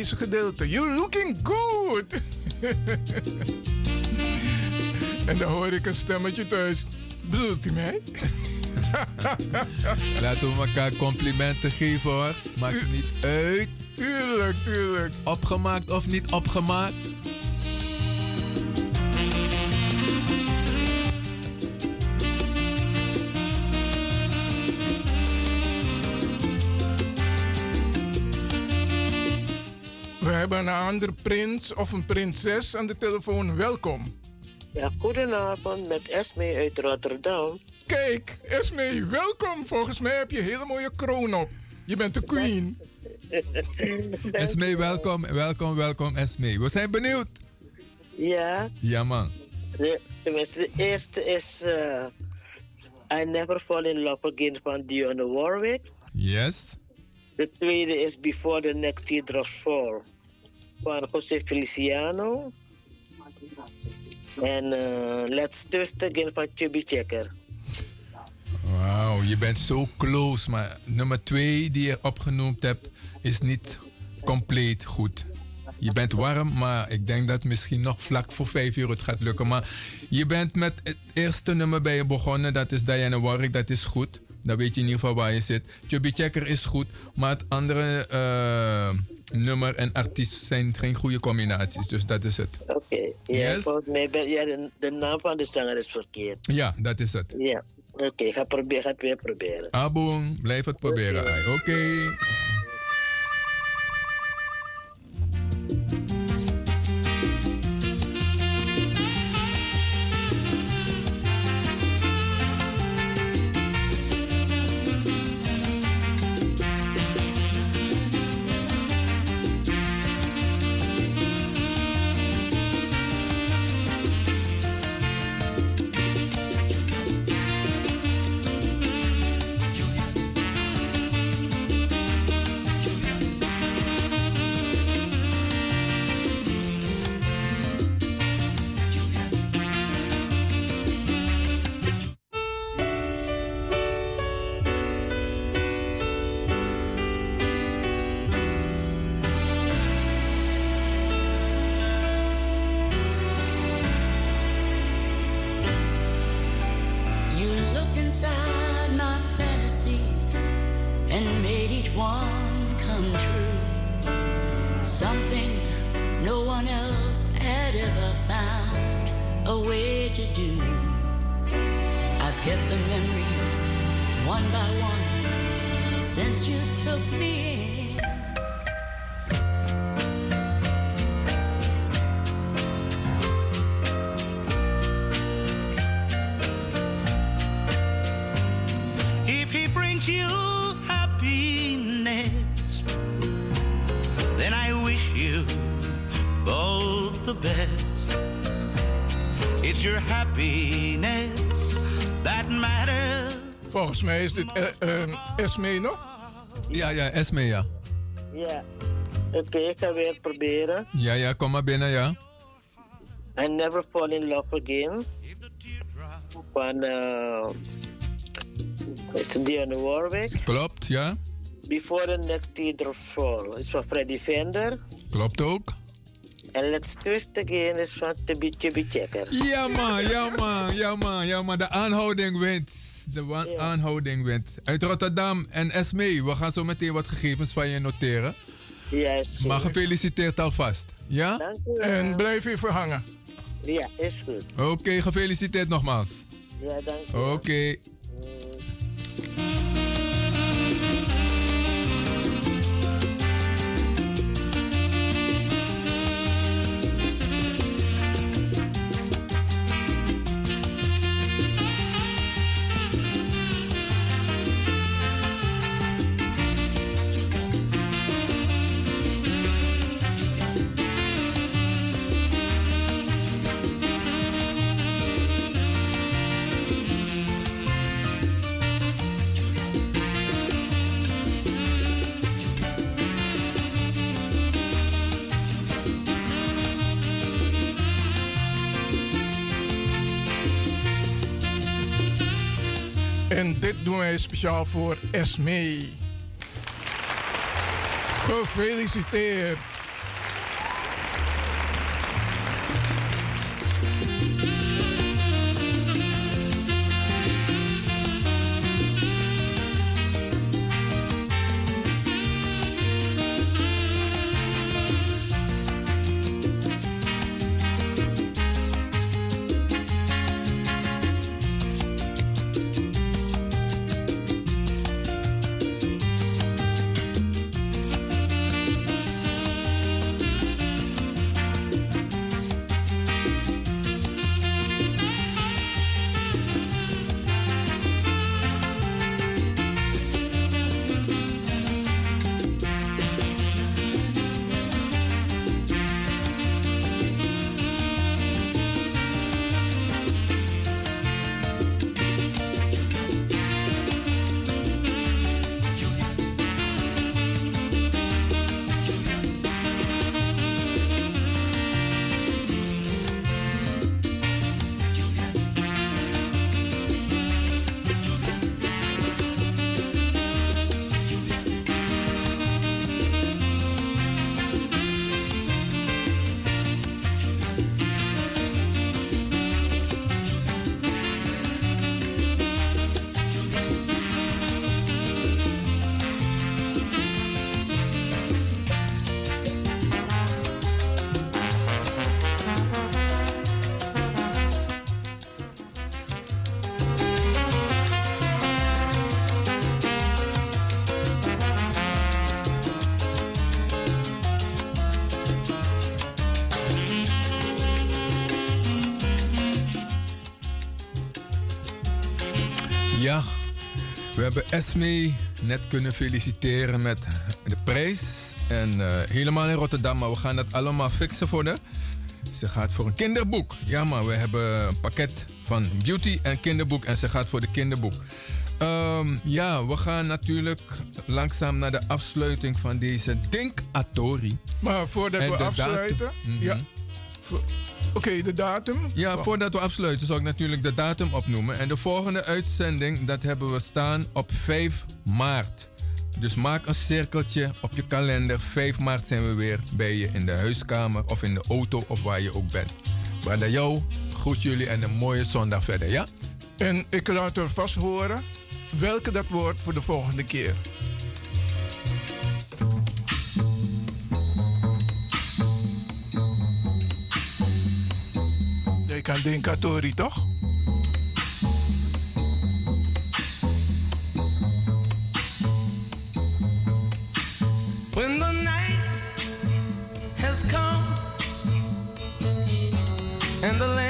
Deze gedeelte. You looking good. en dan hoor ik een stemmetje thuis. Bedoelt hij mij? Laten we elkaar complimenten geven hoor. Maakt niet uit. Tuurlijk, tuurlijk. Opgemaakt of niet opgemaakt. Andere prins of een prinses aan de telefoon. Welkom. Ja, goedenavond met Esme uit Rotterdam. Kijk, Esme, welkom. Volgens mij heb je een hele mooie kroon op. Je bent de queen. Esme, welkom, welkom, welkom Esme. We zijn benieuwd. Ja, Ja man. de eerste is eh, I Never Fall in Love Again van Dionne Warwick. Yes. De tweede is Before the Next Teardrops Fall van José Feliciano. En eh, Let's Again van Chubby Checker. Wauw, je bent zo close. Maar nummer twee die je opgenoemd hebt is niet compleet goed. Je bent warm, maar ik denk dat misschien nog vlak voor vijf uur het gaat lukken. Maar je bent met het eerste nummer bij je begonnen. Dat is Diana Warwick, dat is goed. Dan weet je in ieder geval waar je zit. Chubby Checker is goed, maar het andere eh, nummer en artiest zijn geen goede combinaties. Dus dat is het. Oké, ja, Yes. volgens mij ben, ja, de, de naam van de zanger is verkeerd. Ja, dat is het. Ja, oké, ga, probeer, ga het weer proberen. Aboom, blijf het proberen. Oké. One come true. Something no one else had ever found a way to do. I've kept the memories one by one since you took me in. Volgens mij is dit eh, eh, Esme nog? Ja, ja, Esme, ja. Ja. Oké, ik ga weer proberen. Ja, ja, kom maar binnen, ja. I never fall in love again. Van uh, Dionne Warwick. Klopt, ja. Before the next teardrop fall is van Freddy Fender. Klopt ook. En Let's Twist Again is van Chubby Chubby Checker. Ja man, ja man, ja man, ja man. De aanhouding wint. De wa- aanhouding wint. Uit Rotterdam en Esme, we gaan zo meteen wat gegevens van je noteren. Goed. Maar gefeliciteerd alvast. Ja? Dank u wel. En blijf even hangen. Ja, is goed. Oké, gefeliciteerd nogmaals. Ja, dank u. Oké. En speciaal voor Esme. Gefeliciteerd. Hebben Esme net kunnen feliciteren met de prijs. En eh, helemaal in Rotterdam, maar we gaan dat allemaal fixen voor de. Ze gaat voor een kinderboek. Ja, maar we hebben een pakket van beauty en kinderboek. En ze gaat voor de kinderboek. Ehm, ja, we gaan natuurlijk langzaam naar de afsluiting van deze Denk-Atori. Maar voordat En we de afsluiten. datum. Mhm. Ja. Oké, de datum. Ja, voordat we afsluiten zal ik natuurlijk de datum opnoemen. En de volgende uitzending, dat hebben we staan op 5 maart. Dus maak een cirkeltje op je kalender. 5 maart zijn we weer bij je in de huiskamer of in de auto of waar je ook bent. Maar dan jou, groet jullie en een mooie zondag verder, ja? En ik laat er vast horen welke dat wordt voor de volgende keer. Denk aan Denkatori, toch? When the night has come and the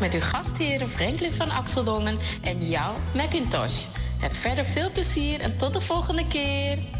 met uw gastheren Franklin van Axeldongen en jou, Macintosh. Heb verder veel plezier en tot de volgende keer.